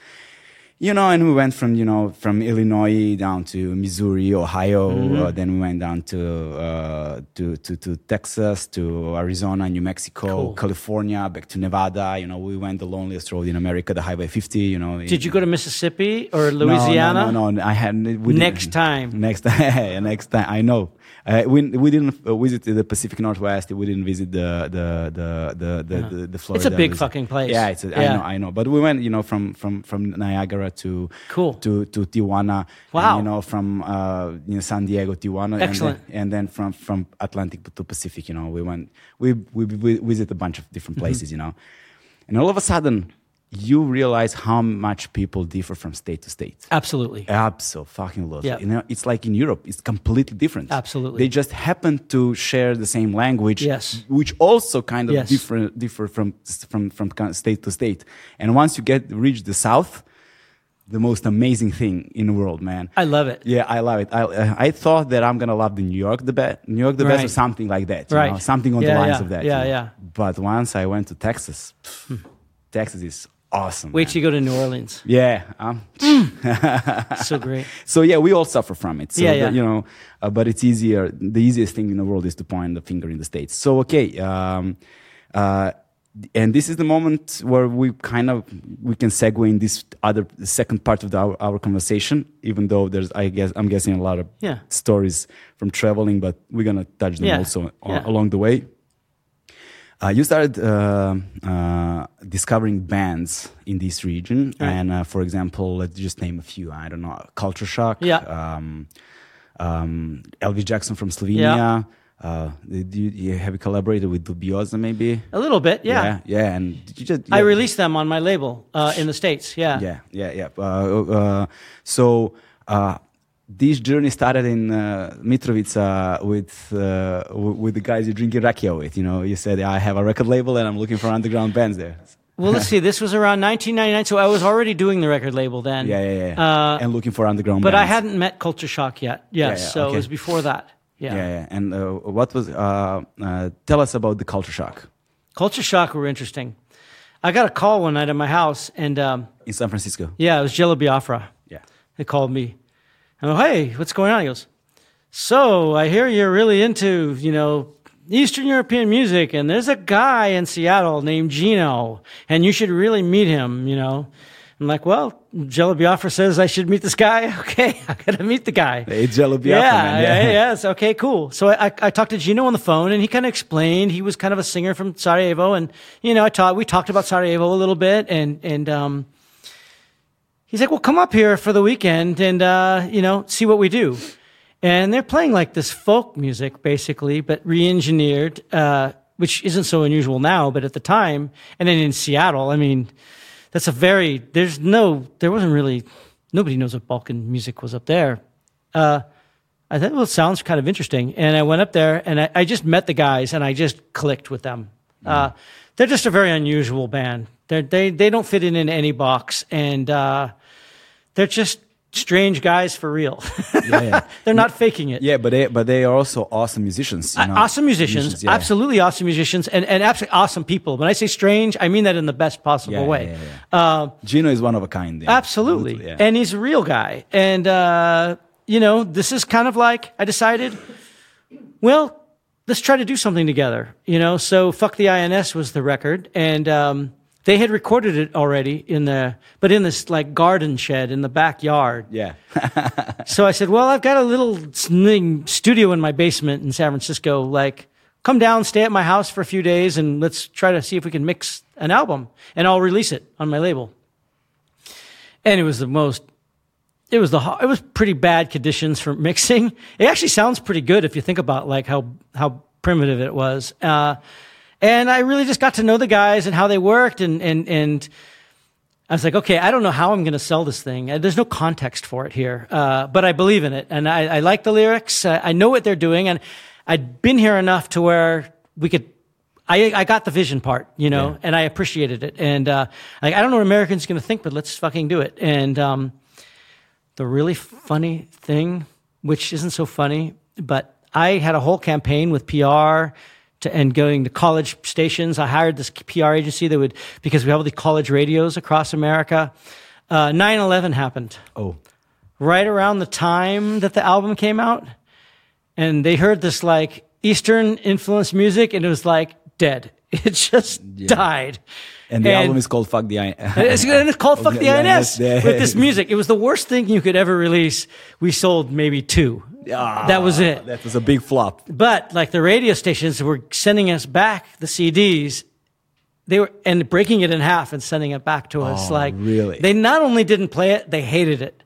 [SPEAKER 1] you know, and we went from you know from Illinois down to Missouri, Ohio.
[SPEAKER 2] Mm-hmm.
[SPEAKER 1] Uh, then we went down to, uh, to to to Texas, to Arizona, New Mexico,
[SPEAKER 2] Cool.
[SPEAKER 1] California, back to Nevada. You know, we went the loneliest road in America, the Highway 50. You know,
[SPEAKER 2] Did you go to Mississippi or
[SPEAKER 1] No,
[SPEAKER 2] Louisiana?
[SPEAKER 1] No, no, no, I had
[SPEAKER 2] Next time.
[SPEAKER 1] Next time, next time. I know. Uh, we we didn't uh, visit the Pacific Northwest. We didn't visit the the the the the, the, the Florida.
[SPEAKER 2] It's a big
[SPEAKER 1] visit.
[SPEAKER 2] fucking place.
[SPEAKER 1] Yeah, it's. A, I
[SPEAKER 2] Yeah.
[SPEAKER 1] know, I know. But we went, you know, from from from Niagara to
[SPEAKER 2] Cool.
[SPEAKER 1] to to Tijuana.
[SPEAKER 2] Wow.
[SPEAKER 1] And, you know, from uh, you know San Diego, Tijuana.
[SPEAKER 2] Excellent.
[SPEAKER 1] And then, and then from from Atlantic to Pacific. You know, we went. We we, we visit a bunch of different
[SPEAKER 2] Mm-hmm.
[SPEAKER 1] places. You know, and all of a sudden. You realize how much people differ from state to state.
[SPEAKER 2] Absolutely.
[SPEAKER 1] Absolutely.
[SPEAKER 2] Yeah.
[SPEAKER 1] You know, it's like in Europe, it's completely different.
[SPEAKER 2] Absolutely.
[SPEAKER 1] They just happen to share the same language,
[SPEAKER 2] Yes.
[SPEAKER 1] which also kind of
[SPEAKER 2] Yes.
[SPEAKER 1] different differ from from from state to state. And once you get reach the south, the most amazing thing in the world, man.
[SPEAKER 2] I love it.
[SPEAKER 1] Yeah, I love it. I, uh, I thought that I'm gonna love the New York the best, New York the best, or something like that. you
[SPEAKER 2] Right.
[SPEAKER 1] know, something on
[SPEAKER 2] Yeah,
[SPEAKER 1] the lines
[SPEAKER 2] yeah.
[SPEAKER 1] of that.
[SPEAKER 2] Yeah,
[SPEAKER 1] you know.
[SPEAKER 2] yeah.
[SPEAKER 1] But once I went to Texas, pff, Texas is awesome.
[SPEAKER 2] Wait
[SPEAKER 1] man.
[SPEAKER 2] till you go to New Orleans.
[SPEAKER 1] Yeah. Um,
[SPEAKER 2] So great.
[SPEAKER 1] so yeah, we all suffer from it. So
[SPEAKER 2] Yeah, yeah.
[SPEAKER 1] you know, uh, but it's easier. The easiest thing in the world is to point the finger in the states. So okay, um, uh, and this is the moment where we kind of we can segue in this other second part of the, our, our conversation even though there's i guess i'm guessing a lot of
[SPEAKER 2] Yeah.
[SPEAKER 1] stories from traveling but we're gonna touch them
[SPEAKER 2] Yeah.
[SPEAKER 1] also
[SPEAKER 2] Yeah.
[SPEAKER 1] along the way uh, you started uh, uh, discovering bands in this region
[SPEAKER 2] Right.
[SPEAKER 1] and uh, for example let's just name a few i don't know Kultur Shock
[SPEAKER 2] Yeah.
[SPEAKER 1] um, um, elvis jackson from slovenia uh, did you, you have you collaborated with Dubioza maybe
[SPEAKER 2] A little bit, yeah.
[SPEAKER 1] yeah, yeah, and did you just
[SPEAKER 2] I released them on my label uh, in the states. Yeah.
[SPEAKER 1] Yeah, yeah, yeah. Uh, uh, so uh, this journey started in uh, Mitrovica with uh, w- with the guys you drinking rakia with. You know, you said I have a record label and I'm looking for underground bands there.
[SPEAKER 2] Well, let's see. This was around 1999, so I was already doing the record label then.
[SPEAKER 1] Yeah, yeah, yeah.
[SPEAKER 2] Uh,
[SPEAKER 1] and looking for underground.
[SPEAKER 2] but I hadn't met Kultur Shock yet. Yes,
[SPEAKER 1] yeah,
[SPEAKER 2] so
[SPEAKER 1] okay.
[SPEAKER 2] it was before that. Yeah.
[SPEAKER 1] Yeah, yeah. And uh, what was? Uh, uh, tell us about the Kultur Shock
[SPEAKER 2] Kultur Shock were interesting. I got a call one night at my house, and um,
[SPEAKER 1] in San Francisco.
[SPEAKER 2] yeah, it was Jello Biafra.
[SPEAKER 1] Yeah.
[SPEAKER 2] They called me. I go, hey, what's going on? He goes, so I hear you're really into, you know, Eastern European music, and there's a guy in Seattle named Gino, and you should really meet him, you know. I'm like, well, Jello Biafra says I should meet this guy. Okay, I gotta meet the guy.
[SPEAKER 1] It's Jello Biafra,
[SPEAKER 2] yeah,
[SPEAKER 1] man.
[SPEAKER 2] yeah, yes, okay, cool. So I, I, I talked to Gino on the phone, and he kind of explained he was kind of a singer from Sarajevo, and you know, I taught we talked about Sarajevo a little bit, and and um, he's like, well, come up here for the weekend and uh, you know, see what we do. And they're playing like this folk music, basically, but re-engineered, uh, which isn't so unusual now, but at the time, and then in Seattle, I mean, that's a very there's no there wasn't really nobody knows what Balkan music was up there. Uh, I thought, well, it sounds kind of interesting. And I went up there and I, I just met the guys and I just clicked with them. Uh, they're just a very unusual band. They're, they they don't fit in in any box, and uh, they're just strange guys for real.
[SPEAKER 1] Yeah, yeah.
[SPEAKER 2] they're not faking it.
[SPEAKER 1] Yeah, but they but they are also awesome musicians. You know?
[SPEAKER 2] awesome musicians,
[SPEAKER 1] yeah.
[SPEAKER 2] absolutely awesome musicians, and, and absolutely awesome people. When I say strange, I mean that in the best possible way.
[SPEAKER 1] yeah, yeah.
[SPEAKER 2] Uh,
[SPEAKER 1] Gino is one of a kind.
[SPEAKER 2] Absolutely. And he's a real guy. And, uh, you know, this is kind of like I decided, well, let's try to do something together. You know, so Fuck the INS was the record. And um, they had recorded it already in the, but in this like garden shed in the backyard.
[SPEAKER 1] yeah.
[SPEAKER 2] So I said, well, I've got a little studio in my basement in San Francisco. Like, come down, stay at my house for a few days, and let's try to see if we can mix an album, and I'll release it on my label. And it was the most, it was the, it was pretty bad conditions for mixing. It actually sounds pretty good if you think about like how how primitive it was. Uh, and I really just got to know the guys and how they worked, and and and. I was like, okay, I don't know how I'm going to sell this thing. Uh, There's no context for it here, uh, but I believe in it, and I, I like the lyrics. Uh, I know what they're doing, and I'd been here enough to where we could. I I got the vision part, you know,
[SPEAKER 1] Yeah.
[SPEAKER 2] and I appreciated it. And uh, like, I don't know what Americans going to think, but let's fucking do it. And um, the really funny thing, which isn't so funny, but I had a whole campaign with PR to, and going to college stations. I hired this PR agency that would, because we have all the college radios across America. Uh, 9-11 happened
[SPEAKER 1] Oh.
[SPEAKER 2] right around the time that the album came out. And they heard this like Eastern influenced music and it was like dead. It just died.
[SPEAKER 1] And the album is called Fuck the I.
[SPEAKER 2] It's, it's called Fuck the INS with this music. It was the worst thing you could ever release. We sold maybe two.
[SPEAKER 1] Ah,
[SPEAKER 2] that was it.
[SPEAKER 1] That was a big flop.
[SPEAKER 2] But like the radio stations were sending us back the CDs, they were and breaking it in half and sending it back to us.
[SPEAKER 1] Oh,
[SPEAKER 2] like
[SPEAKER 1] really?
[SPEAKER 2] they not only didn't play it, they hated it.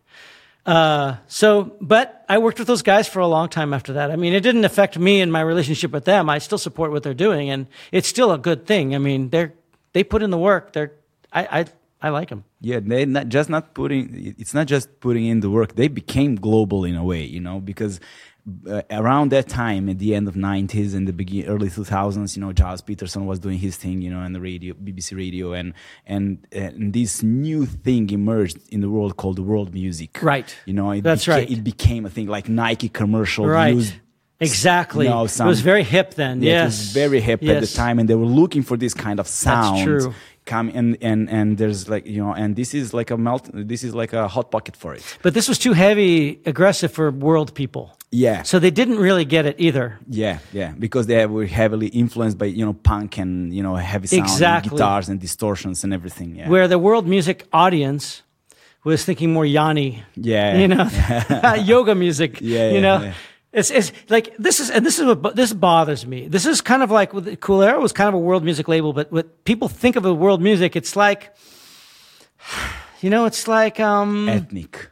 [SPEAKER 2] Uh, so, but I worked with those guys for a long time after that. I mean, it didn't affect me and my relationship with them. I still support what they're doing, and it's still a good thing. I mean, they're they put in the work. They're I I, I like them.
[SPEAKER 1] Yeah, they not just not putting. It's not just putting in the work. They became global in a way, you know, because uh, around that time, at the end of '90s and the begin early 2000s, you know, Gilles Peterson was doing his thing, you know, on the radio, BBC Radio, and and and this new thing emerged in the world called world music.
[SPEAKER 2] Right.
[SPEAKER 1] You know, it
[SPEAKER 2] That's
[SPEAKER 1] beca-
[SPEAKER 2] right.
[SPEAKER 1] It became a thing like Nike commercial
[SPEAKER 2] Right.
[SPEAKER 1] used
[SPEAKER 2] Exactly.
[SPEAKER 1] you know,
[SPEAKER 2] it was very hip then.
[SPEAKER 1] Yeah,
[SPEAKER 2] yes.
[SPEAKER 1] It was very hip at the time, and they were looking for this kind of sound, That's
[SPEAKER 2] true.
[SPEAKER 1] come and and and there's like you know and this is like a melt this is like a hot pocket for it
[SPEAKER 2] But this was too heavy, aggressive for world people.
[SPEAKER 1] yeah
[SPEAKER 2] So they didn't really get it either.
[SPEAKER 1] yeah yeah because they were heavily influenced by you know punk and you know heavy sound and guitars and distortions and everything yeah
[SPEAKER 2] Where the world music audience was thinking more Yanni.
[SPEAKER 1] Yeah.
[SPEAKER 2] You know, yoga music.
[SPEAKER 1] Yeah,
[SPEAKER 2] You know,
[SPEAKER 1] yeah.
[SPEAKER 2] It's, it's like this is, and this is what, this bothers me. This is kind of like with Koolarrow was kind of a world music label, but what people think of a world music, it's like, you know, it's like, um,
[SPEAKER 1] ethnic.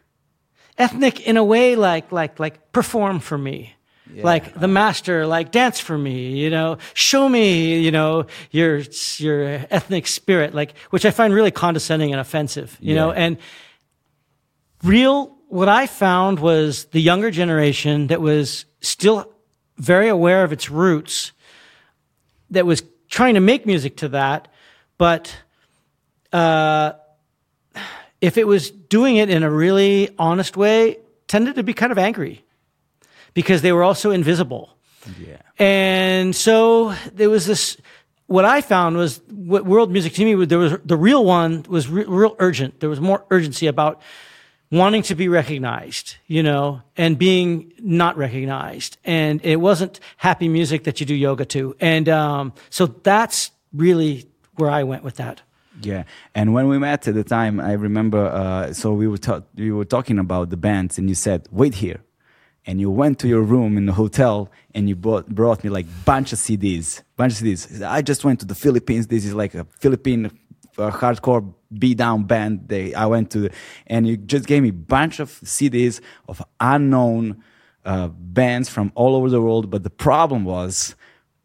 [SPEAKER 2] Ethnic in a way like like like perform for me. Like the master like dance for me you know? Show me you know your your ethnic spirit like which i find really condescending and offensive you know? And real what i found was the younger generation that was still very aware of its roots that was trying to make music to that but uh, if it was doing it in a really honest way, tended to be kind of angry because they were also invisible.
[SPEAKER 1] yeah
[SPEAKER 2] And so there was this. What I found was what world music to me. There was the real one was re- real urgent. There was more urgency about wanting to be recognized, you know, and being not recognized. And it wasn't happy music that you do yoga to. And um, so that's really where I went with that.
[SPEAKER 1] Yeah, and when we met at the time, I remember. Uh, so we were we were talking about the bands, and you said, "Wait here," and you went to your room in the hotel, and you brought brought me like bunch of CDs, bunch of CDs. I just went to the Philippines. This is like a Philippine uh, hardcore beat down band. They I went to, and you just gave me a bunch of CDs of unknown uh, bands from all over the world. But the problem was,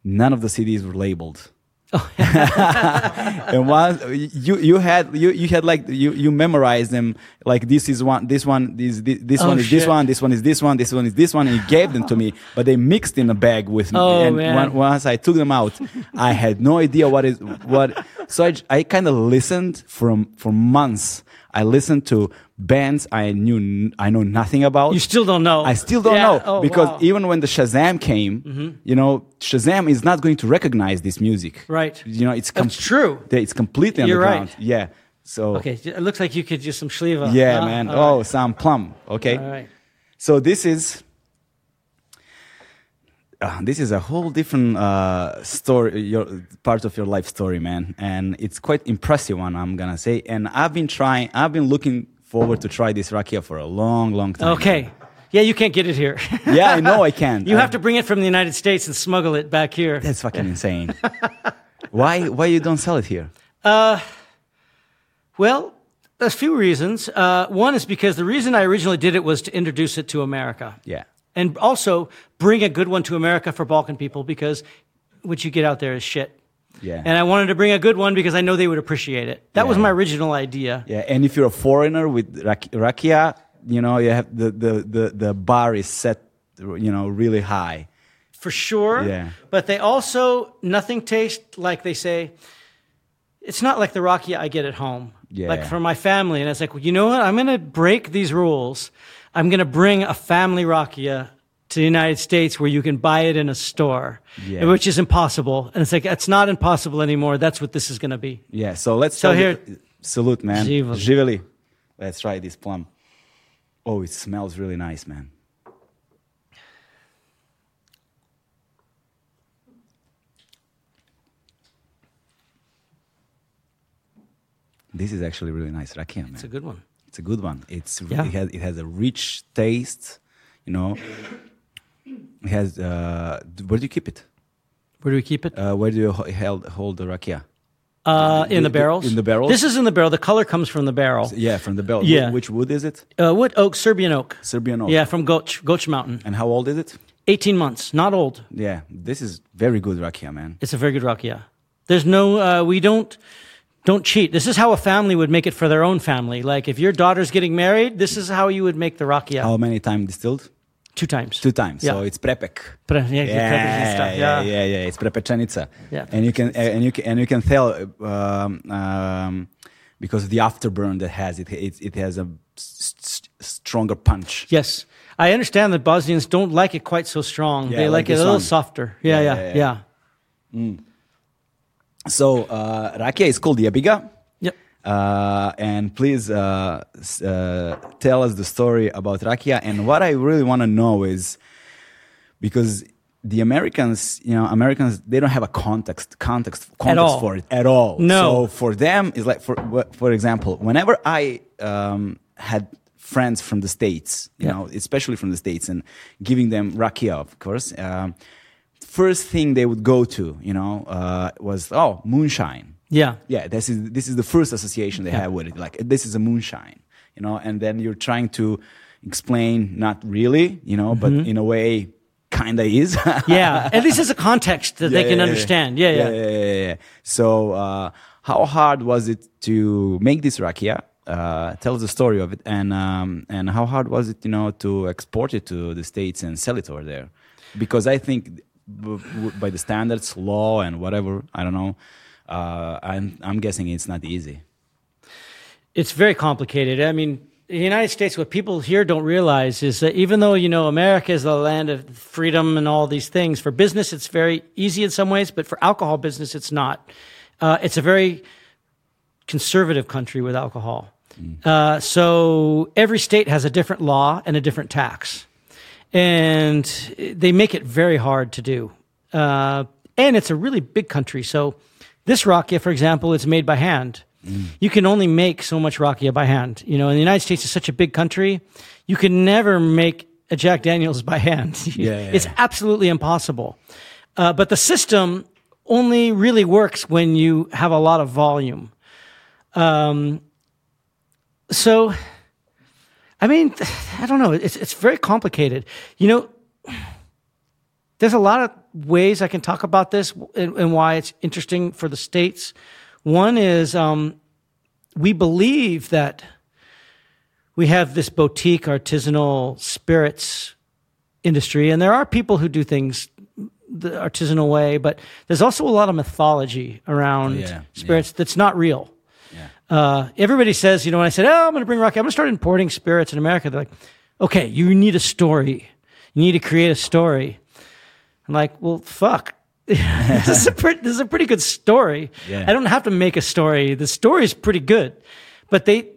[SPEAKER 1] none of the CDs were labeled and one you you had you you had like you you memorized them like this is one this one this this, this
[SPEAKER 2] Oh,
[SPEAKER 1] one is this one this one is this one this one is this one and you gave them to me but they mixed in a bag with me.
[SPEAKER 2] Oh,
[SPEAKER 1] and one- once I took them out I had no idea what is what so I, I kind of listened from for months I listened to bands I knew I know nothing about
[SPEAKER 2] You still don't know.
[SPEAKER 1] I still don't
[SPEAKER 2] Yeah.
[SPEAKER 1] know
[SPEAKER 2] Oh,
[SPEAKER 1] because
[SPEAKER 2] wow.
[SPEAKER 1] even when the Shazam came, mm-hmm. you know, Shazam is not going to recognize this music.
[SPEAKER 2] Right.
[SPEAKER 1] You know, it's
[SPEAKER 2] That's true.
[SPEAKER 1] It's completely
[SPEAKER 2] You're
[SPEAKER 1] underground.
[SPEAKER 2] right.
[SPEAKER 1] Yeah. So
[SPEAKER 2] Okay, it looks like you could use some shliva.
[SPEAKER 1] yeah,
[SPEAKER 2] huh?
[SPEAKER 1] man.
[SPEAKER 2] All
[SPEAKER 1] oh,
[SPEAKER 2] right.
[SPEAKER 1] some plum. Okay.
[SPEAKER 2] All right.
[SPEAKER 1] So this is uh, this is a whole different uh, story, your part of your life story, man, and it's quite impressive one. I'm gonna say, and I've been trying, I've been looking forward to try this rakia for a long, long time.
[SPEAKER 2] Okay. Yeah, you can't get it here.
[SPEAKER 1] Yeah, I know I can.
[SPEAKER 2] you
[SPEAKER 1] I-
[SPEAKER 2] have to bring it from the United States and smuggle it back here.
[SPEAKER 1] That's fucking insane. why? Why you don't sell it here?
[SPEAKER 2] Uh, Well, there's a few reasons. Uh, one is because the reason I originally did it was to introduce it to America.
[SPEAKER 1] Yeah.
[SPEAKER 2] And also bring a good one to America for Balkan people because what you get out there is shit.
[SPEAKER 1] Yeah.
[SPEAKER 2] And I wanted to bring a good one because I know they would appreciate it. That was my original idea.
[SPEAKER 1] Yeah, and if you're a foreigner with rak- rakia, you know, you have the, the, the, the bar is set, you know, really high.
[SPEAKER 2] For sure.
[SPEAKER 1] Yeah.
[SPEAKER 2] But they also, nothing tastes like they say, it's not like the rakia I get at home.
[SPEAKER 1] Yeah.
[SPEAKER 2] Like for my family. And it's like, well, you know what? I'm going to break these rules. I'm going to bring a family rakia to the United States where you can buy it in a store,
[SPEAKER 1] Yeah.
[SPEAKER 2] which is impossible. And it's like, it's not impossible anymore. That's what this is going to be.
[SPEAKER 1] Yeah, so let's
[SPEAKER 2] So here-
[SPEAKER 1] the- salute, man.
[SPEAKER 2] Živeli.
[SPEAKER 1] Let's try this plum. Oh, it smells really nice, man. This is actually really nice rakia, man.
[SPEAKER 2] It's a good one.
[SPEAKER 1] It's a good one. It's
[SPEAKER 2] Yeah.
[SPEAKER 1] it has it has a rich taste, you know. It has uh, where do you keep it?
[SPEAKER 2] Where do we keep it?
[SPEAKER 1] Uh, where do you ho- hold hold the rakia?
[SPEAKER 2] Uh, in the
[SPEAKER 1] the-
[SPEAKER 2] barrels.
[SPEAKER 1] in the barrels?
[SPEAKER 2] This is in the barrel. The color comes from the barrel.
[SPEAKER 1] Yeah, from the barrel.
[SPEAKER 2] Yeah.
[SPEAKER 1] Which wood is it?
[SPEAKER 2] Uh, wood oak, Serbian oak.
[SPEAKER 1] Serbian oak.
[SPEAKER 2] Yeah, from Goč, Goč Mountain.
[SPEAKER 1] And how old is it?
[SPEAKER 2] 18 months, not old.
[SPEAKER 1] Yeah, this is very good rakia, man.
[SPEAKER 2] It's a very good rakia. There's no, uh, we don't, don't cheat. This is how a family would make it for their own family. Like if your daughter's getting married, this is how you would make the rakia.
[SPEAKER 1] How many times distilled?
[SPEAKER 2] Two times.
[SPEAKER 1] Two times.
[SPEAKER 2] Yeah.
[SPEAKER 1] So it's prepek.
[SPEAKER 2] Pre- yeah,
[SPEAKER 1] Yeah,
[SPEAKER 2] yeah, stuff.
[SPEAKER 1] yeah,
[SPEAKER 2] Yeah.
[SPEAKER 1] It's prepečenica.
[SPEAKER 2] Yeah.
[SPEAKER 1] And you can and you can and you can tell um, um, because of the afterburn that has it. It, it has a s- s- stronger punch.
[SPEAKER 2] Yes. I understand that Bosnians don't like it quite so strong.
[SPEAKER 1] Yeah,
[SPEAKER 2] they
[SPEAKER 1] like
[SPEAKER 2] like, it a little
[SPEAKER 1] one.
[SPEAKER 2] softer. Yeah,
[SPEAKER 1] Yeah,
[SPEAKER 2] yeah,
[SPEAKER 1] yeah,
[SPEAKER 2] yeah.
[SPEAKER 1] So uh, rakia is called yabiga.
[SPEAKER 2] Yep.
[SPEAKER 1] Uh, and please uh, uh, tell us the story about rakia. And what I really want to know is because the Americans, you know, Americans, they don't have a context, context, context for it at all.
[SPEAKER 2] No.
[SPEAKER 1] So for them, it's like, for for example, whenever I um, had friends from the states, you
[SPEAKER 2] Yeah.
[SPEAKER 1] know, especially from the states, and giving them rakia, of course. Um, first thing they would go to, you know, uh, was oh moonshine.
[SPEAKER 2] Yeah.
[SPEAKER 1] Yeah, this is this is the first association they have with it. Like this is a moonshine, you know, and then you're trying to explain, not really, you know, but in a way, kinda is.
[SPEAKER 2] Yeah. At least as a context that they can
[SPEAKER 1] yeah,
[SPEAKER 2] understand. Yeah, yeah.
[SPEAKER 1] yeah, yeah, yeah, yeah. So, uh, how hard was it to make this rakia? Uh, tell us the story of it, and um, and how hard was it, you know, to export it to the states and sell it over there? Because I think by the standards, law, and whatever, I don't know. Uh, I'm I'm guessing it's not easy.
[SPEAKER 2] It's very complicated. I mean, the United States, what people here don't realize is that even though, you know, America is the land of freedom and all these things, for business, it's very easy in some ways, but for alcohol business, it's not. Uh, it's a very conservative country with alcohol. Uh, so every state has a different law and a different tax. And they make it very hard to do. Uh, and it's a really big country. So this rakia, for example, is made by hand. You can only make so much rakia by hand. You know, and the United States is such a big country, you can never make a Jack Daniels by hand.
[SPEAKER 1] Yeah, yeah,
[SPEAKER 2] it's
[SPEAKER 1] yeah.
[SPEAKER 2] absolutely impossible. Uh, but the system only really works when you have a lot of volume. Um, so, I mean, I don't know. It's it's very complicated. You know, there's a lot of ways I can talk about this and, and why it's interesting for the states. One is um, we believe that we have this boutique artisanal spirits industry, and there are people who do things the artisanal way, but there's also a lot of mythology around
[SPEAKER 1] Yeah,
[SPEAKER 2] spirits that's not real. Uh, everybody says, you know, when I said, oh, I'm going to bring Rocky, I'm going to start importing spirits in America, they're like, okay, you need a story. You need to create a story. I'm like, well, fuck. this, is a pretty, this is a pretty good story.
[SPEAKER 1] Yeah.
[SPEAKER 2] I don't have to make a story. The story is pretty good. But they,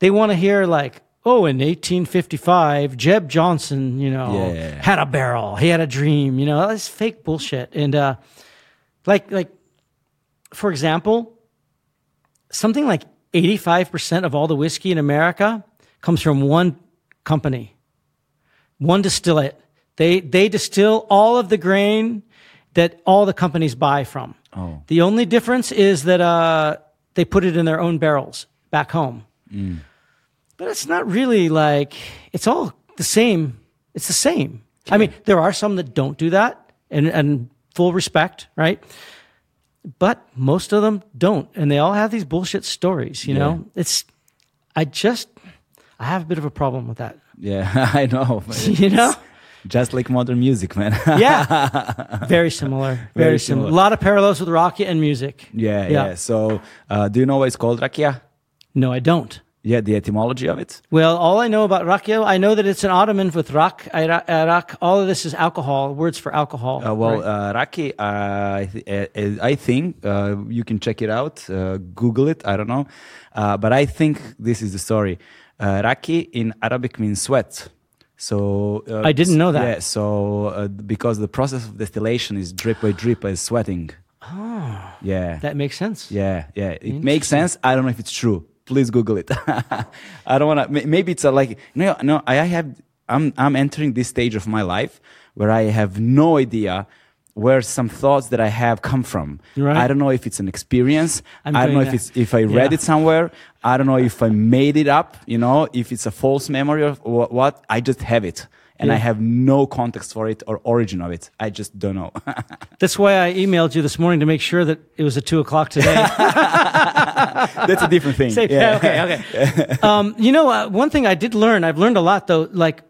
[SPEAKER 2] they want to hear like, oh, in 1855, Jeb Johnson, you know,
[SPEAKER 1] Yeah,
[SPEAKER 2] had a barrel. He had a dream. You know, that's fake bullshit. And uh, like, like, for example, something like 85% of all the whiskey in America comes from one company, one distillate. They, they distill all of the grain that all the companies buy from.
[SPEAKER 1] Oh.
[SPEAKER 2] The only difference is that uh, they put it in their own barrels back home. But it's not really like, it's all the same. It's the same. I mean, there are some that don't do that, and, and full respect, right? But most of them don't and they all have these bullshit stories you know it's i just i have a bit of a problem with that
[SPEAKER 1] Yeah, I know.
[SPEAKER 2] you know
[SPEAKER 1] Just like modern music, man.
[SPEAKER 2] yeah very similar very,
[SPEAKER 1] Very
[SPEAKER 2] similar.
[SPEAKER 1] similar.
[SPEAKER 2] a lot of parallels with rakia and music
[SPEAKER 1] yeah,
[SPEAKER 2] Yeah.
[SPEAKER 1] yeah. So, uh, do you know why it's called rakia?
[SPEAKER 2] no i don't
[SPEAKER 1] Yeah, the etymology of it.
[SPEAKER 2] well all i know about rakia i know that it's an ottoman with rak Ira- arak all of this is alcohol words for alcohol
[SPEAKER 1] Uh, well,
[SPEAKER 2] right?
[SPEAKER 1] uh, raki, uh, I, th- uh, I think uh, you can check it out. Uh, Google it. I don't know, uh, but I think this is the story. Uh, raki in Arabic means sweat. So uh,
[SPEAKER 2] I didn't know that.
[SPEAKER 1] Yeah. So uh, because the process of distillation is drip by drip as sweating. Oh. Yeah.
[SPEAKER 2] that makes sense
[SPEAKER 1] Yeah, yeah, it makes sense. I don't know if it's true. Please Google it. I don't want to. Maybe it's a like no, no. I have. I'm I'm entering this stage of my life where I have no idea where some thoughts that I have come from.
[SPEAKER 2] Right.
[SPEAKER 1] I don't know if it's an experience.
[SPEAKER 2] I'm
[SPEAKER 1] I don't
[SPEAKER 2] doing
[SPEAKER 1] know if it's if I read
[SPEAKER 2] Yeah.
[SPEAKER 1] it somewhere. I don't know if I made it up. You know, if it's a false memory or what. I just have it. And I have no context for it or origin of it. I just don't know.
[SPEAKER 2] that's why i emailed you this morning to make sure that it was at two o'clock today
[SPEAKER 1] That's a different thing. Yeah.
[SPEAKER 2] okay, okay. um, you know, uh, one thing I did learn, I've learned a lot though, like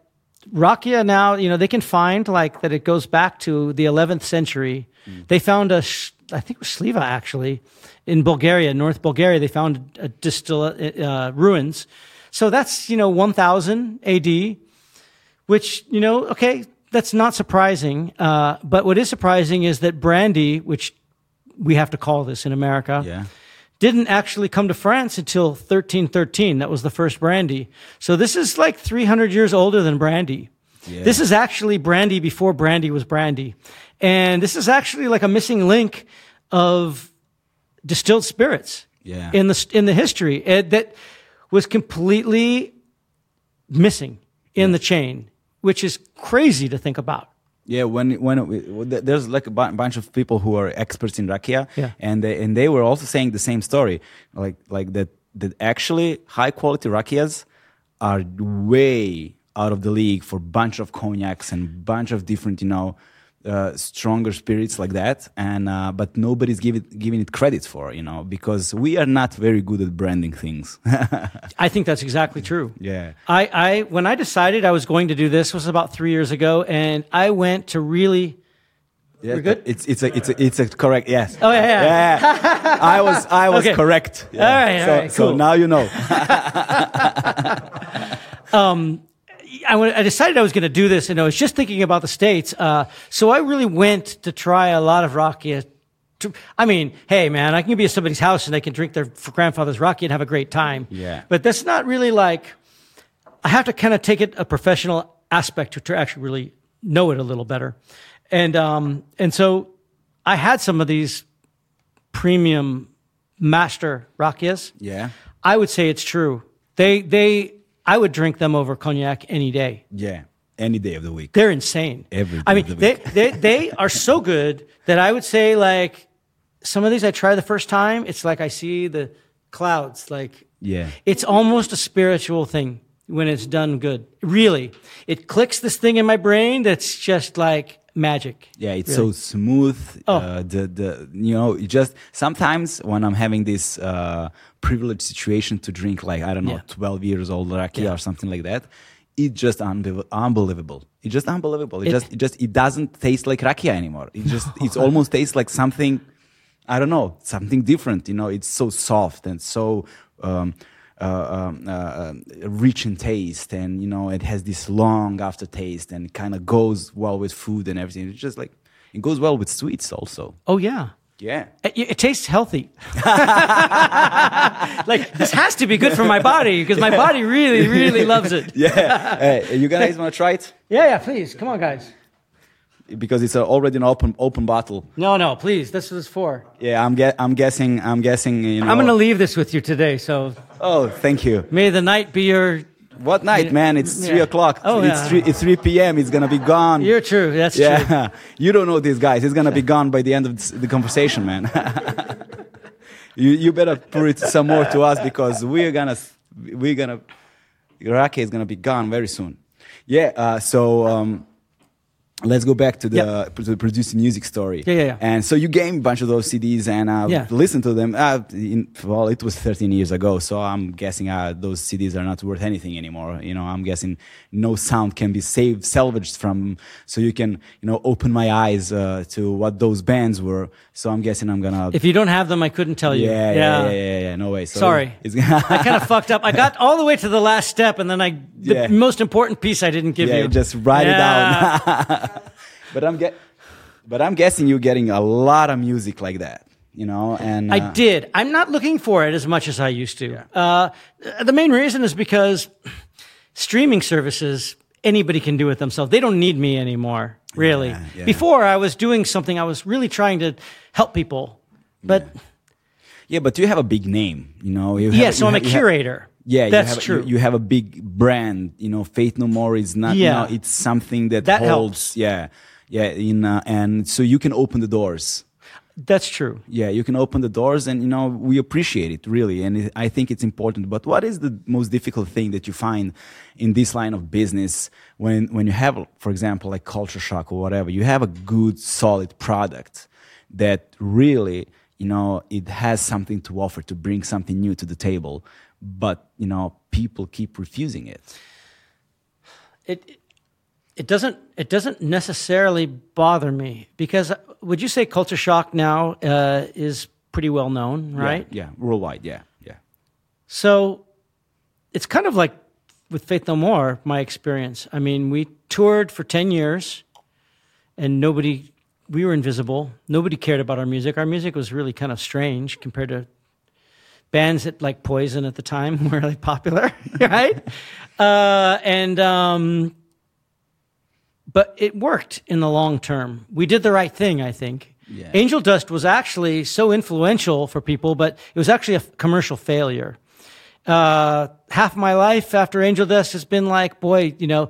[SPEAKER 2] Rakia now, you know, they can find like that it goes back to the 11th century. They found a, sh- I think it was Sliva actually, in Bulgaria, North Bulgaria, they found a distill, uh, ruins. So that's, you know, 1000 AD, which, you know, okay, that's not surprising. Uh, but what is surprising is that brandy, which we have to call this in America.
[SPEAKER 1] Yeah.
[SPEAKER 2] Didn't actually come to France until 1313. That was the first brandy. So this is like 300 years older than brandy.
[SPEAKER 1] Yeah.
[SPEAKER 2] This is actually brandy before brandy was brandy. And this is actually like a missing link of distilled spirits
[SPEAKER 1] Yeah.
[SPEAKER 2] in the in the history eh, that was completely missing in the chain, which is crazy to think about.
[SPEAKER 1] Yeah, when when it, there's like a bunch of people who are experts in rakia,
[SPEAKER 2] Yeah.
[SPEAKER 1] and they, and they were also saying the same story, like like that that actually high quality rakias are way out of the league for bunch of cognacs and bunch of different you know uh, stronger spirits like that, and uh, but nobody's giving giving it credit for you know because we are not very good at branding things.
[SPEAKER 2] I think that's exactly true.
[SPEAKER 1] yeah.
[SPEAKER 2] I, I when I decided I was going to do this was about three years ago, and I went to really.
[SPEAKER 1] Yeah,
[SPEAKER 2] We're good?
[SPEAKER 1] It's it's a it's a it's a correct yes.
[SPEAKER 2] Oh, yeah, yeah.
[SPEAKER 1] yeah. I was I was
[SPEAKER 2] Okay.
[SPEAKER 1] correct. Yeah.
[SPEAKER 2] All right, all
[SPEAKER 1] so,
[SPEAKER 2] right,
[SPEAKER 1] so now you know.
[SPEAKER 2] I, I decided I was going to do this, and I was just thinking about the states. Uh, so I really went to try a lot of rakia. To, I mean, hey man, I can be at somebody's house and they can drink their grandfather's rakia and have a great time.
[SPEAKER 1] Yeah.
[SPEAKER 2] But that's not really like. I have to kind of take it a professional aspect to, to actually really know it a little better, and um, and so I had some of these premium master rakias.
[SPEAKER 1] Yeah.
[SPEAKER 2] I would say it's true. They they I would drink them over cognac any day.
[SPEAKER 1] Yeah. Any day of the week.
[SPEAKER 2] They're insane.
[SPEAKER 1] Every
[SPEAKER 2] I
[SPEAKER 1] day
[SPEAKER 2] mean,
[SPEAKER 1] of the
[SPEAKER 2] they,
[SPEAKER 1] week.
[SPEAKER 2] they they are so good that I would say like some of these I try the first time, it's like I see the clouds. Like
[SPEAKER 1] Yeah.
[SPEAKER 2] it's almost a spiritual thing when it's done good. Really, it clicks this thing in my brain that's just like magic.
[SPEAKER 1] Yeah, it's
[SPEAKER 2] Really.
[SPEAKER 1] so smooth.
[SPEAKER 2] Oh.
[SPEAKER 1] Uh, the the you know just sometimes when I'm having this uh, privileged situation to drink like I don't know
[SPEAKER 2] Yeah.
[SPEAKER 1] 12 years old rakia
[SPEAKER 2] Yeah.
[SPEAKER 1] or something like that, it's just unbe- unbelievable. It's just unbelievable. It,
[SPEAKER 2] It-
[SPEAKER 1] just it just it doesn't taste like rakia anymore. It just it almost tastes like something I don't know something different. You know, it's so soft and so. Um, uh, um, uh, uh, rich in taste, and you know it has this long aftertaste, and kind of goes well with food and everything. It's just like it goes well with sweets also.
[SPEAKER 2] Oh yeah.
[SPEAKER 1] Yeah.
[SPEAKER 2] It, it tastes healthy. like this has to be good for my body because my body really, really loves it.
[SPEAKER 1] Yeah. hey, you guys want to try it?
[SPEAKER 2] Yeah, yeah. Please, come on, guys.
[SPEAKER 1] Because it's uh, already an open open bottle.
[SPEAKER 2] No, no, please. This is for.
[SPEAKER 1] Yeah, I'm ge- I'm guessing I'm guessing you know.
[SPEAKER 2] I'm going to leave this with you today. So
[SPEAKER 1] Oh, thank you.
[SPEAKER 2] may the night be your.
[SPEAKER 1] What night, man? It's
[SPEAKER 2] Yeah.
[SPEAKER 1] three o'clock.
[SPEAKER 2] Oh,
[SPEAKER 1] it's
[SPEAKER 2] yeah.
[SPEAKER 1] three. It's three p.m. It's gonna be gone.
[SPEAKER 2] You're true. That's true.
[SPEAKER 1] yeah, you don't know these guys. It's gonna be gone by the end of the conversation, man. you you better pour it some more to us because we're gonna we're gonna rakia is gonna be gone very soon. Yeah. Uh, so. Um, Let's go back to the,
[SPEAKER 2] Yeah.
[SPEAKER 1] to the producing music story.
[SPEAKER 2] Yeah, yeah, yeah.
[SPEAKER 1] And so you gave a bunch of those CDs and I
[SPEAKER 2] Yeah.
[SPEAKER 1] listened to them. Uh, in, well, it was 13 years ago, so I'm guessing uh, those CDs are not worth anything anymore. You know, I'm guessing no sound can be saved, salvaged from, so you can, you know, open my eyes uh, to what those bands were. So I'm guessing I'm gonna.
[SPEAKER 2] If you don't have them, I couldn't tell you.
[SPEAKER 1] yeah, yeah, yeah, yeah, yeah, no way. So
[SPEAKER 2] Sorry.
[SPEAKER 1] It's,
[SPEAKER 2] I kind of fucked up. I got all the way to the last step, and then I the
[SPEAKER 1] Yeah.
[SPEAKER 2] most important piece I didn't give you.
[SPEAKER 1] yeah,
[SPEAKER 2] you.
[SPEAKER 1] just write
[SPEAKER 2] Yeah.
[SPEAKER 1] it down. but I'm get, but I'm guessing you're getting a lot of music like that, you know, and
[SPEAKER 2] I
[SPEAKER 1] uh,
[SPEAKER 2] did. I'm not looking for it as much as I used to. Uh, the main reason is because streaming services, anybody can do it themselves. They don't need me anymore, really.
[SPEAKER 1] Yeah, yeah.
[SPEAKER 2] Before, I was doing something, I was really trying to help people. But
[SPEAKER 1] Yeah, but you have a big name, you know. You
[SPEAKER 2] yeah, so I'm a
[SPEAKER 1] have- have-
[SPEAKER 2] curator.
[SPEAKER 1] yeah,
[SPEAKER 2] that's
[SPEAKER 1] you have,
[SPEAKER 2] true.
[SPEAKER 1] You, you have a big brand, you know. Faith No More is not,
[SPEAKER 2] Yeah.
[SPEAKER 1] you know, it's something that,
[SPEAKER 2] That
[SPEAKER 1] holds,
[SPEAKER 2] helps.
[SPEAKER 1] yeah, yeah, in uh, and so you can open the doors.
[SPEAKER 2] That's true.
[SPEAKER 1] Yeah, you can open the doors, and you know we appreciate it really, and it, I think it's important. But what is the most difficult thing that you find in this line of business when when you have, for example, like Kultur Shock or whatever? You have a good, solid product that really, you know, it has something to offer to bring something new to the table, but you know people keep refusing it.
[SPEAKER 2] It it doesn't it doesn't necessarily bother me because uh, would you say Kultur Shock now uh, is pretty well known, right?
[SPEAKER 1] Yeah, yeah worldwide. Yeah, yeah.
[SPEAKER 2] So it's kind of like with Faith No More, my experience. I mean, we toured for 10 years and nobody we were invisible. Nobody cared about our music. Our music was really kind of strange compared to bands that like Poison at the time were like popular, right? Uh, and um, but it worked in the long term. We did the right thing, I think.
[SPEAKER 1] Yeah.
[SPEAKER 2] Angel Dust was actually so influential for people, but it was actually a commercial failure. Uh, half my life after Angel Dust has been like, boy, you know,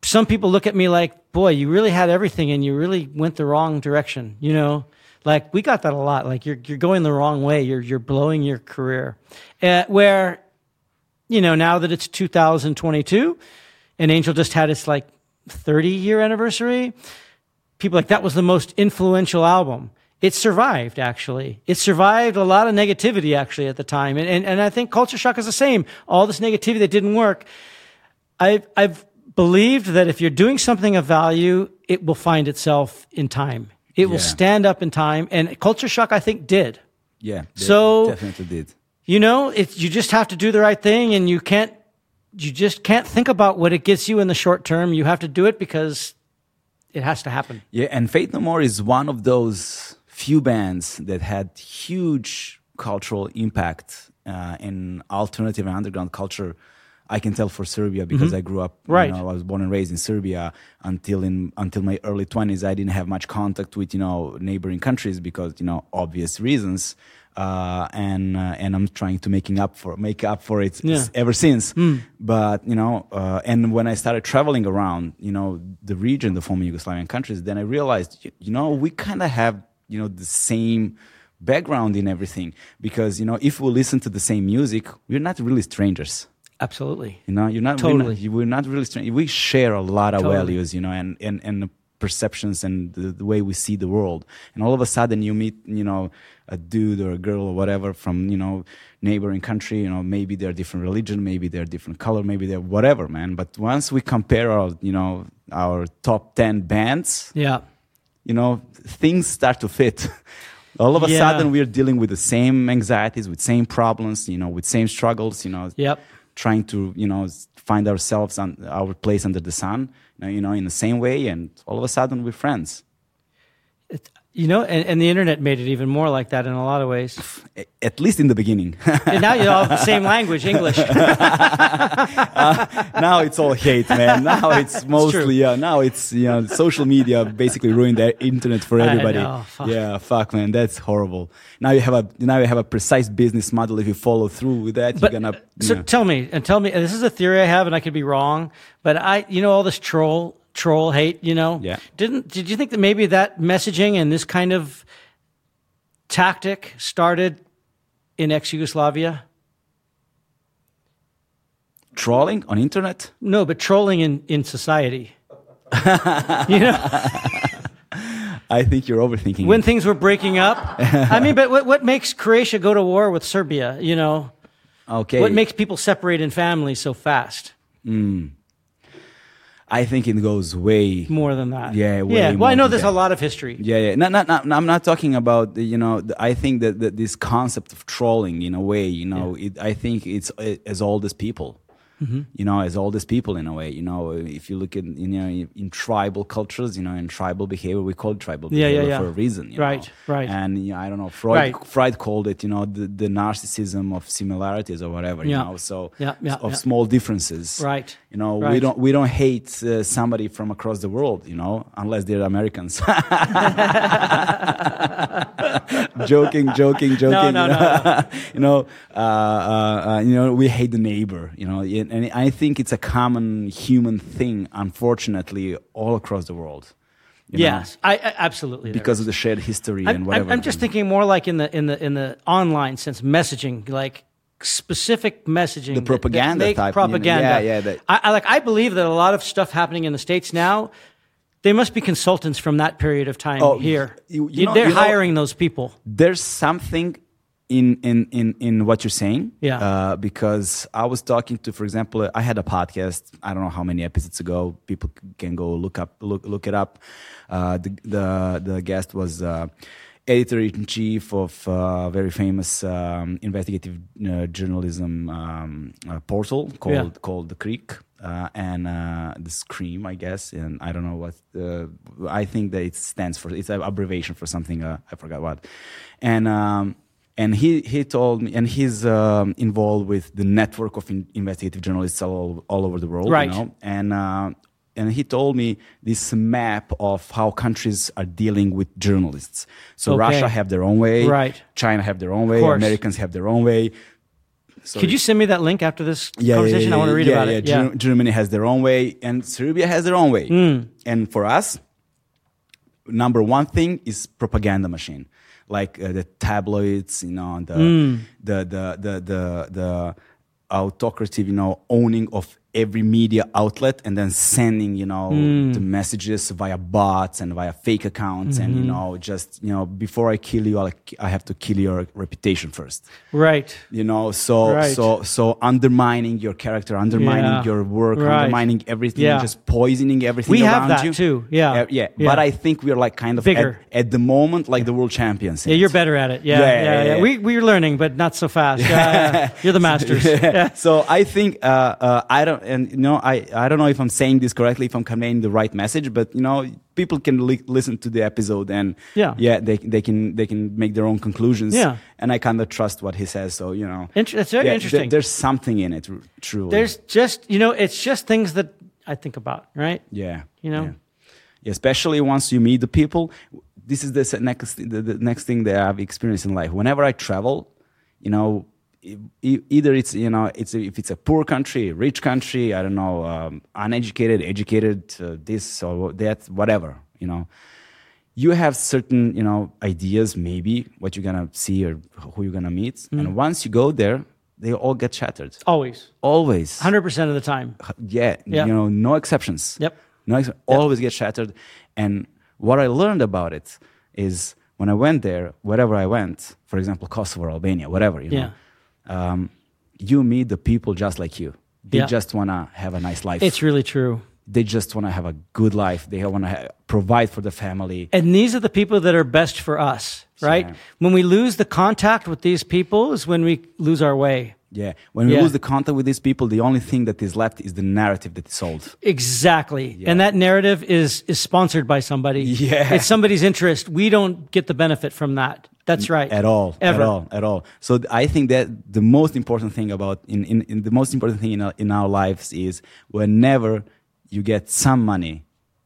[SPEAKER 2] some people look at me like, boy, you really had everything and you really went the wrong direction, you know? Like we got that a lot. Like you're you're going the wrong way. You're you're blowing your career. Uh, where, you know, now that it's 2022, and Angel Dust had its like 30 year anniversary, people like that was the most influential album. It survived actually. It survived a lot of negativity actually at the time, and and, and I think Kultur Shock is the same. All this negativity that didn't work. I've I've believed that if you're doing something of value, it will find itself in time. It will stand up in time, and Kultur Shock I think did.
[SPEAKER 1] Yeah.
[SPEAKER 2] So-
[SPEAKER 1] definitely did.
[SPEAKER 2] You know, it's you just have to do the right thing, and you can't. You just can't think about what it gets you in the short term. You have to do it because it has to happen.
[SPEAKER 1] Yeah, and Faith No More is one of those few bands that had huge cultural impact uh, in alternative and underground culture. I can tell for Serbia because I grew up. you
[SPEAKER 2] Right.
[SPEAKER 1] know, I was born and raised in Serbia until in until my early twenties. I didn't have much contact with you know neighboring countries because you know obvious reasons. Uh, and uh, and I'm trying to making up for make up for it
[SPEAKER 2] Yeah.
[SPEAKER 1] ever since. But you know, uh, and when I started traveling around, you know, the region, the former Yugoslavian countries, then I realized, you, you know, we kind of have, you know, the same background in everything. Because you know, if we listen to the same music, we're not really strangers.
[SPEAKER 2] Absolutely.
[SPEAKER 1] You know, you're not
[SPEAKER 2] Totally.
[SPEAKER 1] We're not, we're not really strange. We share a lot of
[SPEAKER 2] Totally.
[SPEAKER 1] values, you know, and and and the perceptions and the, the way we see the world. And all of a sudden, you meet, you know, a dude or a girl or whatever from you know neighboring country. You know, maybe they're different religion, maybe they're different color, maybe they're whatever, man. But once we compare our, you know, our top ten bands,
[SPEAKER 2] Yeah.
[SPEAKER 1] you know, things start to fit. All of a
[SPEAKER 2] Yeah.
[SPEAKER 1] sudden, we're dealing with the same anxieties, with same problems, you know, with same struggles, you know,
[SPEAKER 2] Yep.
[SPEAKER 1] trying to, you know, find ourselves on our place under the sun, you know, in the same way, and all of a sudden, we're friends.
[SPEAKER 2] You know, and, and the internet made it even more like that in a lot of ways.
[SPEAKER 1] At least in the beginning.
[SPEAKER 2] and now you all have the same language, English.
[SPEAKER 1] Uh, now it's all hate, man. Now it's mostly, yeah. Now it's you know, social media basically ruined the internet for everybody.
[SPEAKER 2] know, fuck.
[SPEAKER 1] Yeah, fuck, man, that's horrible. Now you have a now you have a precise business model. If you follow through with that,
[SPEAKER 2] But
[SPEAKER 1] you're gonna.
[SPEAKER 2] so
[SPEAKER 1] yeah.
[SPEAKER 2] tell me, and tell me, and this is a theory I have, and I could be wrong, but I, you know, all this troll, troll hate, you know,
[SPEAKER 1] Yeah.
[SPEAKER 2] Didn't did you think that maybe that messaging and this kind of tactic started in ex Yugoslavia?
[SPEAKER 1] trolling on internet.
[SPEAKER 2] No, but trolling in in society. you know,
[SPEAKER 1] I think you're overthinking.
[SPEAKER 2] when
[SPEAKER 1] it.
[SPEAKER 2] things were breaking up. I mean, but what what makes Croatia go to war with Serbia? You know,
[SPEAKER 1] okay,
[SPEAKER 2] what makes people separate in families so fast? Hmm.
[SPEAKER 1] I think it goes way
[SPEAKER 2] More than that.
[SPEAKER 1] Yeah, way
[SPEAKER 2] yeah. Well, I know there's
[SPEAKER 1] that.
[SPEAKER 2] a lot of history.
[SPEAKER 1] Yeah, yeah. No, no, no, no, I'm not talking about the, you know. I think that, that this concept of trolling, in a way, you know, it, I think it's uh, as old as people.
[SPEAKER 2] Mm-hmm.
[SPEAKER 1] You know, as old as people in a way. You know, if you look at you know in, tribal cultures, you know, in tribal behavior, we call it tribal
[SPEAKER 2] Yeah, yeah,
[SPEAKER 1] behavior
[SPEAKER 2] yeah.
[SPEAKER 1] for a reason. you
[SPEAKER 2] Right,
[SPEAKER 1] know.
[SPEAKER 2] right.
[SPEAKER 1] And you know, I don't know, Freud.
[SPEAKER 2] Right.
[SPEAKER 1] Freud called it, you know, the, the narcissism of similarities or whatever.
[SPEAKER 2] Yeah.
[SPEAKER 1] You know, so
[SPEAKER 2] Yeah, yeah,
[SPEAKER 1] of
[SPEAKER 2] yeah.
[SPEAKER 1] small differences.
[SPEAKER 2] Right,
[SPEAKER 1] You know, we don't we don't hate uh, somebody from across the world. You know, unless they're Americans. joking, joking, joking.
[SPEAKER 2] No, no,
[SPEAKER 1] you know,
[SPEAKER 2] no,
[SPEAKER 1] you know, uh, uh, uh, you know, we hate the neighbor. You know, and I think it's a common human thing, unfortunately, all across the world. you
[SPEAKER 2] Yes, I, I absolutely
[SPEAKER 1] because of the shared history
[SPEAKER 2] I'm,
[SPEAKER 1] and
[SPEAKER 2] I'm,
[SPEAKER 1] whatever.
[SPEAKER 2] I'm just thinking more like in the in the in the online sense, messaging, like specific messaging,
[SPEAKER 1] The propaganda
[SPEAKER 2] that make
[SPEAKER 1] type, you know,
[SPEAKER 2] propaganda.
[SPEAKER 1] yeah, yeah, that-
[SPEAKER 2] I, I like. I believe that a lot of stuff happening in the states now. They must be consultants from that period of time
[SPEAKER 1] Oh,
[SPEAKER 2] here.
[SPEAKER 1] you- you know-
[SPEAKER 2] They're
[SPEAKER 1] you know-
[SPEAKER 2] hiring those people.
[SPEAKER 1] there's something in in in in what you're saying
[SPEAKER 2] Yeah.
[SPEAKER 1] uh, because i was talking to for example i had a podcast i don't know how many episodes ago people can go look up look look it up uh, the the the guest was uh, editor in chief of a very famous um, investigative uh, journalism um, uh, portal called
[SPEAKER 2] Yeah.
[SPEAKER 1] called the KRIK uh, and uh, the Scream, I guess, and I don't know what. Uh, I think that it stands for. It's an abbreviation for something. Uh, I forgot what. And um, and he he told me, and he's um, involved with the network of in, investigative journalists all all over the world.
[SPEAKER 2] Right.
[SPEAKER 1] You know? And uh, and he told me this map of how countries are dealing with journalists. So
[SPEAKER 2] Okay.
[SPEAKER 1] Russia have their own way.
[SPEAKER 2] Right.
[SPEAKER 1] China have their own way. Americans have their own way. So
[SPEAKER 2] Could you send me that link after this
[SPEAKER 1] yeah,
[SPEAKER 2] conversation?
[SPEAKER 1] yeah,
[SPEAKER 2] I want to read
[SPEAKER 1] yeah,
[SPEAKER 2] about
[SPEAKER 1] yeah.
[SPEAKER 2] it. Yeah.
[SPEAKER 1] Ger- Germany has their own way, and Serbia has their own way.
[SPEAKER 2] Hmm.
[SPEAKER 1] And for us, number one thing is propaganda machine, like uh, the tabloids, you know, the,
[SPEAKER 2] Hmm.
[SPEAKER 1] the, the the the the autocracy, you know, owning of every media outlet, and then sending, you know,
[SPEAKER 2] Hmm.
[SPEAKER 1] the messages via bots and via fake accounts, and you
[SPEAKER 2] Mm-hmm.
[SPEAKER 1] know, just you know, before I kill you, I'll, I have to kill your reputation first
[SPEAKER 2] Right.
[SPEAKER 1] you know so
[SPEAKER 2] Right.
[SPEAKER 1] so so undermining your character undermining
[SPEAKER 2] Yeah.
[SPEAKER 1] your work
[SPEAKER 2] Right.
[SPEAKER 1] undermining everything
[SPEAKER 2] Yeah.
[SPEAKER 1] just poisoning everything
[SPEAKER 2] We have
[SPEAKER 1] around
[SPEAKER 2] that
[SPEAKER 1] you.
[SPEAKER 2] too, yeah.
[SPEAKER 1] Uh, yeah
[SPEAKER 2] Yeah.
[SPEAKER 1] but i think we're like kind of
[SPEAKER 2] Bigger.
[SPEAKER 1] at, at the moment like the world champions
[SPEAKER 2] Yeah, you're better at it. Yeah,
[SPEAKER 1] Yeah,
[SPEAKER 2] yeah. We we're learning, but not so fast. You're the masters.
[SPEAKER 1] So i think uh, uh, i don't and you know i i don't know if i'm saying this correctly if i'm conveying the right message but you know people can li- listen to the episode and
[SPEAKER 2] Yeah.
[SPEAKER 1] yeah they, they can they can make their own conclusions
[SPEAKER 2] Yeah.
[SPEAKER 1] and i kind of trust what he says so you know
[SPEAKER 2] Int- that's very
[SPEAKER 1] yeah,
[SPEAKER 2] interesting.
[SPEAKER 1] there's something in it r- truly
[SPEAKER 2] There's just you know, it's just things that I think about, right?
[SPEAKER 1] Yeah.
[SPEAKER 2] You know?
[SPEAKER 1] Yeah. Especially once you meet the people. This is the next the, the next thing that I've experienced in life. Whenever I travel, you know, either it's you know it's a, if it's a poor country, rich country, I don't know, um, uneducated, educated, uh, this or that, whatever. You know, you have certain you know ideas, maybe what you're gonna see or who you're gonna meet,
[SPEAKER 2] Mm.
[SPEAKER 1] and once you go there, they all get shattered.
[SPEAKER 2] Always,
[SPEAKER 1] Always.
[SPEAKER 2] hundred percent of the time.
[SPEAKER 1] Yeah,
[SPEAKER 2] Yeah.
[SPEAKER 1] you know, no exceptions.
[SPEAKER 2] Yep.
[SPEAKER 1] No, ex- always get shattered. And what I learned about it is when I went there, wherever I went, for example, Kosovo, or Albania, whatever, you know, um, you meet the people just like you. They
[SPEAKER 2] Yeah.
[SPEAKER 1] just want to have a nice life.
[SPEAKER 2] It's really true.
[SPEAKER 1] they just want to have a good life. They want to ha- provide for the family.
[SPEAKER 2] And these are the people that are best for us, right?
[SPEAKER 1] Yeah.
[SPEAKER 2] When we lose the contact with these people is when we lose our way.
[SPEAKER 1] Yeah. When we
[SPEAKER 2] Yeah.
[SPEAKER 1] lose the contact with these people, the only thing that is left is the narrative that is sold.
[SPEAKER 2] Exactly. And that narrative is is sponsored by somebody.
[SPEAKER 1] Yeah.
[SPEAKER 2] It's somebody's interest. We don't get the benefit from that. That's right.
[SPEAKER 1] at all
[SPEAKER 2] Ever.
[SPEAKER 1] at all at all so i think that the most important thing about in, in, in the most important thing in our, in our lives is whenever you get some money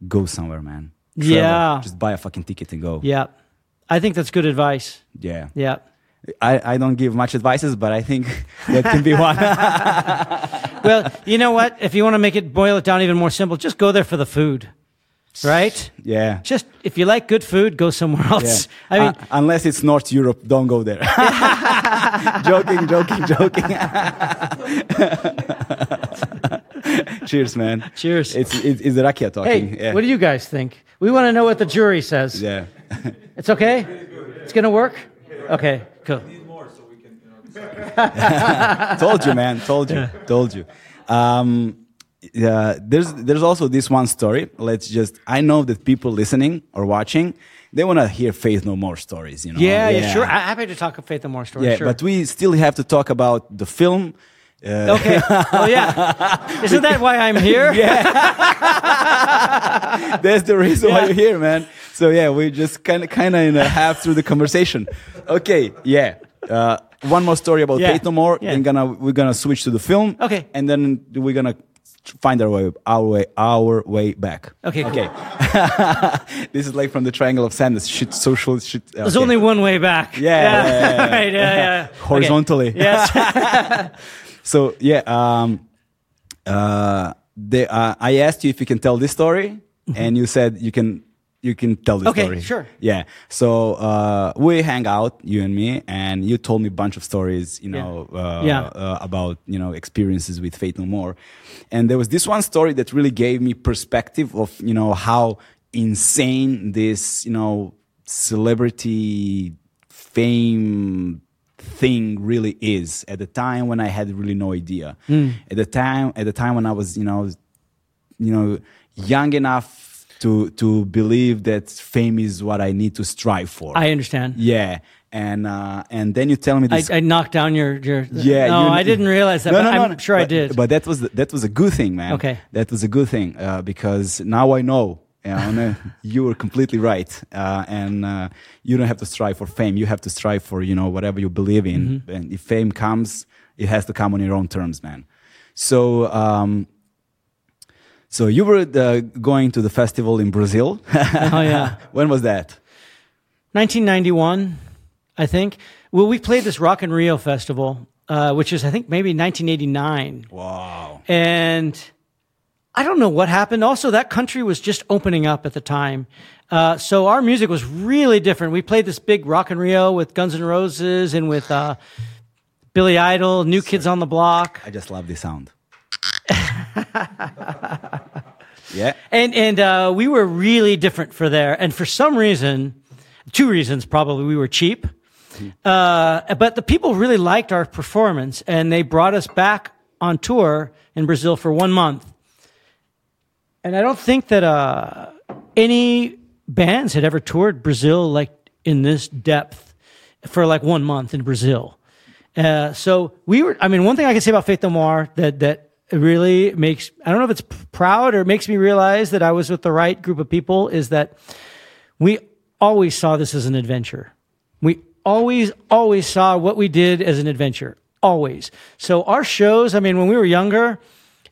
[SPEAKER 1] go somewhere man Travel.
[SPEAKER 2] Yeah.
[SPEAKER 1] just buy a fucking ticket and go
[SPEAKER 2] Yeah. I think that's good advice.
[SPEAKER 1] yeah
[SPEAKER 2] Yeah.
[SPEAKER 1] I, I don't give much advices but i think that can be one
[SPEAKER 2] Well, you know what? If you want to make it boil it down even more simple, just go there for the food. Right?
[SPEAKER 1] yeah
[SPEAKER 2] Just if you like good food, go somewhere
[SPEAKER 1] yeah.
[SPEAKER 2] else. I mean,
[SPEAKER 1] Uh, unless it's North Europe, don't go there. joking, joking, joking. Cheers, man.
[SPEAKER 2] Cheers.
[SPEAKER 1] It's it's, it's the Rakia
[SPEAKER 2] hey,
[SPEAKER 1] talking. yeah.
[SPEAKER 2] what do you guys think? We want to know what the jury says.
[SPEAKER 1] yeah.
[SPEAKER 2] It's okay? It's going to work? Okay, cool.
[SPEAKER 1] told you, man. Told you. Told you. Um, uh, there's there's also this one story. Let's just. I know that people listening or watching, they want to hear Faith No More stories. You know.
[SPEAKER 2] Yeah, yeah, sure. I'm happy to talk of Faith no More stories.
[SPEAKER 1] Yeah,
[SPEAKER 2] sure.
[SPEAKER 1] but we still have to talk about the film. Uh,
[SPEAKER 2] okay. Oh, yeah. Isn't that why I'm here? Yeah.
[SPEAKER 1] That's the reason why you're here, man. So yeah, we just kind of kind of in a half through the conversation. Okay, yeah. Uh, one more story about
[SPEAKER 2] Yeah.
[SPEAKER 1] Faith No More.
[SPEAKER 2] Yeah.
[SPEAKER 1] Then gonna we're gonna switch to the film.
[SPEAKER 2] Okay.
[SPEAKER 1] And then we're gonna find our way our way our way back.
[SPEAKER 2] Okay, cool.
[SPEAKER 1] Okay. this is like from the Triangle of Sadness. Shit, social shit.
[SPEAKER 2] There's only one way back.
[SPEAKER 1] Yeah, yeah, yeah, yeah.
[SPEAKER 2] right, yeah, yeah. Okay.
[SPEAKER 1] horizontally.
[SPEAKER 2] Yes.
[SPEAKER 1] So yeah, um, uh, they, uh, I asked you if you can tell this story, and you said you can. You can tell the.
[SPEAKER 2] Okay,
[SPEAKER 1] story.
[SPEAKER 2] sure.
[SPEAKER 1] Yeah. So uh, we hang out, you and me, and you told me a bunch of stories, you
[SPEAKER 2] Yeah.
[SPEAKER 1] know, uh,
[SPEAKER 2] Yeah.
[SPEAKER 1] Uh, about you know experiences with Faith No More, and there was this one story that really gave me perspective of you know how insane this you know celebrity fame thing really is at the time when I had really no idea.
[SPEAKER 2] Hmm.
[SPEAKER 1] At the time, at the time when I was, you know, you know, young enough to to believe that fame is what I need to strive for.
[SPEAKER 2] I understand.
[SPEAKER 1] yeah, and uh, and then you tell me
[SPEAKER 2] I,
[SPEAKER 1] this.
[SPEAKER 2] I knocked down your your.
[SPEAKER 1] yeah,
[SPEAKER 2] No, I didn't realize that.
[SPEAKER 1] No,
[SPEAKER 2] but
[SPEAKER 1] no, no,
[SPEAKER 2] I'm
[SPEAKER 1] no.
[SPEAKER 2] sure I did.
[SPEAKER 1] But that was that was a good thing, man.
[SPEAKER 2] Okay.
[SPEAKER 1] that was a good thing uh, because now I know. You, know, you were completely right, uh, and uh, you don't have to strive for fame. You have to strive for you know whatever you believe in,
[SPEAKER 2] Mm-hmm.
[SPEAKER 1] and if fame comes, it has to come on your own terms, man. So, um, so you were uh, going to the festival in Brazil.
[SPEAKER 2] oh yeah.
[SPEAKER 1] when was that?
[SPEAKER 2] 1991, I think. Well, we played this Rock in Rio festival, uh, which is I think maybe 1989,
[SPEAKER 1] Wow.
[SPEAKER 2] and I don't know what happened. Also, that country was just opening up at the time, uh, so our music was really different. We played this big Rock in Rio with Guns N' Roses and with uh, Billy Idol, New Kids on the Block.
[SPEAKER 1] I just love the sound. Yeah.
[SPEAKER 2] and and uh, we were really different for there. And for some reason, two reasons probably, we were cheap. Uh, but the people really liked our performance, and they brought us back on tour in Brazil for one month. And I don't think that uh, any bands had ever toured Brazil like in this depth for like one month in Brazil. Uh, so we were. I mean, one thing I can say about Faith No More that that really makes I don't know if it's proud or it makes me realize that I was with the right group of people is that we always saw this as an adventure. We always always saw what we did as an adventure. Always. So our shows. I mean, when we were younger.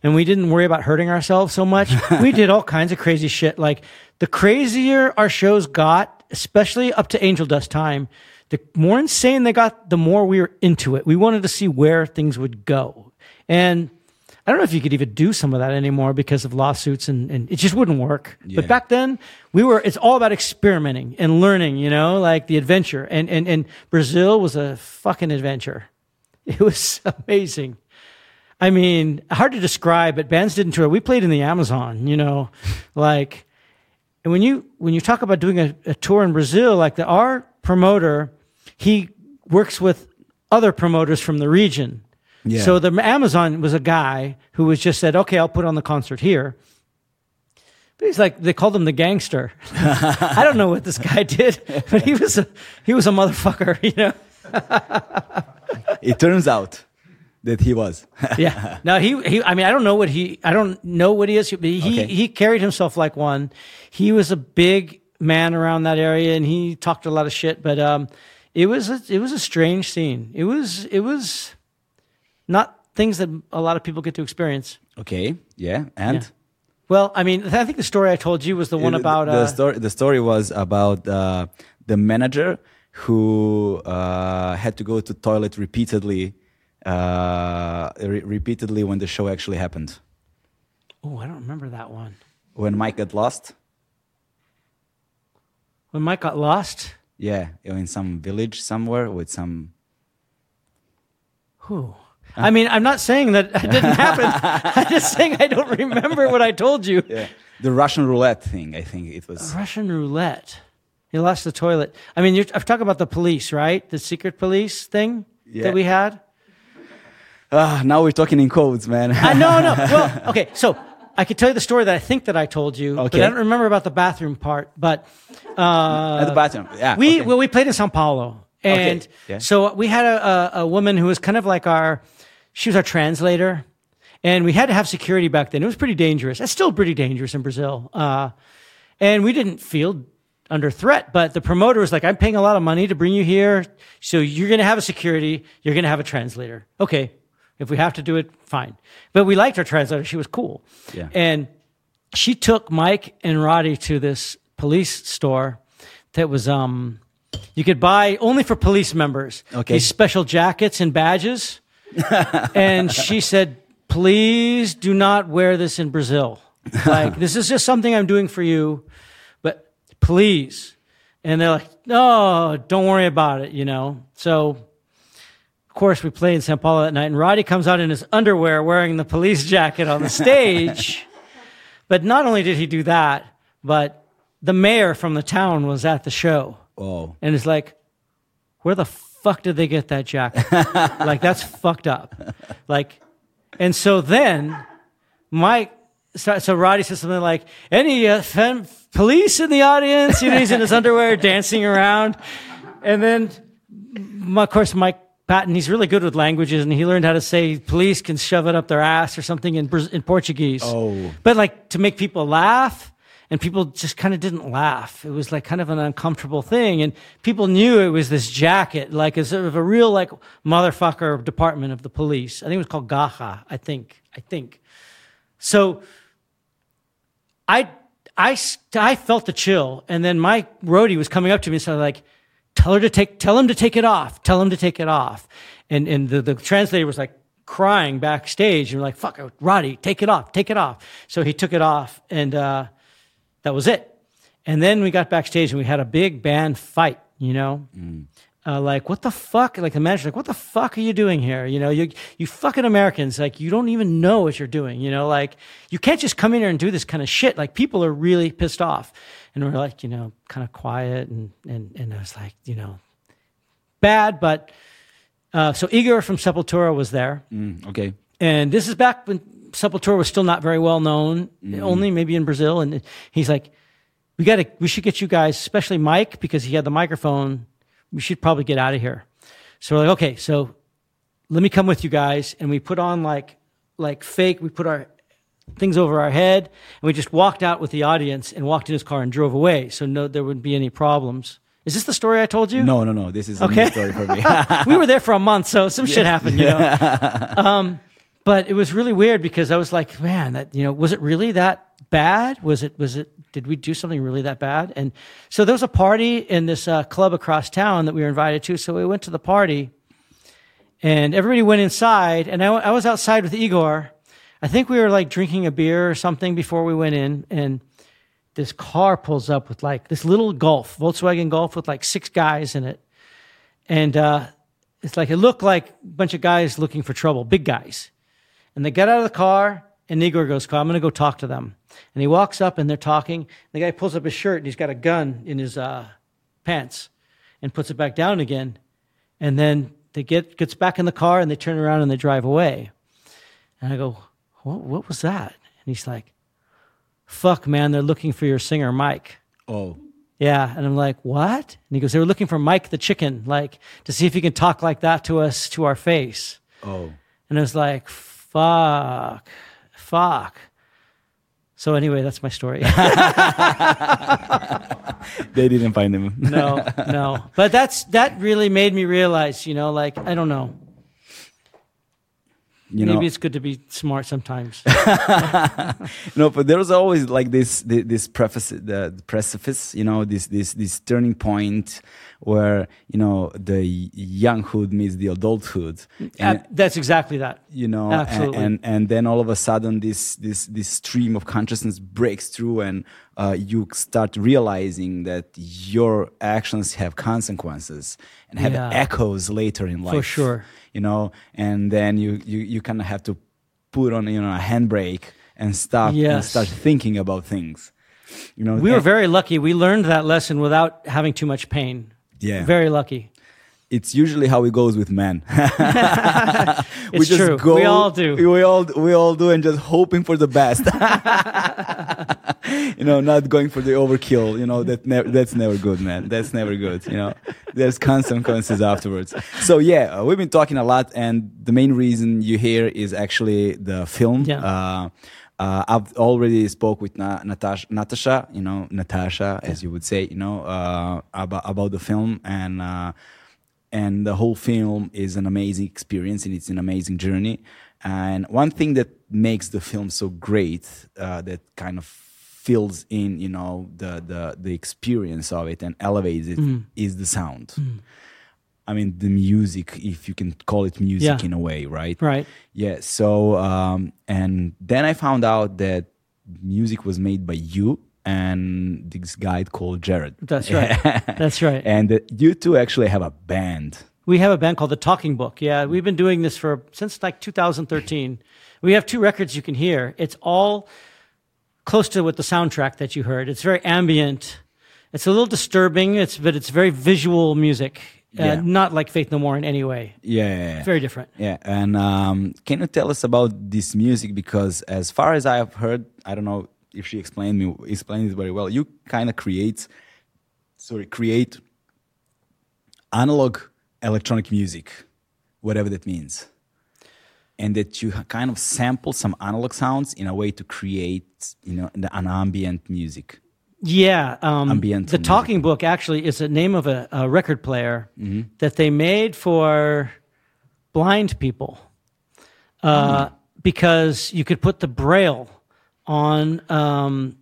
[SPEAKER 2] And we didn't worry about hurting ourselves so much. we did all kinds of crazy shit. Like the crazier our shows got, especially up to Angel Dust time, the more insane they got, the more we were into it. We wanted to see where things would go. And I don't know if you could even do some of that anymore because of lawsuits and, and it just wouldn't work.
[SPEAKER 1] Yeah.
[SPEAKER 2] But back then, we were, it's all about experimenting and learning, you know, like the adventure. And, and, and Brazil was a fucking adventure. It was amazing. I mean, hard to describe, but bands didn't tour. We played in the Amazon, you know, like, and when you when you talk about doing a, a tour in Brazil, like the our promoter, he works with other promoters from the region.
[SPEAKER 1] Yeah.
[SPEAKER 2] So the Amazon was a guy who was just said, "Okay, I'll put on the concert here." But he's like they called him the gangster. I don't know what this guy did, but he was a he was a motherfucker, you know.
[SPEAKER 1] It turns out that he was.
[SPEAKER 2] yeah. No, he, he, I mean, I don't know what he, I don't know what he is, but he,
[SPEAKER 1] Okay.
[SPEAKER 2] he carried himself like one. He was a big man around that area and he talked a lot of shit, but, um, it was, a, it was a strange scene. It was, it was not things that a lot of people get to experience.
[SPEAKER 1] okay. Yeah. And
[SPEAKER 2] Yeah. Well, I mean, I think the story I told you was the one
[SPEAKER 1] Uh,
[SPEAKER 2] about,
[SPEAKER 1] the
[SPEAKER 2] uh,
[SPEAKER 1] story. The story was about uh, the manager who uh, had to go to toilet repeatedly, uh, re- repeatedly when the show actually happened.
[SPEAKER 2] oh, I don't remember that one.
[SPEAKER 1] When Mike got lost,
[SPEAKER 2] When Mike got lost.
[SPEAKER 1] yeah, in some village somewhere with some.
[SPEAKER 2] Whew. I mean, I'm not saying that it didn't happen. I'm just saying I don't remember what I told you.
[SPEAKER 1] Yeah, the Russian roulette thing. I think it was.
[SPEAKER 2] Russian roulette. He lost the toilet. I mean, you're, I'm talking about the police, right? The secret police thing
[SPEAKER 1] Yeah.
[SPEAKER 2] that we had.
[SPEAKER 1] Ah, now we're talking in codes, man.
[SPEAKER 2] Uh, no, no. Well, okay. So I could tell you the story that I think that I told you, but
[SPEAKER 1] Okay.
[SPEAKER 2] I don't remember about the bathroom part. But uh,
[SPEAKER 1] At the bathroom. Yeah.
[SPEAKER 2] we
[SPEAKER 1] okay.
[SPEAKER 2] well, we played in Sao Paulo, and
[SPEAKER 1] Okay, yeah.
[SPEAKER 2] so we had a, a, a woman who was kind of like our, she was our translator, and we had to have security back then. It was pretty dangerous. It's still pretty dangerous in Brazil, uh, and we didn't feel under threat. But the promoter was like, "I'm paying a lot of money to bring you here, so you're going to have a security. You're going to have a translator. Okay, if we have to do it, fine." But we liked our translator; she was cool,
[SPEAKER 1] Yeah.
[SPEAKER 2] and she took Mike and Roddy to this police store that was um you could buy only for police members
[SPEAKER 1] Okay.
[SPEAKER 2] these special jackets and badges and she said please do not wear this in brazil. Like this is just something i'm doing for you but please. And they're like no don't worry about it you know? So of course we play in sao paulo that night and roddy comes out in his underwear wearing the police jacket on the stage. But not only did he do that, but the mayor from the town was at the show.
[SPEAKER 1] Oh.
[SPEAKER 2] and is like, where the fuck did they get that jacket? like, that's fucked up. Like, and so then Mike, so, so Roddy says something like, any uh, fem- police in the audience? You know, he's in his underwear dancing around. And then of course, Mike Patton, he's really good with languages, and he learned how to say police can shove it up their ass or something in, in Portuguese.
[SPEAKER 1] Oh.
[SPEAKER 2] But like to make people laugh, and people just kind of didn't laugh. It was like kind of an uncomfortable thing, and people knew it was this jacket, like a sort of a real like motherfucker department of the police. I think it was called Gaha. I think. I think. So I, I, I felt the chill, and then my roadie was coming up to me and said, like, tell her to take, tell him to take it off, tell him to take it off, and and the the translator was like crying backstage, and like, fuck, Roddy, take it off, take it off. So he took it off, and uh, that was it. And then we got backstage and we had a big band fight, you know. Uh, like what the fuck? Like the manager's like, what the fuck are you doing here? You know, you you fucking Americans, like you don't even know what you're doing. You know, like you can't just come in here and do this kind of shit. Like people are really pissed off, and we're like, you know, kind of quiet, and and and I was like, you know, bad, but uh, so Igor from Sepultura was there,
[SPEAKER 1] Mm, okay.
[SPEAKER 2] and this is back when Sepultura was still not very well known, only maybe in Brazil. And he's like, "We got to, we should get you guys, especially Mike, because he had the microphone. We should probably get out of here." So we're like, "Okay, so let me come with you guys." And we put on like, like fake. We put our things over our head, and we just walked out with the audience and walked in his car and drove away. So no, there wouldn't be any problems. Is this the story I told you?
[SPEAKER 1] No, no, no. This is a
[SPEAKER 2] Okay.
[SPEAKER 1] new story for me.
[SPEAKER 2] we were there for a month, so some shit happened, you know. um, but it was really weird because I was like, man, that you know, was it really that bad? Was it? Was it? Did we do something really that bad? And so there was a party in this uh, club across town that we were invited to. So we went to the party, and everybody went inside, and I, I was outside with Igor. I think we were like drinking a beer or something before we went in, and this car pulls up with like this little Golf, Volkswagen Golf with like six guys in it. And uh, it's like, it looked like a bunch of guys looking for trouble, big guys. And they get out of the car, and Igor goes, I'm going to go talk to them. And he walks up, and they're talking. The guy pulls up his shirt, and he's got a gun in his uh, pants and puts it back down again. And then they get gets back in the car, and they turn around and they drive away. And I go, what, what was that? And he's like, fuck, man, they're looking for your singer, Mike.
[SPEAKER 1] oh,
[SPEAKER 2] Yeah. And I'm like, what? And he goes, they were looking for Mike the chicken, like to see if he can talk like that to us to our face.
[SPEAKER 1] oh.
[SPEAKER 2] And I was like, fuck, fuck. So anyway, that's my story.
[SPEAKER 1] They didn't find him.
[SPEAKER 2] no, no. But that's that really made me realize, you know, like I don't know.
[SPEAKER 1] you
[SPEAKER 2] Maybe
[SPEAKER 1] know,
[SPEAKER 2] it's good to be smart sometimes.
[SPEAKER 1] no, but there's always like this this, this preface, the, the precipice, you know, this this this turning point where you know the younghood meets the adulthood, and
[SPEAKER 2] Uh, that's exactly that.
[SPEAKER 1] you know,
[SPEAKER 2] Absolutely.
[SPEAKER 1] and and then all of a sudden this this this stream of consciousness breaks through, and uh, you start realizing that your actions have consequences and have
[SPEAKER 2] Yeah.
[SPEAKER 1] echoes later in life, For
[SPEAKER 2] sure.
[SPEAKER 1] You know, and then you you you kind of have to put on you know a handbrake and stop and start thinking about things. You know,
[SPEAKER 2] We were very lucky. We learned that lesson without having too much pain.
[SPEAKER 1] Yeah.
[SPEAKER 2] Very lucky.
[SPEAKER 1] it's usually how it goes with men. we
[SPEAKER 2] It's true. We all do.
[SPEAKER 1] We all we all do, and just hoping for the best. you know, not going for the overkill. You know that ne- that's never good, man. That's never good. You know, there's consequences afterwards. So yeah, uh, we've been talking a lot, and the main reason you hear is actually the film.
[SPEAKER 2] Yeah.
[SPEAKER 1] Uh, uh, I've already spoke with Na- Natasha, Natasha, you know, Natasha, as you would say, you know, uh, about about the film, and uh, and the whole film is an amazing experience, and it's an amazing journey. And one thing that makes the film so great, uh, that kind of fills in, you know, the the the experience of it and elevates it, is the sound. I mean, the music, if you can call it music
[SPEAKER 2] Yeah.
[SPEAKER 1] in a way, right?
[SPEAKER 2] Right.
[SPEAKER 1] Yeah. So, um, and then I found out that music was made by you and this guy called Jared.
[SPEAKER 2] That's right. That's right.
[SPEAKER 1] and you two actually have a band.
[SPEAKER 2] We have a band called The Talking Book. Yeah, we've been doing this for since like 2013. We have two records you can hear. It's all close to what the soundtrack that you heard. It's very ambient. It's a little disturbing. It's but it's very visual music. Uh,
[SPEAKER 1] Yeah.
[SPEAKER 2] not like Faith No More in any way.
[SPEAKER 1] Yeah. yeah, yeah.
[SPEAKER 2] Very different.
[SPEAKER 1] Yeah, and um, can you tell us about this music? Because as far as I have heard, I don't know if she explained me explained it very well. You kind of create, sorry, create analog electronic music, whatever that means, and that you kind of sample some analog sounds in a way to create, you know, an ambient music.
[SPEAKER 2] Yeah, um, the
[SPEAKER 1] music.
[SPEAKER 2] Talking Book actually is the name of a, a record player
[SPEAKER 1] Mm-hmm.
[SPEAKER 2] that they made for blind people uh,
[SPEAKER 1] Mm-hmm.
[SPEAKER 2] because you could put the braille on, um,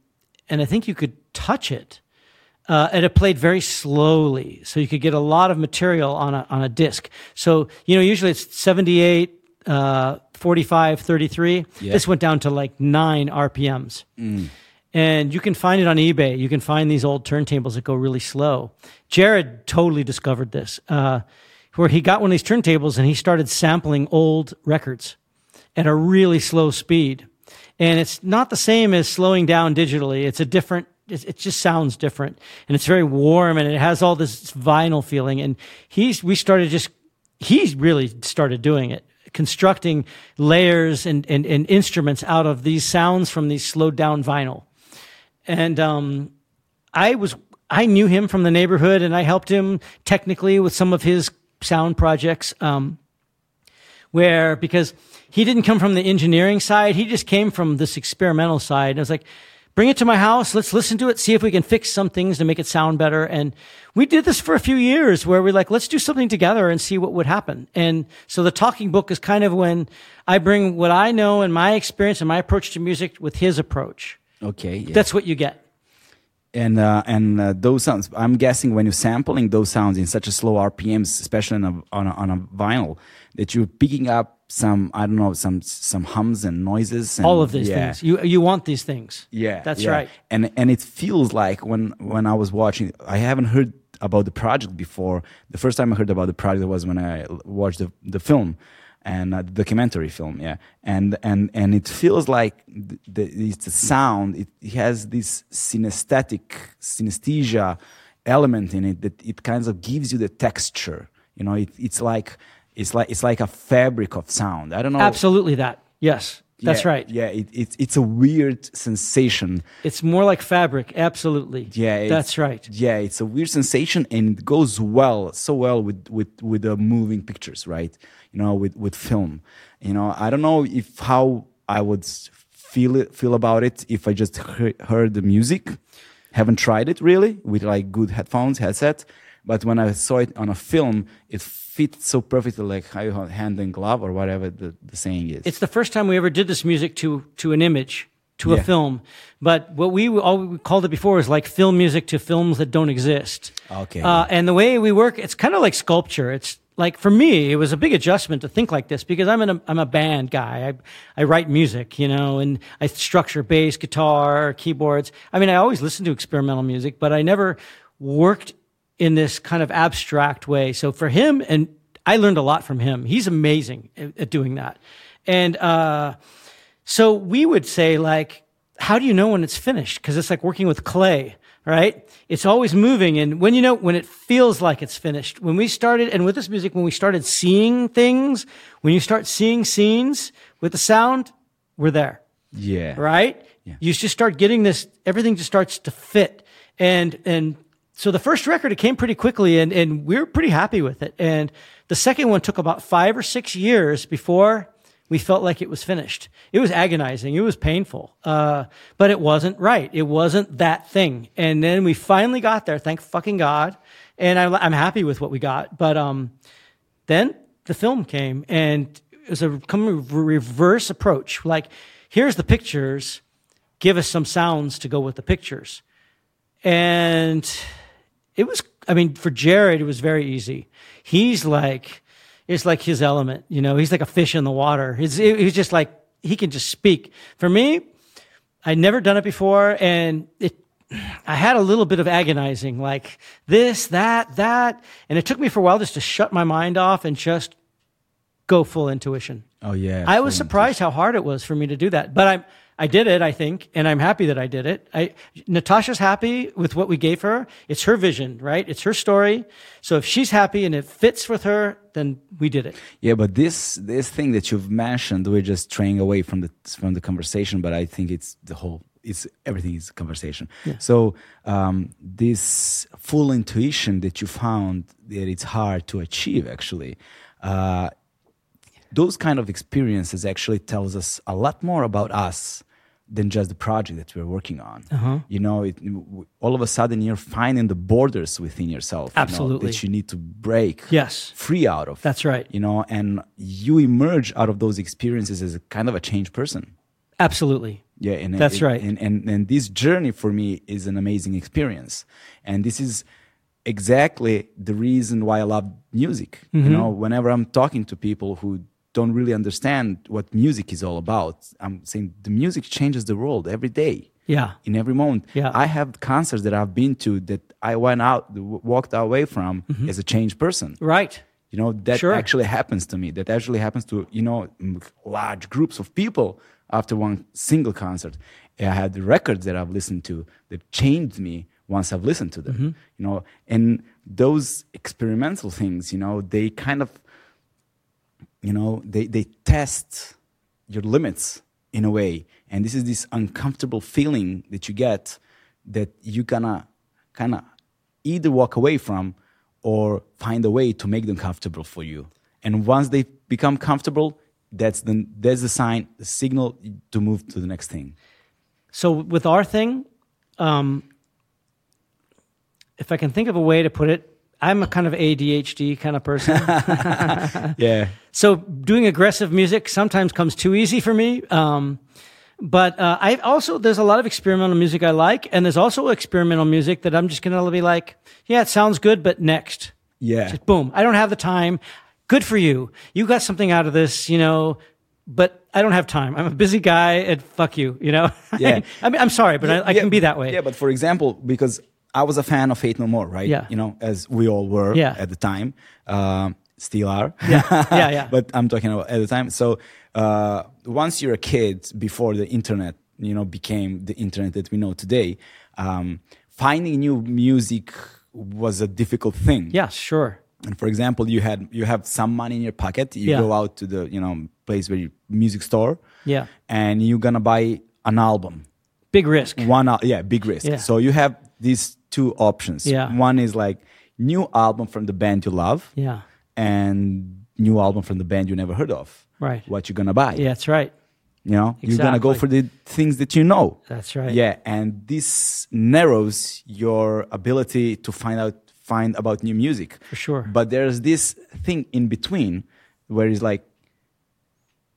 [SPEAKER 2] and I think you could touch it, uh, and it played very slowly, so you could get a lot of material on a on a disc. So you know, usually it's seventy eight. Uh, 45 33
[SPEAKER 1] Yeah.
[SPEAKER 2] this went down to like 9 rpms and you can find it on eBay. You can find these old turntables that go really slow. Jared totally discovered this, uh, where he got one of these turntables and he started sampling old records at a really slow speed. And it's not the same as slowing down digitally. It's a different. It, just sounds different, and it's very warm, and it has all this vinyl feeling. And he's we started just he really started doing it constructing layers and, and, and instruments out of these sounds from these slowed down vinyl and um, I was I knew him from the neighborhood, and I helped him technically with some of his sound projects. Um, where because he didn't come from the engineering side, he just came from this experimental side. And I was like, bring it to my house, let's listen to it, see if we can fix some things to make it sound better. And we did this for a few years where we're like, let's do something together and see what would happen. And so the talking book is kind of when I bring what I know and my experience and my approach to music with his approach.
[SPEAKER 1] Okay. Yeah.
[SPEAKER 2] That's what you get.
[SPEAKER 1] and uh, and uh, those sounds. I'm guessing when you're sampling those sounds in such a slow RPMs, especially on a, on a on a vinyl, that you're picking up some I don't know some some hums and noises. And,
[SPEAKER 2] all of these
[SPEAKER 1] yeah.
[SPEAKER 2] things. You you want these things.
[SPEAKER 1] Yeah,
[SPEAKER 2] that's
[SPEAKER 1] yeah.
[SPEAKER 2] right.
[SPEAKER 1] And and it feels like when when I was watching, I haven't heard about the project before. The first time I heard about the project was when I watched the the film and uh, documentary film. Yeah, and and and it feels like the, the it's a sound. It, it has this synesthetic synesthesia element in it that it kind of gives you the texture. You know, it, it's like it's like it's like a fabric of sound. I don't know.
[SPEAKER 2] Absolutely that. Yes, that's
[SPEAKER 1] Yeah,
[SPEAKER 2] right.
[SPEAKER 1] Yeah, it, it's it's a weird sensation.
[SPEAKER 2] It's more like fabric. Absolutely.
[SPEAKER 1] Yeah,
[SPEAKER 2] that's right.
[SPEAKER 1] Yeah, it's a weird sensation, and it goes well, so well with with with the moving pictures, right? You know, with with film. You know, I don't know if how I would feel it feel about it if I just heard, heard the music. Haven't tried it really with like good headphones, headset. But when I saw it on a film, it fit so perfectly, like how you have hand in glove or whatever the, the saying is.
[SPEAKER 2] It's the first time we ever did this music to to an image, to a film. But what we all we called it before is like film music to films that don't exist.
[SPEAKER 1] Okay.
[SPEAKER 2] Uh, and the way we work, it's kind of like sculpture. It's like for me, it was a big adjustment to think like this because I'm in a I'm a band guy. I I write music, you know, and I structure bass, guitar, keyboards. I mean, I always listen to experimental music, but I never worked in this kind of abstract way. So for him, and I learned a lot from him. He's amazing at, at doing that. And uh, so we would say, like, how do you know when it's finished? Because it's like working with clay, right? It's always moving. And when you know, when it feels like it's finished, when we started, and with this music, when we started seeing things, when you start seeing scenes with the sound, we're there
[SPEAKER 1] yeah.
[SPEAKER 2] right?
[SPEAKER 1] Yeah.
[SPEAKER 2] You just start getting this, everything just starts to fit. And, and so the first record, it came pretty quickly and, and we are pretty happy with it. And the second one took about five or six years before we felt like it was finished. It was agonizing. It was painful. Uh, but it wasn't right. It wasn't that thing. And then we finally got there. Thank fucking God. And I'm, I'm happy with what we got. But, um, then the film came and it was a reverse approach. Like, here's the pictures, give us some sounds to go with the pictures. And it was, I mean, for Jared, it was very easy. He's like, it's like his element, you know, he's like a fish in the water. He's, he's just like, he can just speak. For me, I'd never done it before, and it, I had a little bit of agonizing, like this, that, that, and it took me for a while just to shut my mind off and just go full intuition.
[SPEAKER 1] Oh yeah.
[SPEAKER 2] I was surprised how hard it was for me to do that, but I'm I did it, I think, and I'm happy that I did it. I Natasha's happy with what we gave her. It's her vision, right? It's her story. So if she's happy and it fits with her, then we did it.
[SPEAKER 1] Yeah, but this this thing that you've mentioned, we're just straying away from the from the conversation. But I think it's the whole it's everything is conversation. So um, this full intuition that you found that it's hard to achieve actually. Uh, those kind of experiences actually tells us a lot more about us than just the project that we're working on.
[SPEAKER 2] Uh-huh.
[SPEAKER 1] You know, it, all of a sudden you're finding the borders within yourself. you know,
[SPEAKER 2] Absolutely.
[SPEAKER 1] that you need to break
[SPEAKER 2] Yes.
[SPEAKER 1] free out of.
[SPEAKER 2] That's right.
[SPEAKER 1] You know, and you emerge out of those experiences as a kind of a changed person.
[SPEAKER 2] Absolutely.
[SPEAKER 1] Yeah, and
[SPEAKER 2] That's
[SPEAKER 1] it-
[SPEAKER 2] right.
[SPEAKER 1] And, and and this journey for me is an amazing experience, and this is exactly the reason why I love music.
[SPEAKER 2] Mm-hmm.
[SPEAKER 1] You know, whenever I'm talking to people who don't really understand what music is all about, I'm saying the music changes the world every day.
[SPEAKER 2] Yeah.
[SPEAKER 1] In every moment,
[SPEAKER 2] Yeah.
[SPEAKER 1] I have concerts that I've been to that I went out, walked away from as a changed person.
[SPEAKER 2] Right.
[SPEAKER 1] You know, that
[SPEAKER 2] Sure.
[SPEAKER 1] actually happens to me. That actually happens to, you know, large groups of people after one single concert. I had the records that I've listened to that changed me once I've listened to them.
[SPEAKER 2] Mm-hmm.
[SPEAKER 1] You know, and those experimental things, you know, they kind of, you know, they, they test your limits in a way. And this is this uncomfortable feeling that you get that you gonna kind of either walk away from or find a way to make them comfortable for you. And once they become comfortable, that's the that's the sign, the signal to move to the next thing.
[SPEAKER 2] So with our thing, um, if I can think of a way to put it, I'm a kind of ADHD kind of person.
[SPEAKER 1] Yeah.
[SPEAKER 2] so doing aggressive music sometimes comes too easy for me. Um, but uh, I also there's a lot of experimental music I like, and there's also experimental music that I'm just gonna be like, yeah, it sounds good, but next,
[SPEAKER 1] Yeah.
[SPEAKER 2] just boom. I don't have the time. Good for you. You got something out of this, you know. But I don't have time. I'm a busy guy, and fuck you, you know.
[SPEAKER 1] Yeah.
[SPEAKER 2] I mean, I'm sorry, but I, I
[SPEAKER 1] Yeah,
[SPEAKER 2] can be that way.
[SPEAKER 1] Yeah, but for example, because I was a fan of Faith No More, right?
[SPEAKER 2] Yeah.
[SPEAKER 1] You know, as we all were
[SPEAKER 2] Yeah.
[SPEAKER 1] at the time, um, still are.
[SPEAKER 2] Yeah, yeah, yeah.
[SPEAKER 1] but I'm talking about at the time. So uh, once you're a kid, before the internet, you know, became the internet that we know today, um, finding new music was a difficult thing.
[SPEAKER 2] Yeah, sure.
[SPEAKER 1] And for example, you had you have some money in your pocket. You
[SPEAKER 2] Yeah.
[SPEAKER 1] go out to the you know place where you music store.
[SPEAKER 2] Yeah.
[SPEAKER 1] And you're gonna buy an album
[SPEAKER 2] Big risk.
[SPEAKER 1] one yeah big risk
[SPEAKER 2] Yeah.
[SPEAKER 1] so you have these two options
[SPEAKER 2] Yeah.
[SPEAKER 1] one is like new album from the band you love
[SPEAKER 2] Yeah.
[SPEAKER 1] and new album from the band you never heard of
[SPEAKER 2] Right.
[SPEAKER 1] what you're gonna buy
[SPEAKER 2] Yeah, that's right.
[SPEAKER 1] you know you're gonna go for the things that you know
[SPEAKER 2] That's right.
[SPEAKER 1] yeah and this narrows your ability to find out find about new music
[SPEAKER 2] For sure.
[SPEAKER 1] but there's this thing in between where it's like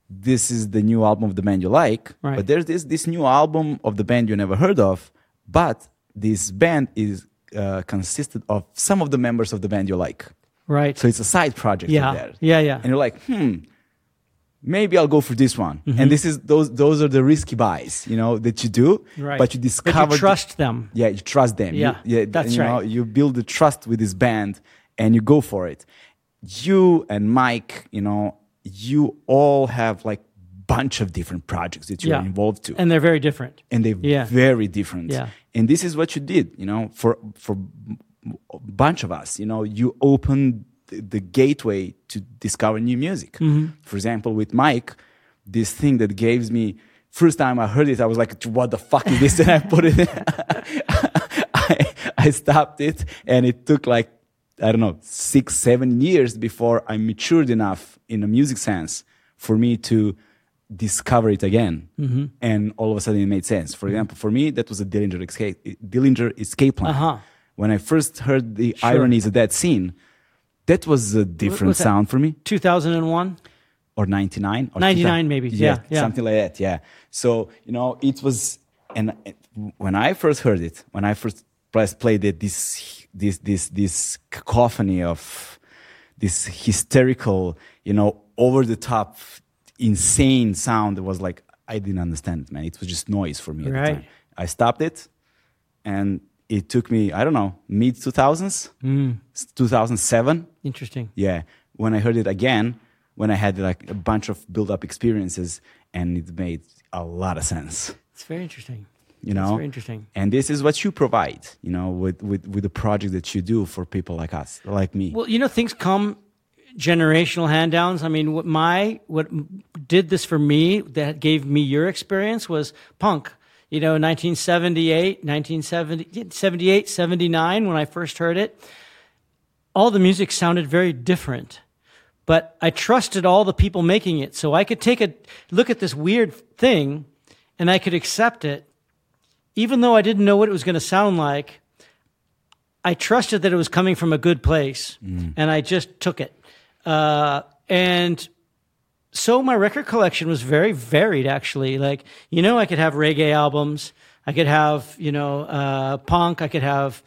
[SPEAKER 1] this is the new album of the band you like
[SPEAKER 2] Right.
[SPEAKER 1] but there's this this new album of the band you never heard of but this band is uh, consisted of some of the members of the band you like
[SPEAKER 2] Right.
[SPEAKER 1] so it's a side project
[SPEAKER 2] Yeah. Yeah, yeah.
[SPEAKER 1] and you're like hmm maybe i'll go for this one
[SPEAKER 2] Mm-hmm.
[SPEAKER 1] and this is those those are the risky buys you know that you do
[SPEAKER 2] Right.
[SPEAKER 1] but you
[SPEAKER 2] But
[SPEAKER 1] discover
[SPEAKER 2] you trust them.
[SPEAKER 1] yeah, you trust them. You-
[SPEAKER 2] Yeah,
[SPEAKER 1] yeah,
[SPEAKER 2] that's
[SPEAKER 1] you Know,
[SPEAKER 2] right.
[SPEAKER 1] you build the trust with this band, and you go for it. You and Mike, you know, you all have like bunch of different projects that you're
[SPEAKER 2] Yeah.
[SPEAKER 1] involved to,
[SPEAKER 2] And they're very different.
[SPEAKER 1] and they're
[SPEAKER 2] Yeah.
[SPEAKER 1] very different.
[SPEAKER 2] Yeah.
[SPEAKER 1] And this is what you did, you know, for for a bunch of us. You know, you opened the, the gateway to discover new music.
[SPEAKER 2] Mm-hmm.
[SPEAKER 1] For example, with Mike, this thing that gave me. First time I heard it, I was like, "What the fuck is this?" and I put it. I, I stopped it, and it took like I don't know six, seven years before I matured enough in a music sense for me to discover it again.
[SPEAKER 2] Mm-hmm.
[SPEAKER 1] And all of a sudden, it made sense. For example, for me, that was a Dillinger escape, Dillinger escape plan.
[SPEAKER 2] Uh-huh.
[SPEAKER 1] When I first heard the
[SPEAKER 2] Sure.
[SPEAKER 1] Irony Is a Dead Scene, that was a different
[SPEAKER 2] was
[SPEAKER 1] sound for me.
[SPEAKER 2] 2001.
[SPEAKER 1] Or 99 or
[SPEAKER 2] 99 maybe. Yeah, yeah.
[SPEAKER 1] something like that yeah so you know it was and uh, when i first heard it when i first played it this this this this cacophony of this hysterical you know over the top insane sound that was like i didn't understand it man it was just noise for me at
[SPEAKER 2] Right.
[SPEAKER 1] the time i stopped it and it took me i don't know mid 2000s
[SPEAKER 2] Mm.
[SPEAKER 1] 2007
[SPEAKER 2] Interesting.
[SPEAKER 1] yeah when i heard it again when i had like a bunch of build up experiences and it made a lot of sense
[SPEAKER 2] It's very interesting.
[SPEAKER 1] you
[SPEAKER 2] That's
[SPEAKER 1] know
[SPEAKER 2] very interesting.
[SPEAKER 1] and this is what you provide you know with with with the project that you do for people like us like me
[SPEAKER 2] Well, you know, things come generational hand downs. I mean, what my what did this for me that gave me your experience was punk. you know, 1978, 1970, 78, 79, when I first heard it, all the music sounded very different. But I trusted all the people making it. So I could take a look at this weird thing and I could accept it. Even though I didn't know what it was going to sound like, I trusted that it was coming from a good place mm. and I just took it. Uh, and so my record collection was very varied actually. Like you know i could have reggae albums i could have you know uh, punk i could have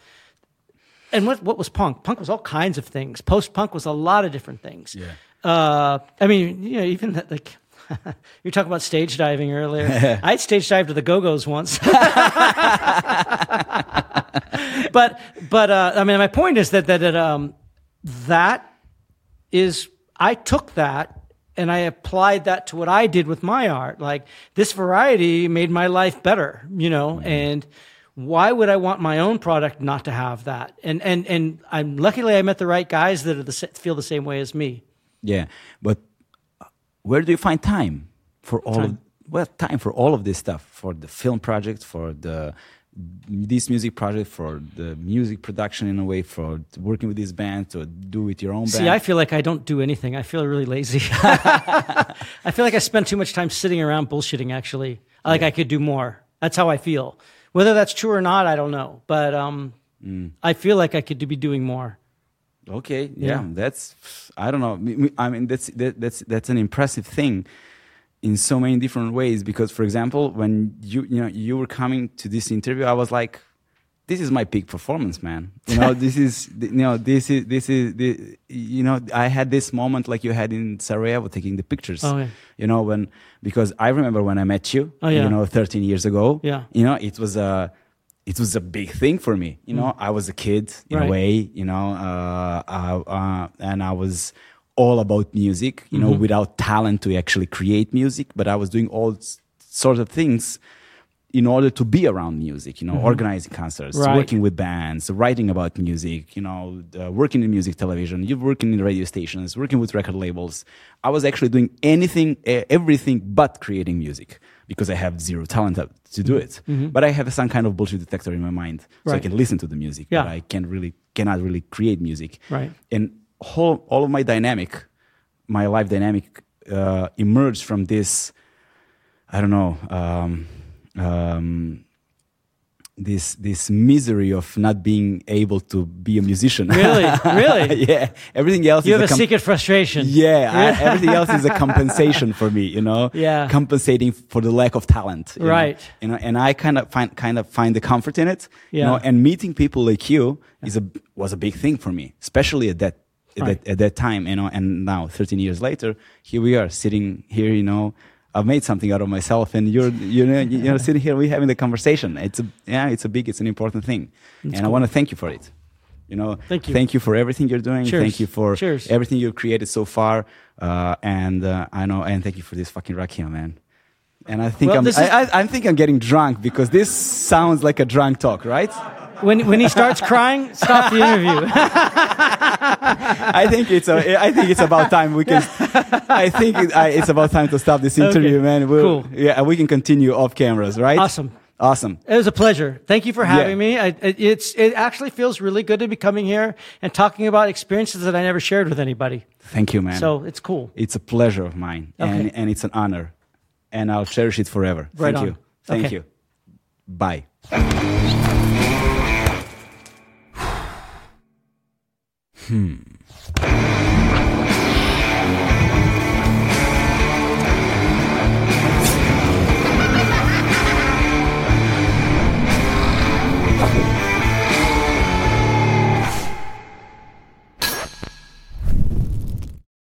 [SPEAKER 2] and what, what was punk? Punk was all kinds of things. Post punk was a lot of different things.
[SPEAKER 1] Yeah.
[SPEAKER 2] uh, i mean you know even that, like you were talking about stage diving earlier. I stage dived to the go-go's once. But but uh, i mean my point is that that, that um, that is I took that and I applied that to what I did with my art. Like this variety made my life better, you know, mm-hmm. and why would I want my own product not to have that? And and and I'm luckily I met the right guys that are the, feel the same way as me.
[SPEAKER 1] Yeah, but uh, where do you find time for all of
[SPEAKER 2] Time.
[SPEAKER 1] well time for all of this stuff for the film project for the this music project for the music production in a way for working with this band to do with your own
[SPEAKER 2] See, I feel like I don't do anything. I feel really lazy. I feel like I spend too much time sitting around bullshitting. Actually, like I could do more. That's how I feel. Whether that's true or not, I don't know. But um, I feel like I could be doing more.
[SPEAKER 1] Okay, yeah,
[SPEAKER 2] Yeah.
[SPEAKER 1] that's I don't know. I mean, that's that, that's that's an impressive thing in so many different ways. Because, for example, when you you know you were coming to this interview, I was like, "This is my peak performance, man." You know, this is you know this is this is the, you know I had this moment like you had in Sarajevo taking the pictures.
[SPEAKER 2] Oh, yeah.
[SPEAKER 1] You know when because I remember when I met you.
[SPEAKER 2] Oh, yeah.
[SPEAKER 1] You know, 13 years ago.
[SPEAKER 2] Yeah.
[SPEAKER 1] You know, it was a it was a big thing for me. You know, I was a kid in
[SPEAKER 2] Mm. Right.
[SPEAKER 1] a way, you know, uh, uh, uh, and I was all about music, you know,
[SPEAKER 2] Mm-hmm.
[SPEAKER 1] without talent to actually create music, but I was doing all sorts of things in order to be around music, you know, organizing concerts,
[SPEAKER 2] Mm-hmm. Right.
[SPEAKER 1] working with bands, writing about music, you know, uh, working in music television, you working in radio stations, working with record labels. I was actually doing anything, everything but creating music because I have zero talent to- do it. But I have some kind of bullshit detector in my mind, so I
[SPEAKER 2] Mm-hmm.
[SPEAKER 1] Can listen to the music,
[SPEAKER 2] Yeah.
[SPEAKER 1] but I can really cannot really create music.
[SPEAKER 2] Right.
[SPEAKER 1] And whole, all of my dynamic, my life dynamic, uh, emerged from this. I don't know. Um, um, this this misery of not being able to be a musician.
[SPEAKER 2] Really? Really?
[SPEAKER 1] yeah. Everything else
[SPEAKER 2] You have a
[SPEAKER 1] com-
[SPEAKER 2] secret frustration.
[SPEAKER 1] yeah, I, everything else is a compensation for me, you know.
[SPEAKER 2] Yeah.
[SPEAKER 1] compensating for the lack of talent, you know?
[SPEAKER 2] Right.
[SPEAKER 1] You know, and I kind of find kind of find the comfort in it, you
[SPEAKER 2] Yeah.
[SPEAKER 1] know. And meeting people like you is a was a big thing for me, especially at that at,
[SPEAKER 2] Right.
[SPEAKER 1] that at that time, you know. And now, 13 years later, here we are sitting here, you know. I've made something out of myself, and you're you know you know sitting here, we're having the conversation. It's a yeah, it's a big, it's an important thing, and I want to thank you for it. You know,
[SPEAKER 2] Thank you.
[SPEAKER 1] Thank you for everything you're doing.
[SPEAKER 2] Cheers.
[SPEAKER 1] Thank you for
[SPEAKER 2] Cheers.
[SPEAKER 1] everything you've created so far. Uh, and uh, I know, and thank you for this fucking rakia, man. And I think
[SPEAKER 2] Well,
[SPEAKER 1] I'm, I, I, I think I'm getting drunk because this sounds like a drunk talk, right?
[SPEAKER 2] When when he starts crying, stop the interview.
[SPEAKER 1] I think it's a, I think it's about time we can. I think it, I, it's about time to stop this interview,
[SPEAKER 2] Okay.
[SPEAKER 1] man. We'll,
[SPEAKER 2] Cool.
[SPEAKER 1] Yeah, we can continue off cameras, right?
[SPEAKER 2] Awesome.
[SPEAKER 1] Awesome.
[SPEAKER 2] It was a pleasure. Thank you for having
[SPEAKER 1] Yeah.
[SPEAKER 2] me. I, it, it's it actually feels really good to be coming here and talking about experiences that I never shared with anybody.
[SPEAKER 1] Thank you, man.
[SPEAKER 2] So it's cool.
[SPEAKER 1] it's a pleasure of mine, and, and it's an honor, and I'll cherish it forever.
[SPEAKER 2] Right
[SPEAKER 1] Thank
[SPEAKER 2] on.
[SPEAKER 1] you. Thank
[SPEAKER 2] Okay.
[SPEAKER 1] you. Bye. Hmm.